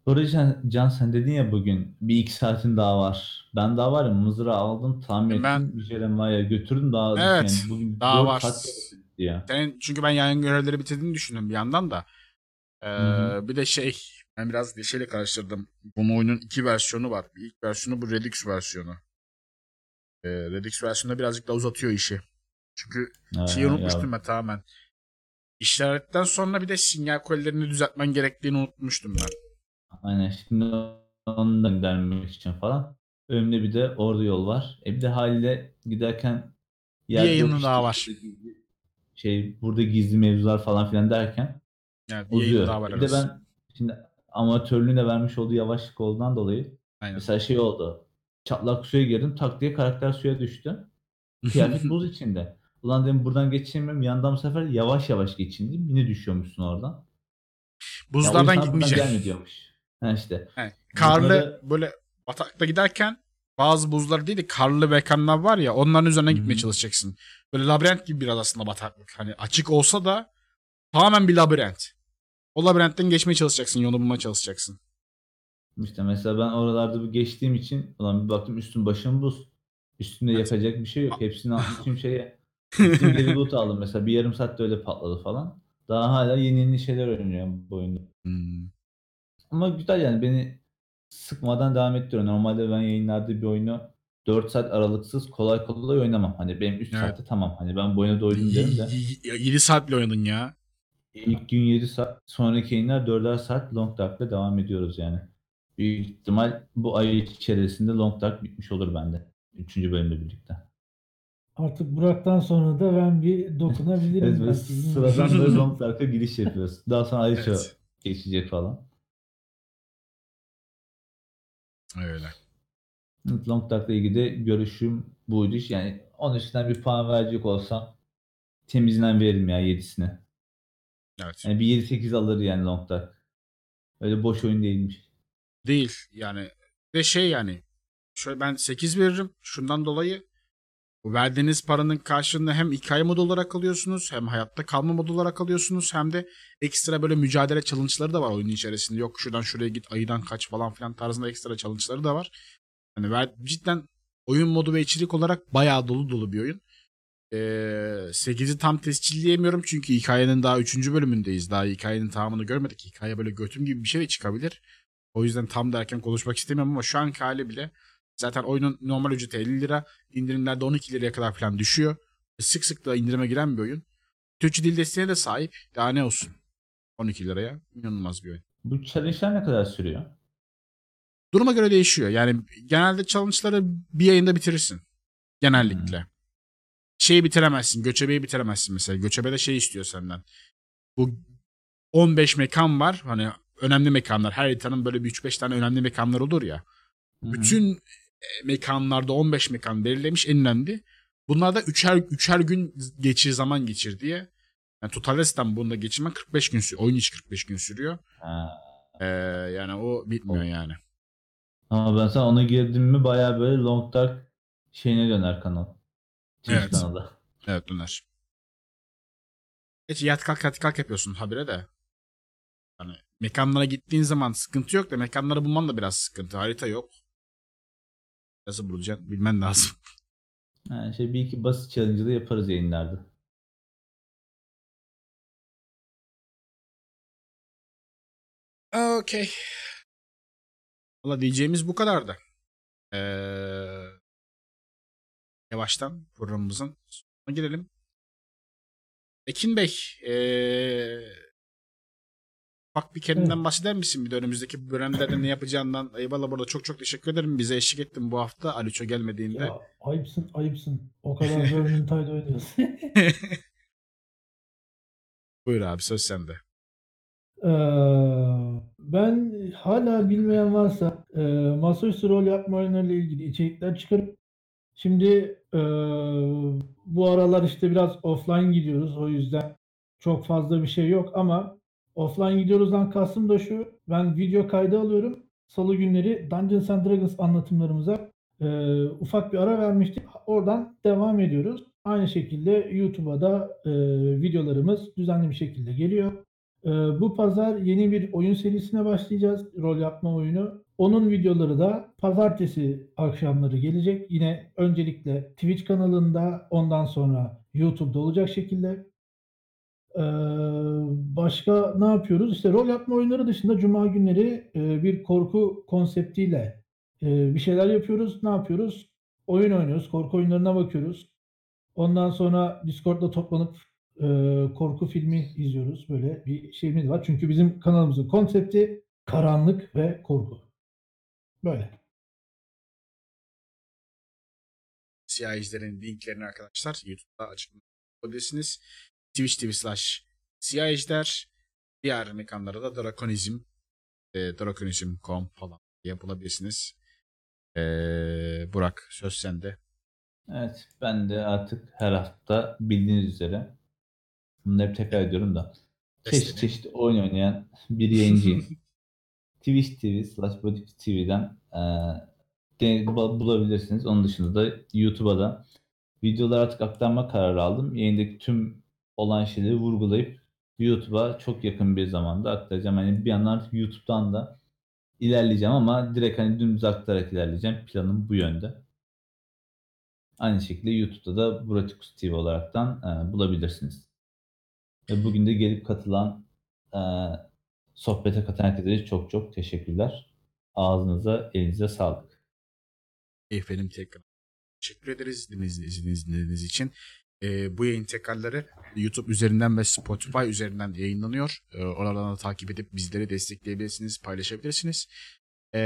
Arada Can, Can sen dedin ya bugün bir iki saatin daha var. Ben daha var ya mızrağı aldım tamir Ben- ettim. Jeremiah'a götürdüm daha Evet, yani bugün daha var. ya. Senin, çünkü ben yayın görevleri bitirdiğini düşündüm bir yandan da. Ee, Hı bir de şey ben biraz şeyle karıştırdım. Bu oyunun iki versiyonu var. Bir ilk versiyonu bu Redux versiyonu. Ee, Redux versiyonunda birazcık daha uzatıyor işi. Çünkü Ha, şeyi ya, unutmuştum ben tamamen. İşaretten sonra bir de sinyal kollerini düzeltmen gerektiğini unutmuştum ben. Aynen şimdi onu da göndermek için falan. Önümde bir de orada yol var. E bir de haliyle giderken yer yok yayını işte, daha var. Şey burada gizli mevzular falan filan derken Yani bir uzuyor. daha var Bir de ben şimdi amatörlüğün de vermiş olduğu yavaşlık olduğundan dolayı Aynen. mesela şey oldu. Çatlak suya girdim tak diye karakter suya düştü. Kıyafet buz içinde. Ulan dedim buradan geçemiyorum. Yandan bu sefer yavaş yavaş geçeyim dedim. Yine düşüyormuşsun oradan. Buzlardan insan buradan gitmeyecek. gelme diyormuş. Ha işte. He, karlı Bunları- böyle batakta giderken bazı buzlar değil de karlı mekanlar var ya onların üzerine Hı gitmeye çalışacaksın. Böyle labirent gibi biraz aslında bataklık. Hani açık olsa da tamamen bir labirent. O labirentten geçmeye çalışacaksın, yolu bulmaya çalışacaksın. İşte mesela ben oralarda bir geçtiğim için ulan bir baktım üstüm başım buz. Üstünde Evet. yapacak bir şey yok. Hepsini almışım şeye. Bütün geri loot aldım mesela. Bir yarım saatte öyle patladı falan. Daha hala yeni yeni şeyler öğreniyorum bu oyunda. Hmm. Ama güzel yani beni sıkmadan devam ettiriyor. Normalde ben yayınlarda bir oyunu 4 saat aralıksız kolay kolay oynamam. Hani benim 3 Evet. saatte tamam. Hani ben bu oyuna doydum derim de. 7 saat bile oynadın ya. İlk gün 7 saat, sonraki yayınlar 4'er saat Long Dark'la devam ediyoruz yani. Büyük ihtimal bu ay içerisinde Long Dark bitmiş olur bende. Üçüncü bölümle birlikte. Artık Burak'tan sonra da ben bir dokunabilirim. Evet, sıradan böyle Long Dark'a giriş yapıyoruz. Daha sonra Ayça Evet. geçecek falan. Öyle. Long Dark'la ilgili de görüşüm buydu. Yani 10 üstünden bir puan verecek olsam temizinden veririm ya 7'sine. Evet. Yani bir 7-8 alır yani Long Dark. Öyle boş oyun değilmiş. Değil yani. Ve şey yani. Şöyle ben 8 veririm. Şundan dolayı bu verdiğiniz paranın karşılığında hem hikaye modu olarak alıyorsunuz hem hayatta kalma modu olarak alıyorsunuz hem de ekstra böyle mücadele challenge'ları da var oyunun içerisinde. Yok şuradan şuraya git ayıdan kaç falan filan tarzında ekstra challenge'ları da var. Yani ver, cidden oyun modu ve içerik olarak bayağı dolu dolu bir oyun. Ee, 8'i tam tescilleyemiyorum çünkü hikayenin daha 3. bölümündeyiz. Daha hikayenin tamamını görmedik. Hikaye böyle götüm gibi bir şey de çıkabilir. O yüzden tam derken konuşmak istemiyorum ama şu anki hali bile zaten oyunun normal ücreti 50 lira. indirimlerde 12 liraya kadar falan düşüyor. Sık sık da indirime giren bir oyun. Türkçe dil desteğine de sahip. Daha ne olsun. 12 liraya. İnanılmaz bir oyun. Bu challenge'lar ne kadar sürüyor? Duruma göre değişiyor. Yani genelde challenge'ları bir yayında bitirirsin. Genellikle. Şeyi bitiremezsin. Göçebeyi bitiremezsin mesela. Göçebede şey istiyor senden. Bu 15 mekan var. Hani önemli mekanlar. Her haritanın böyle bir 3-5 tane önemli mekanlar olur ya. Hı hı. Bütün e, mekanlarda 15 mekan belirlemiş en önemli. Bunlarda üçer, üçer gün geçir zaman geçir diye. Yani totalde sistem bunda geçirmen 45 gün sürüyor. Oyun içi 45 gün sürüyor. Ha. Ee, yani o bitmiyor yani. Ama ben sana ona girdim mi bayağı böyle Long Dark şeyine döner kanal. Evet. kanalı. Evet döner. Geç yat kalk yat kalk yapıyorsun habire de. Hani mekanlara gittiğin zaman sıkıntı yok da mekanları bulman da biraz sıkıntı. Harita yok. Nasıl bulacaksın bilmen lazım. Yani şey bir iki basit challenge'ı yaparız yayınlarda. Okey. Valla diyeceğimiz bu kadardı. Ee, yavaştan programımızın sonuna girelim. Ekin Bey, ee, bak bir kendinden bahseder misin? Bir de önümüzdeki dönemlerde ne yapacağından. Eyvallah burada çok çok teşekkür ederim. Bize eşlik ettin bu hafta. Aliço gelmediğinde. Ya ayıpsın ayıpsın. O kadar Vermintide oynuyorsun. Buyur abi söz sende. Ee, ben hala bilmeyen varsa e, masaüstü rol yapma oyunlarıyla ilgili içerikler çıkarıp şimdi e, bu aralar işte biraz offline gidiyoruz. O yüzden çok fazla bir şey yok ama offline gidiyoruzdan kastım da şu. Ben video kaydı alıyorum. Salı günleri Dungeons and Dragons anlatımlarımıza e, ufak bir ara vermiştik. Oradan devam ediyoruz. Aynı şekilde YouTube'a da e, videolarımız düzenli bir şekilde geliyor. Ee, bu pazar yeni bir oyun serisine başlayacağız. Rol yapma oyunu. Onun videoları da pazartesi akşamları gelecek. Yine öncelikle Twitch kanalında ondan sonra YouTube'da olacak şekilde. Ee, başka ne yapıyoruz? İşte rol yapma oyunları dışında cuma günleri e, bir korku konseptiyle e, bir şeyler yapıyoruz. Ne yapıyoruz? Oyun oynuyoruz. Korku oyunlarına bakıyoruz. Ondan sonra Discord'da toplanıp e, korku filmi izliyoruz. Böyle bir şeyimiz var. Çünkü bizim kanalımızın konsepti karanlık ve korku. Böyle. Siyahicilerin linklerini arkadaşlar YouTube'da açıklamada bulabilirsiniz. Twitch TV slash siyahiciler. Diğer mekanlara da Drakonizm e, Drakonizm.com falan diye bulabilirsiniz. E, Burak söz sende. Evet, ben de artık her hafta bildiğiniz üzere bunu hep tekrar ediyorum da çeşit çeşit oyun oynayan bir yayıncıyım. Twitch TV slash Botik TV'den e, bulabilirsiniz. Onun dışında da YouTube'a da videoları artık aktarma kararı aldım. Yayındaki tüm olan şeyleri vurgulayıp YouTube'a çok yakın bir zamanda aktaracağım. Yani bir yandan YouTube'dan da ilerleyeceğim ama direkt hani dümdüz aktararak ilerleyeceğim. Planım bu yönde. Aynı şekilde YouTube'da da Buratikus TV olaraktan e, bulabilirsiniz. Ve bugün de gelip katılan e, sohbete katılan herkese çok çok teşekkürler. Ağzınıza, elinize sağlık. Efendim tekrar teşekkür ederiz dinlediğiniz, için. Ee, bu yayın tekrarları YouTube üzerinden ve Spotify üzerinden yayınlanıyor. Ee, oralardan da takip edip bizleri destekleyebilirsiniz, paylaşabilirsiniz. Ee,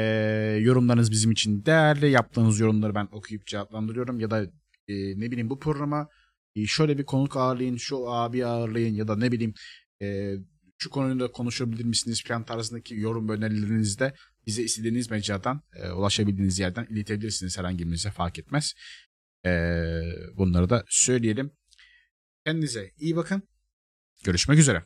yorumlarınız bizim için değerli. Yaptığınız yorumları ben okuyup cevaplandırıyorum. Ya da e, ne bileyim bu programa e, şöyle bir konuk ağırlayın, şu abi ağırlayın ya da ne bileyim e, şu konuyu da konuşabilir misiniz falan tarzındaki yorum önerilerinizde bize istediğiniz mecradan e, ulaşabildiğiniz yerden iletebilirsiniz herhangi birinize fark etmez. E, bunları da söyleyelim. Kendinize iyi bakın. Görüşmek üzere.